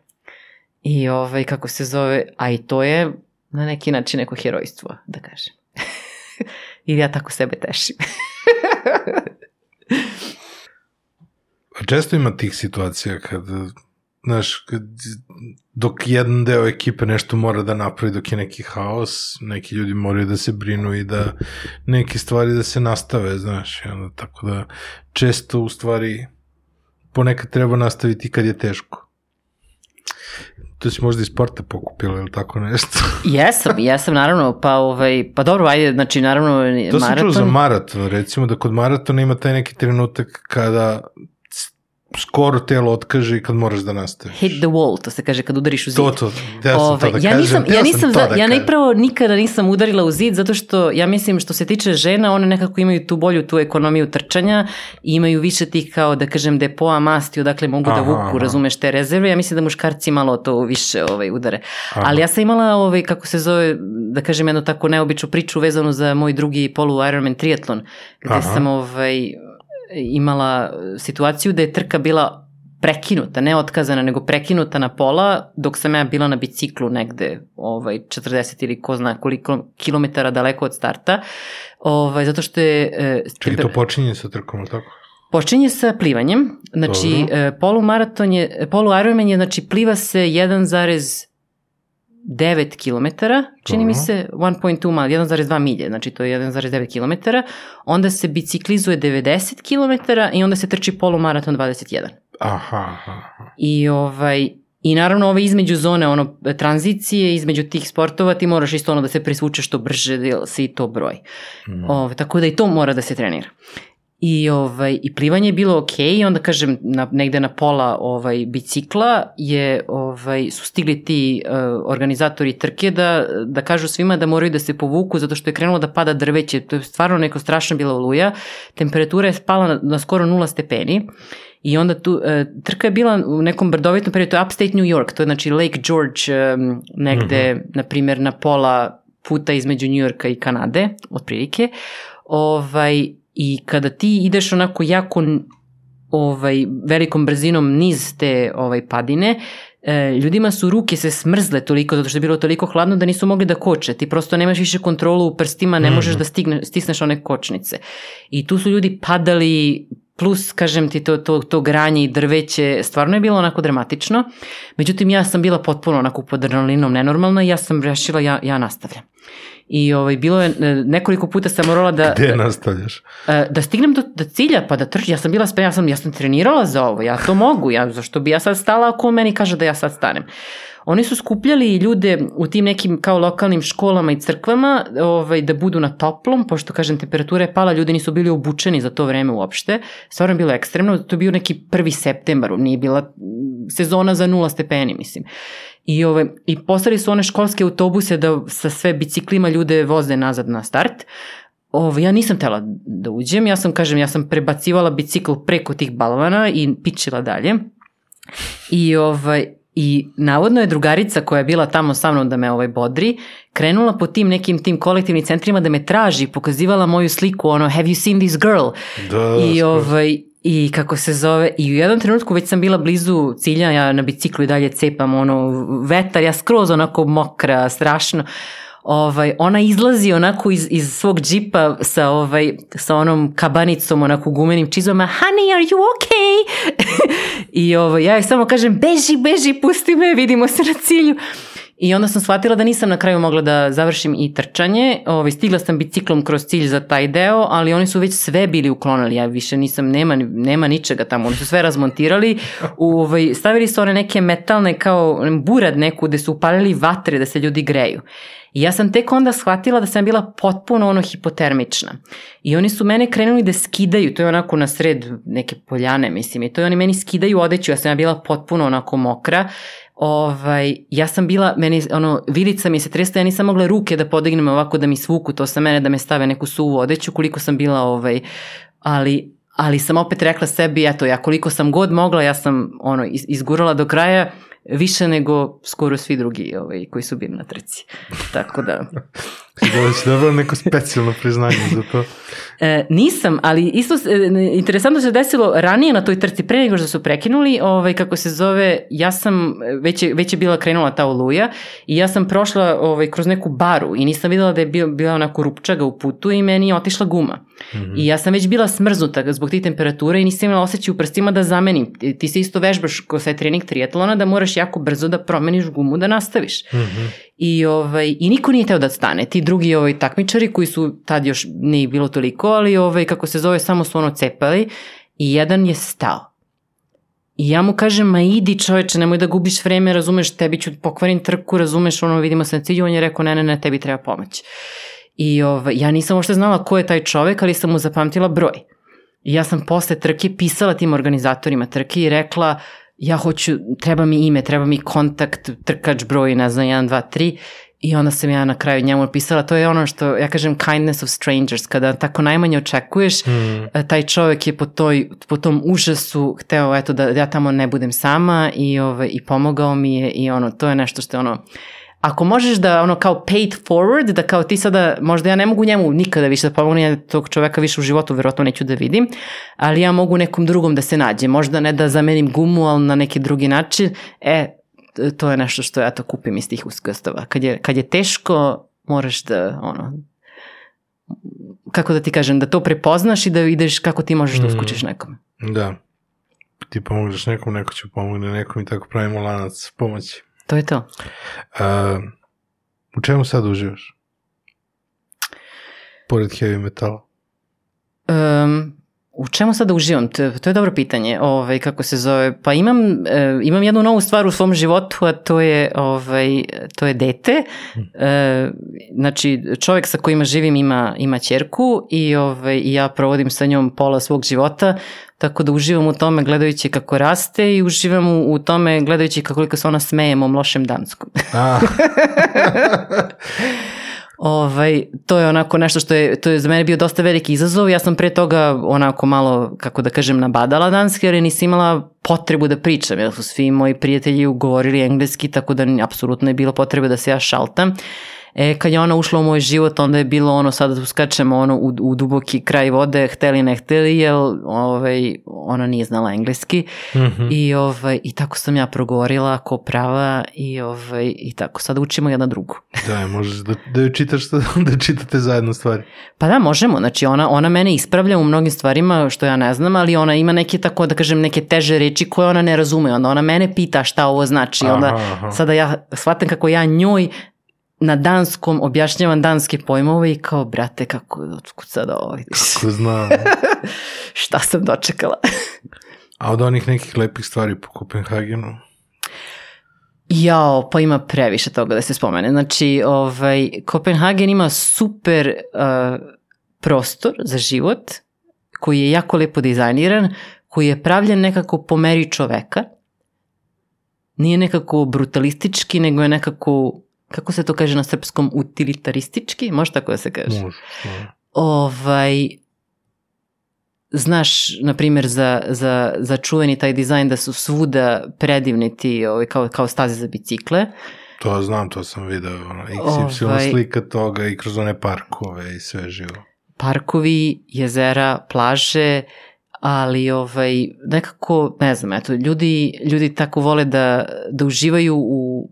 I ovaj, kako se zove, a i to je na neki način neko herojstvo, da kažem. I ja tako sebe tešim.
a često ima tih situacija kada znaš, dok jedan deo ekipe nešto mora da napravi dok je neki haos, neki ljudi moraju da se brinu i da neke stvari da se nastave, znaš, i onda, tako da često u stvari ponekad treba nastaviti kad je teško. To si možda iz sporta pokupila ili tako nešto?
jesam, jesam naravno, pa ovaj, pa dobro, ajde, znači naravno to
maraton. To sam čuo za maraton, recimo da kod maratona ima taj neki trenutak kada skoro telo otkaže i kad moraš da nastaviš.
Hit the wall, to se kaže kad udariš u zid.
To, to, ja sam Ove, to da ja
kažem. Nisam,
ja,
nisam,
za,
da ja najpravo nikada nisam udarila u zid, zato što ja mislim što se tiče žena, one nekako imaju tu bolju tu ekonomiju trčanja i imaju više tih kao da kažem depoa masti odakle mogu da aha, da vuku, aha. razumeš te rezerve. Ja mislim da muškarci malo to više ovaj, udare. Aha. Ali ja sam imala, ovaj, kako se zove, da kažem jednu tako neobičnu priču vezanu za moj drugi polu Ironman triatlon, gde aha. sam ovaj, imala situaciju da je trka bila prekinuta, ne otkazana, nego prekinuta na pola, dok sam ja bila na biciklu negde, ovaj, 40 ili ko zna koliko kilometara daleko od starta, ovaj, zato što je...
E, Čekaj, to počinje sa trkom, ali tako?
Počinje sa plivanjem, znači e, polumaraton je, polu Ironman je, znači pliva se 1,9 km, čini mi se 1.2 mile, 1,2 milje, znači to je 1,9 km, onda se biciklizuje 90 km i onda se trči polumaraton 21.
Aha, aha.
I ovaj, I naravno ove između zone, ono, tranzicije, između tih sportova ti moraš isto ono da se presvuče što brže, da se i to broj. Mm. Ove, tako da i to mora da se trenira. I, ovaj, I plivanje je bilo ok, i onda kažem, na, negde na pola ovaj, bicikla je, ovaj, su stigli ti uh, organizatori trke da, da kažu svima da moraju da se povuku zato što je krenulo da pada drveće. To je stvarno neko strašna bila oluja. Temperatura je spala na, na skoro nula stepeni I onda tu, uh, trka je bila u nekom brdovitom periodu, to je upstate New York, to je znači Lake George um, negde, mm -hmm. na primjer, na pola puta između New Yorka i Kanade, otprilike. Ovaj, I kada ti ideš onako jako ovaj, velikom brzinom niz te ovaj, padine, e, ljudima su ruke se smrzle toliko zato što je bilo toliko hladno da nisu mogli da koče. Ti prosto nemaš više kontrolu u prstima, ne možeš mm -hmm. da stigne, stisneš one kočnice. I tu su ljudi padali plus, kažem ti, to, to, to granje i drveće, stvarno je bilo onako dramatično. Međutim, ja sam bila potpuno onako pod adrenalinom nenormalna i ja sam rešila, ja, ja nastavljam. I ovaj, bilo je, e, nekoliko puta sam morala da...
Gde nastavljaš?
E, da stignem do, do cilja, pa da trčim. Ja sam bila spremna, ja sam, ja sam trenirala za ovo, ja to mogu, ja, zašto bi ja sad stala ako meni kaže da ja sad stanem. Oni su skupljali ljude u tim nekim kao lokalnim školama i crkvama ovaj, da budu na toplom, pošto kažem temperatura je pala, ljudi nisu bili obučeni za to vreme uopšte. Stvarno je bilo ekstremno, to je bio neki prvi septembar, nije bila sezona za nula stepeni, mislim. I, ove, I poslali su one školske autobuse da sa sve biciklima ljude voze nazad na start. Ovo, ja nisam tela da uđem, ja sam, kažem, ja sam prebacivala bicikl preko tih balvana i pičila dalje. I, ovaj, I navodno je drugarica koja je bila tamo sa mnom da me ovaj bodri, krenula po tim nekim tim kolektivnim centrima da me traži, pokazivala moju sliku, ono, have you seen this girl?
Da,
I, ovaj, I kako se zove, i u jednom trenutku već sam bila blizu cilja, ja na biciklu i dalje cepam, ono, vetar, ja skroz onako mokra, strašno. Ovaj, ona izlazi onako iz, iz svog džipa sa, ovaj, sa onom kabanicom, onako gumenim čizama, honey, are you okay? I ovaj, ja joj samo kažem, beži, beži, pusti me, vidimo se na cilju. I onda sam shvatila da nisam na kraju mogla da završim i trčanje. Ovaj, stigla sam biciklom kroz cilj za taj deo, ali oni su već sve bili uklonili. Ja više nisam, nema, nema ničega tamo. Oni su sve razmontirali. Ovaj, stavili su one neke metalne kao burad neku gde su upalili vatre da se ljudi greju. I ja sam tek onda shvatila da sam bila potpuno ono hipotermična. I oni su mene krenuli da skidaju, to je onako na sred neke poljane, mislim, i to je oni meni skidaju odeću, ja sam ja bila potpuno onako mokra ovaj, ja sam bila, meni, ono, vilica mi se tresla, ja nisam mogla ruke da podignem ovako da mi svuku to sa mene, da me stave neku suvu odeću, koliko sam bila, ovaj, ali, ali sam opet rekla sebi, eto, ja koliko sam god mogla, ja sam, ono, izgurala do kraja, više nego skoro svi drugi ovaj, koji su bili na trci. Tako da...
da si dobila neko specijalno priznanje za to?
E, nisam, ali isto e, interesantno se desilo ranije na toj trci, pre nego što su prekinuli, ovaj, kako se zove, ja sam, već je, već je bila krenula ta oluja i ja sam prošla ovaj, kroz neku baru i nisam videla da je bio, bila onako rupčaga u putu i meni je otišla guma. Mm -hmm. I ja sam već bila smrznuta zbog tih temperature i nisam imala osjećaj u prstima da zamenim. Ti, se isto vežbaš ko sve trening triatlona da moraš jako brzo da promeniš gumu da nastaviš. Mm -hmm. I, ovaj, I niko nije teo da stane. Ti drugi ovaj, takmičari koji su tad još nije bilo toliko, ali ovaj, kako se zove, samo su ono cepali i jedan je stao. I ja mu kažem, ma idi čoveče, nemoj da gubiš vreme, razumeš, tebi ću pokvarim trku, razumeš, ono, vidimo se na cilju, on je rekao, ne, ne, ne, tebi treba pomoć. I ovaj, ja nisam ošte znala ko je taj čovek, ali sam mu zapamtila broj. I ja sam posle trke pisala tim organizatorima trke i rekla, ja hoću, treba mi ime, treba mi kontakt, trkač broj, ne znam, 1, 2, 3 I onda sam ja na kraju njemu napisala, to je ono što, ja kažem kindness of strangers, kada tako najmanje očekuješ, mm. taj čovek je po, toj, po tom užasu hteo eto, da ja tamo ne budem sama i, ovaj, i pomogao mi je i ono, to je nešto što je ono, ako možeš da ono kao paid forward, da kao ti sada, možda ja ne mogu njemu nikada više da pomognem, ja tog čoveka više u životu verovatno neću da vidim, ali ja mogu nekom drugom da se nađe, možda ne da zamenim gumu, ali na neki drugi način, e, to je nešto što ja to kupim iz tih uskostova. Kad je, kad je teško, moraš da, ono, kako da ti kažem, da to prepoznaš i da vidiš kako ti možeš da mm. nekome.
Da. Ti pomožeš nekom, neko će pomogne nekom i tako pravimo lanac pomoći.
To je to.
Uh, u čemu sad uživaš? Pored heavy metala?
Um, U čemu sada uživam? To, to je dobro pitanje. Ovaj, kako se zove? Pa imam, e, imam jednu novu stvar u svom životu, a to je, ovaj, to je dete. E, znači, čovjek sa kojima živim ima, ima čerku i ovaj, ja provodim sa njom pola svog života, tako da uživam u tome gledajući kako raste i uživam u, u tome gledajući kako se ona smeje mom lošem danskom. Ovaj, to je onako nešto što je, to je za mene bio dosta veliki izazov. Ja sam pre toga onako malo, kako da kažem, nabadala danski, ali nisam imala potrebu da pričam, jer su svi moji prijatelji govorili engleski, tako da apsolutno je bilo potrebe da se ja šaltam. E, kad je ona ušla u moj život, onda je bilo ono, sada tu skačemo ono, u, u duboki kraj vode, hteli ne hteli, jer ovaj, ona nije znala engleski.
Mhm.
I, ovaj, I tako sam ja progovorila ko prava i, ovaj, i tako sad učimo jedna drugu.
Da, možeš da, da joj čitaš, da čitate zajedno stvari.
Pa da, možemo. Znači ona, ona mene ispravlja u mnogim stvarima što ja ne znam, ali ona ima neke tako da kažem neke teže reči koje ona ne razume. Onda ona mene pita šta ovo znači. Onda
Aha, aha.
sada ja shvatam kako ja njoj na danskom objašnjavam danske pojmove i kao, brate, kako, otkud sada ovo vidiš?
Ko zna.
Šta sam dočekala?
A od onih nekih lepih stvari po Kopenhagenu?
Jao, pa ima previše toga da se spomene. Znači, ovaj, Kopenhagen ima super uh, prostor za život koji je jako lepo dizajniran, koji je pravljen nekako po meri čoveka. Nije nekako brutalistički, nego je nekako, kako se to kaže na srpskom, utilitaristički, može tako da se kaže?
Može. može.
ovaj, znaš, na primjer, za, za, za čuveni taj dizajn da su svuda predivni ti ovaj, kao, kao staze za bicikle.
To znam, to sam video. Ono, XY
Ovaj-
slika toga i kroz one parkove i sve živo.
Parkovi, jezera, plaže, ali ovaj, nekako, ne znam, eto, ljudi, ljudi tako vole da, da uživaju u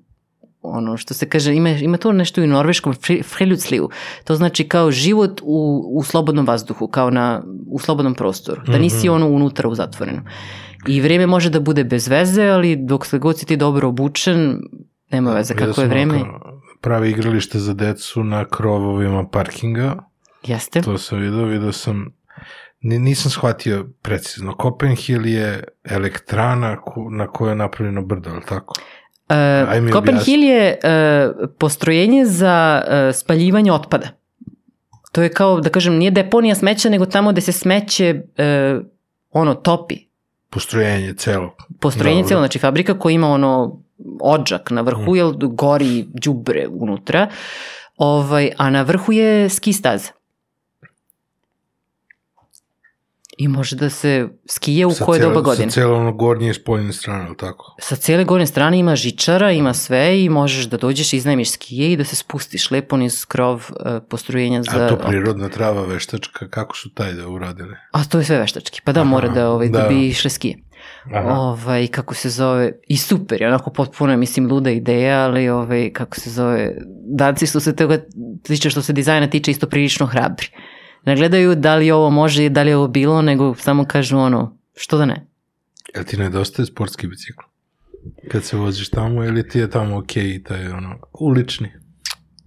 ono što se kaže, ima, ima to nešto i u norveškom fri- friluftslivu. To znači kao život u, u slobodnom vazduhu, kao na, u slobodnom prostoru. Da nisi ono unutra u zatvorenom. I vrijeme može da bude bez veze, ali dok se god si ti dobro obučen, nema veze
Vidio
kako je vreme.
Pravi igralište za decu na krovovima parkinga.
Jeste.
To sam vidio, vidio sam Ni- nisam shvatio precizno. Copenhill je elektrana na kojoj je napravljeno brdo, ali tako?
Uh, Copenhill je uh, postrojenje za uh, spaljivanje otpada. To je kao, da kažem, nije deponija smeća, nego tamo gde se smeće uh, ono, topi.
Postrojenje celo.
Postrojenje
Dobro.
cijelo, znači fabrika koja ima ono odžak na vrhu, jer gori đubre unutra, ovaj, a na vrhu je ski staza. I može da se skije u
Sa
koje doba godine.
Sa ono gornje i spoljne strane, ali tako?
Sa cijele gornje strane ima žičara, ima sve i možeš da dođeš, iznajmiš skije i da se spustiš lepo niz krov uh, postrojenja za...
A to prirodna trava veštačka, kako su taj da uradili?
A to je sve veštački. Pa da,
Aha,
mora da, ovaj, da.
da.
bi išle skije.
Aha.
Ovaj, kako se zove, i super je, onako potpuno mislim, luda ideja, ali ovaj, kako se zove, danci što se toga tiče, što se dizajna tiče, isto prilično hrabri. Ne gledaju da li ovo može i da li je ovo bilo, nego samo kažu ono, što da ne.
Jel ti nedostaje sportski bicikl? Kad se voziš tamo ili ti je tamo okej taj ono, ulični?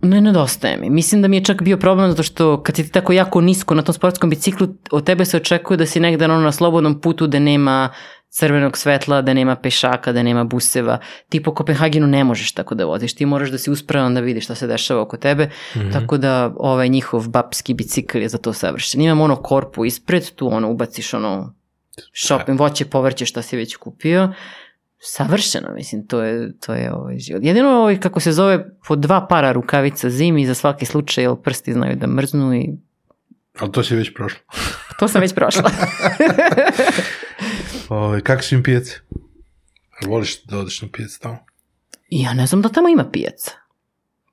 Ne nedostaje mi. Mislim da mi je čak bio problem zato što kad si ti tako jako nisko na tom sportskom biciklu, od tebe se očekuje da si negde ono, na slobodnom putu da nema crvenog svetla, da nema pešaka, da nema buseva. Ti po Kopenhagenu ne možeš tako da voziš. Ti moraš da si uspravan da vidiš šta se dešava oko tebe.
Mhm.
Tako da ovaj njihov babski bicikl je za to savršen. Imam ono korpu ispred, tu ono ubaciš ono shopping, voće, povrće šta si već kupio. Savršeno, mislim, to je, to je ovaj život. Jedino ovaj, kako se zove, po dva para rukavica zimi za svaki slučaj, jer prsti znaju da mrznu i
Ali to si već prošlo.
to sam već prošla.
Ove, kako su im pijace? Voliš da odeš na pijac tamo?
Ja ne znam da tamo ima pijaca.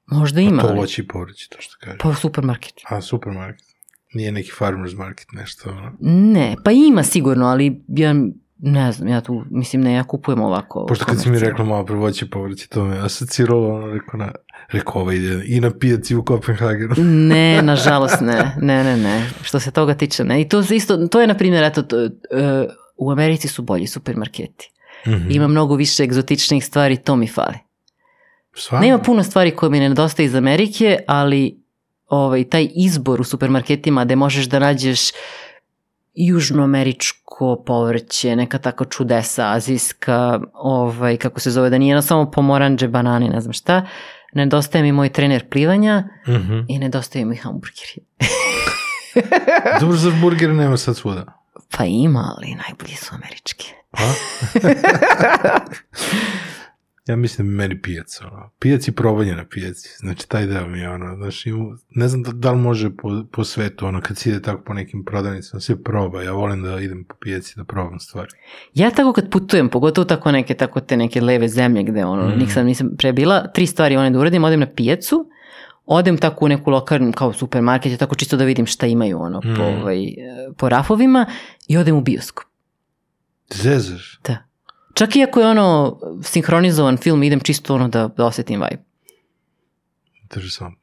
Možda ima.
To
ali-
voće i povrće, to što kaže.
Pa u supermarketu.
A, supermarket. Nije neki farmer's market, nešto ono.
Ne, pa ima sigurno, ali ja ne znam, ja tu, mislim, ne, ja kupujem ovako.
Pošto kad si mi rekla malo pre voće i povrće, to me asociralo, ono, rekao, na, rekao, ovo ide i na pijaci u Kopenhagenu.
Ne, nažalost ne, ne, ne, ne, što se toga tiče ne. I to isto, to je na primjer, eto, to, e, u Americi su bolji supermarketi.
Mhm.
Ima mnogo više egzotičnih stvari, to mi fali.
Stvarno?
Nema puno stvari koje mi ne nedostaje iz Amerike, ali ovaj, taj izbor u supermarketima gde možeš da nađeš južnoameričko povrće, neka tako čudesa, azijska, ovaj, kako se zove, da nije na samo pomoranđe, banane, ne znam šta. Nedostaje mi moj trener plivanja
Mhm.
i nedostaje mi hamburgeri.
Dobro, za burgere nema sad svuda.
Pa ima, ali najbolji su američki.
A? ja mislim meni pijac, ono. Pijac i probanje na pijaci. Znači, taj deo mi je, ono, u- ne znam da, da li može po, po svetu, ono, kad si ide tako po nekim prodavnicama, sve proba. Ja volim da idem po pijaci da probam stvari.
Ja tako kad putujem, pogotovo tako neke, tako te neke leve zemlje gde ono,
Mhm.
nisam, nisam prebila, tri stvari one da uradim, odem na pijacu, odem tako u neku lokalnu kao supermarket, tako čisto da vidim šta imaju ono po,
Mm.
ovaj, po rafovima i odem u bioskop.
Zezaš.
Da. Čak i ako je ono sinhronizovan film, idem čisto ono da, da osetim vibe.
Sam.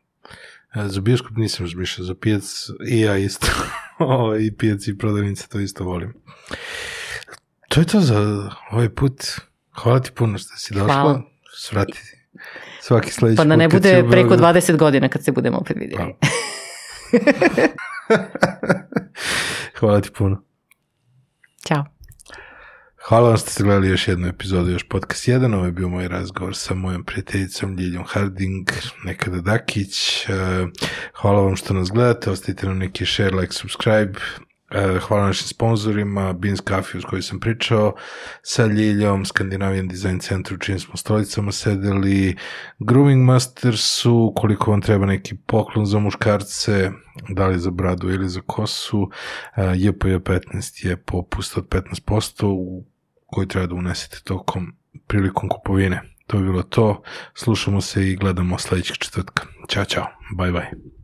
E, Za bioskop nisam razmišljao, za pijac i ja isto. Ovo, I pijac i prodavnice, to isto volim. To je to za ovaj put. Hvala ti puno što si došla.
Hvala.
Svrati svaki sledeći
Pa da ne bude preko
Beogradu.
20 godina kad se budemo opet vidjeli.
Pa. Hvala ti puno.
Ćao.
Hvala vam što ste gledali još jednu epizodu, još podcast 1. Ovo je bio moj razgovor sa mojom prijateljicom Ljiljom Harding, nekada Dakić. E, Hvala vam što nas gledate, ostavite nam neki share, like, subscribe. E, Hvala našim sponsorima, Beans Coffee uz koji sam pričao, sa Ljiljom, Scandinavian Design Center u čijim smo stolicama sedeli, Grooming Mastersu, koliko vam treba neki poklon za muškarce, da li za bradu ili za kosu, e, JPJ 15 je popust od 15% u koji treba da unesete tokom prilikom kupovine. To je bilo to. Slušamo se i gledamo sledećeg četvrtka. Ćao, čao. Bye, bye.